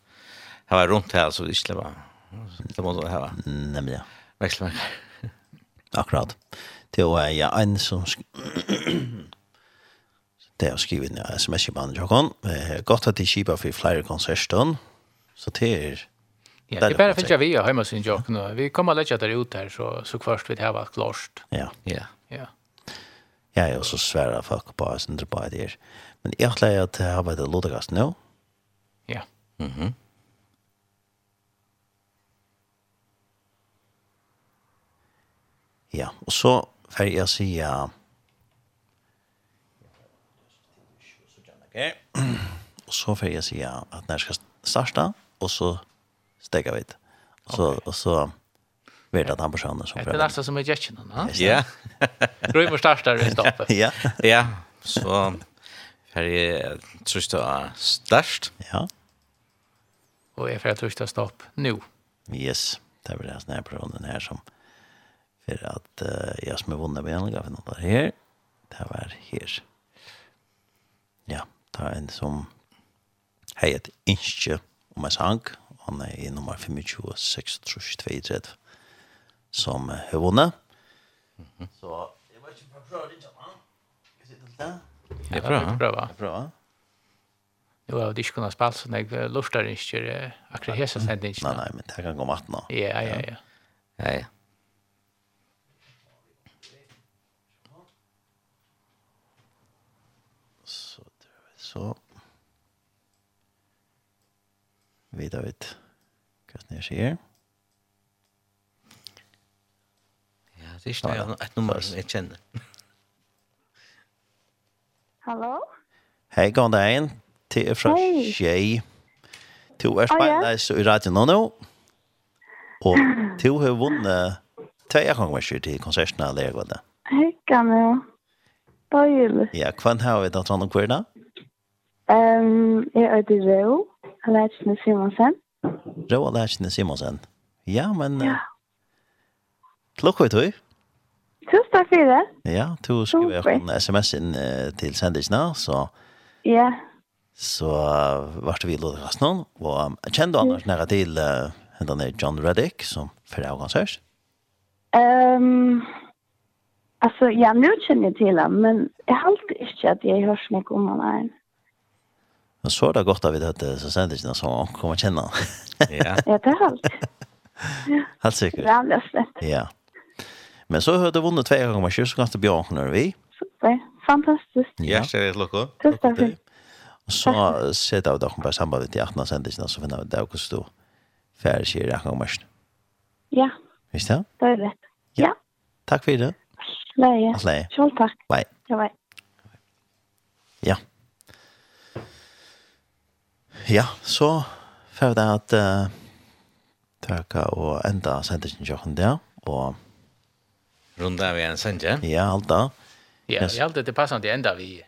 här var runt här så vi släppa det måste här Nej men ja. Växelverkar. Akkurat. Det var ja, en som det er skrivet en sms i banen, Jokon. Godt at de kjipa for flere konserter, så det er Ja, det bara finns jag vi har hemma sin jock nu. Vi kommer lägga det ut här så så först vi det här var klart. Ja. Ja. Ja. Ja, jag så svära folk på oss inte på det. Men jag tror att det har varit lodgast nu. Ja. Mhm. Ja, och så får jag säga Okej. Okay. Og så får jeg si ja, at når jeg skal starte, og så steker vi det. Och så okay. och så vet jeg at han personen som Det är nästan som är jetchen va? Ja. Tror jag startar det stoppet. Ja. Ja. Så här är trösta störst. Ja. Och jag får trösta stopp nu. Yes. Det blir den här personen her som for at uh, jeg som er vunnet med en gav något her. Det var här ta en som hei et innskje om en sang, og han er i nummer 25-26-32 32, som har vunnet. Så jeg vet ikke om jeg prøver litt av han. Jeg sitter til det. Jeg prøver. Jeg prøver. Jeg prøver. Jo, jeg hadde ikke kunnet spille sånn, jeg lortar ikke akkurat hese sendingen. Nei, nei, men det kan gå matten nå. Ja, ja, ja. Ja, ja. så vet jag vet vad ni ser. Ja, det är ju ett nummer som jag känner. Hallå? Hej, god dag. Det är från Tjej. Du är spelare i radion nu. Och du har vunnit två gånger till konserterna eller vad det är. Hej, kan jag. Ja, kvann har vi da tråd om kvirna? Ehm, jeg er det Røv, Alertene Simonsen. Røv Alertene Simonsen. Ja, men... Ja. Klokka er tøy. Tusen takk for det. Ja, du skriver en sms inn til sendisene, så... Ja. Så vart vi låter oss noen, og kjenner du annars nära till uh, den där John Reddick, som för av hans hørs? Um, altså, ja, nu kjenner jeg til ham, men jeg alltid ikke at jeg hørs nek om han er. Men så er det godt at vi hørte så sent ikke så han kommer kjenne ja. ja, det er alt. Ja. Helt sikkert. Det er løsnet. Ja. Men så hørte du vunnet tve ganger, så kan du bli åkner vi. Super. Fantastisk. Ja, så er det lukke. Tusen takk. Og så setter vi dere på samband til 18 sendisene, så finner vi det også stå ferdig sier jeg ganger. Ja. Visst det? Det er rett. Ja. Takk for det. Leie. Leie. Selv takk. Bye. Ja, bye. Ja. Ja, så får det at uh, tøka og enda sendelsen tjokken der, og... Runda vi en sendje? Ja, alt da. Ja, yes. alt det passende enda vi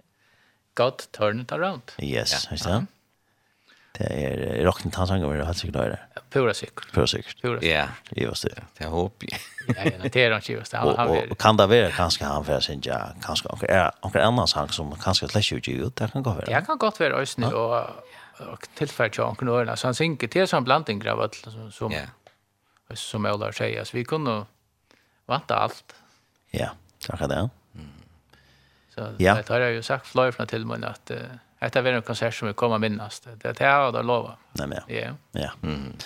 godt turn it around. Yes, ja. ikke det? Det er rocken tansanger vi har helt sikkert høyre. Pura sikkert. Pura sikkert. Pura Ja. Vi var styr. Det håper jeg. Ja, Det er han ikke vi var Og kan det være kanskje han for sin ja, kanskje anker er anker annen sang som kanskje slett ikke ut, det kan godt være. Det kan godt være øsne, og och tillfälligt jag kunde höra så han synker till som blandning grabbar som som yeah. som jag lär säga så vi kunde vanta allt. Ja, tack det. Så ja. det har jag ju sagt flöj från till mig att uh, det är en konsert som vi kommer minnas. Det är jag har lova. Nej men. Ja. Ja. Mm.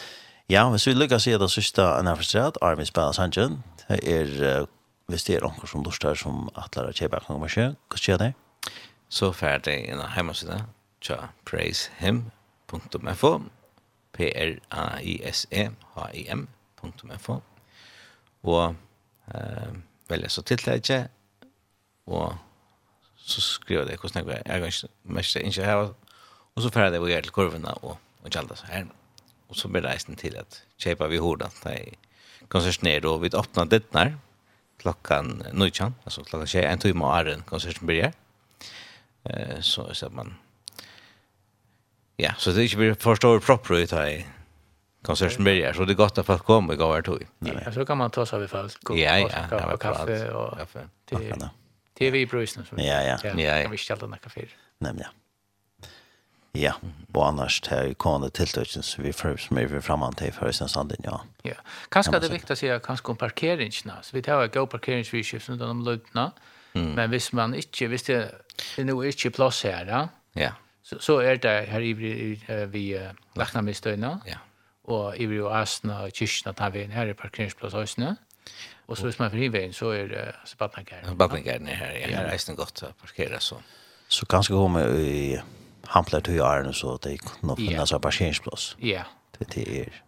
Ja, hvis vi lykkes se det siste enn en avstred, Armin Spela Sanjen, det er, hvis det er noen som lurer som atler av kjøper, kan man kjøpe, hva skjer det? Så ferdig inn en hjemmeside, tja praisehim.fo p-r-a-i-s-e-h-i-m.fo og eh, velja så tillegget og så skriver det hvordan jeg er ganske mest ikke her og så færre det vi gjør til kurvene og, og kjalda så her. Og så blir reisen til at kjeipa vi hodet at jeg konsertner og vi åpna dittnar klokkan nøytjan altså klokkan tjei en tøyma og en konserten blir her. Eh, så er man Ja, så det är inte blir förstår proper ut här konserten börjar så det är gott att folk kommer och går tog. Ja, så kan man ta sig vid folk. Ja, ja, ja, kaffe och kaffe. TV i brusen som Ja, ja. Ja, kan vi ställa några kaffe. Nämligen. Ja, og annars det är konet tilltötsen så vi får som er är framan till för sen sanden, ja. Ja. Kanske det viktigaste säga kanske om parkeringarna. Så vi tar ett go parkeringsvishift utan de lutna. Men hvis man inte, hvis det, det nu är inte plats här, ja. Ja Så, så er det her i vi uh, Laknamistøyene, ja. og i vi og asna og Kyrkene tar vi her i parkeringsplasshøysene. Og så hvis man får veien, så er det uh, altså Badnagærden. är här, ja. Her er det gott å parkera så. Så ganske komme i Hampler til Arne, så det er nok finnes av parkeringsplass. Ja. Det er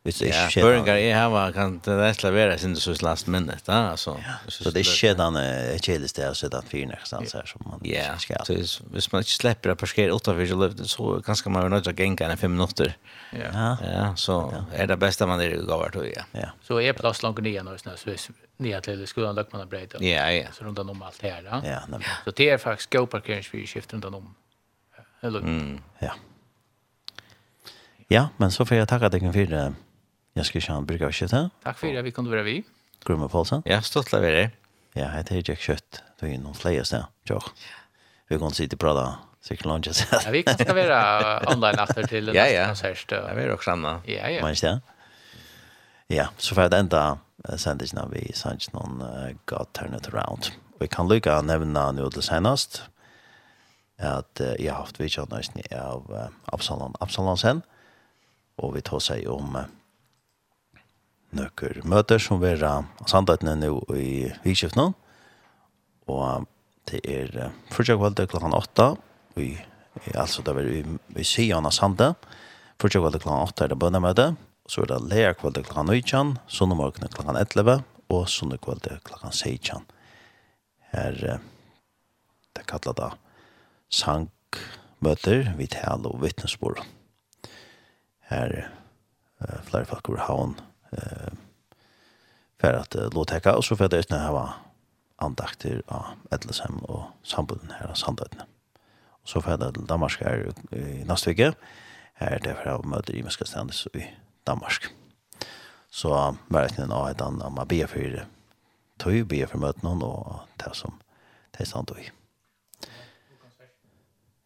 Hvis det ikke skjer. Børingar i hava kan det nesten være sin det sås last minnet, da, altså. Så det er ikke et kjelest sted å sitte at fyrne, stans her, som man ikke skal. Ja, så hvis man ikke slipper å parkere utenfor i løpet, så kanskje man er nødt til å genka enn fem minutter. Ja. Ja, så er det beste man er i gavar til, ja. Ja. Så er plass langt nye nå, så hvis nye til skolen løk man har breit, ja, ja. så rundt om alt her, da. Ja, nemlig. Så det er faktisk gå parkeringsfyrskift rundt om. Ja. Ja, men så får jeg takke deg for det. Jeg skal kjenne Jens av Brygavskjøtta. Takk for at vi kunne være vi. Grumme Poulsen. Ja, stått la være. Ja, jeg heter Jack Kjøtt. Du er noen flere sted. Ja. Vi kan sitte og prate sikkert lunge seg. Ja, vi kan skal være online etter til ja, ja. konsert. Ja, vi er også sammen. Ja, ja. Men ikke det? Ja, så får jeg den da når vi sanns noen uh, God Turn It Around. Vi kan lykke å nevne nå til senest at uh, jeg har haft vidtjønnøsning av uh, Absalon Absalonsen, og vi tar seg om uh, nøkker møter som vi vera sandhetene nå i vikskiftene. Og det er uh, første kveld klokken åtta, i, i, altså det er i, i siden av sandet. Første kveld klokken åtta er det bønnemøte, så er det leer kveld klokken nøytjen, sånne morgen klokken 11, og sånne kveld klokken 16. Her, uh, det kallar da sangmøter, vital og vittnesbord. Her, uh, flere folk over havn, eh, för att uh, låta täcka och så för det när var andakter av Edlesheim och sambunden här av Sandöjtene. Och så för til Danmark är i nästa vecka. Här är det för att möta i Mönska ständes i Danmark. Så verkligen av et annet man ber för det. Tog ju ber för möten någon och det som det är sant i.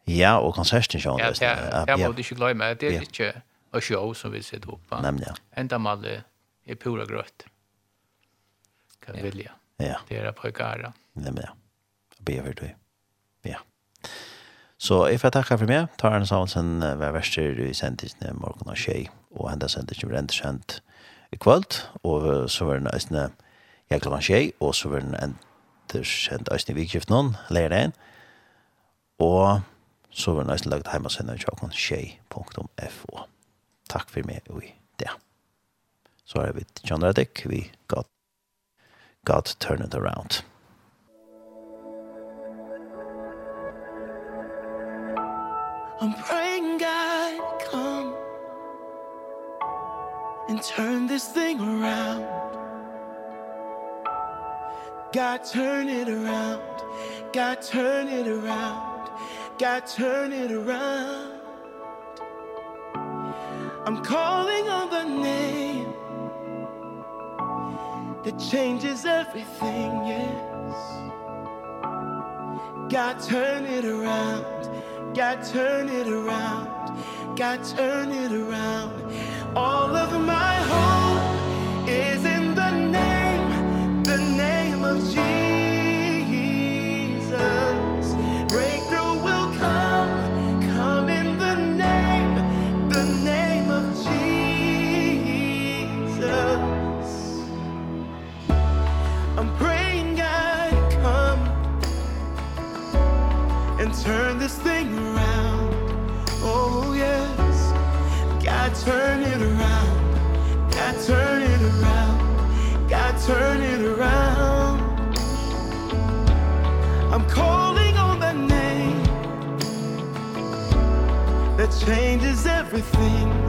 Ja, och konserten sjön. Ja, det är, jag borde ikke glemme, Det är ikke en show som vi sitter upp på. ja. Enda med är pura gröt. Kan ja. vilja. Ja. Det är pojkar. Nej men ja. Be för dig. Ja. Så if jag tackar för mig, tar en samsen var värster i sentisen morgon och tjej och ända sentisen blir inte känt i kväll och så var det nästan jag klockan tjej och så var det inte känt ösn i vikskift någon lärde en och så var det nästan lagt hemma sen i tjocken tjej.fo Takk for meg og i det så er vi John Reddick, vi got, God Turn It Around. I'm praying God come and turn this thing around. God turn it around. God turn it around. God turn it around. I'm calling on the name It changes everything, yes. God turn it around. God turn it around. God turn it around. All of my heart changes everything.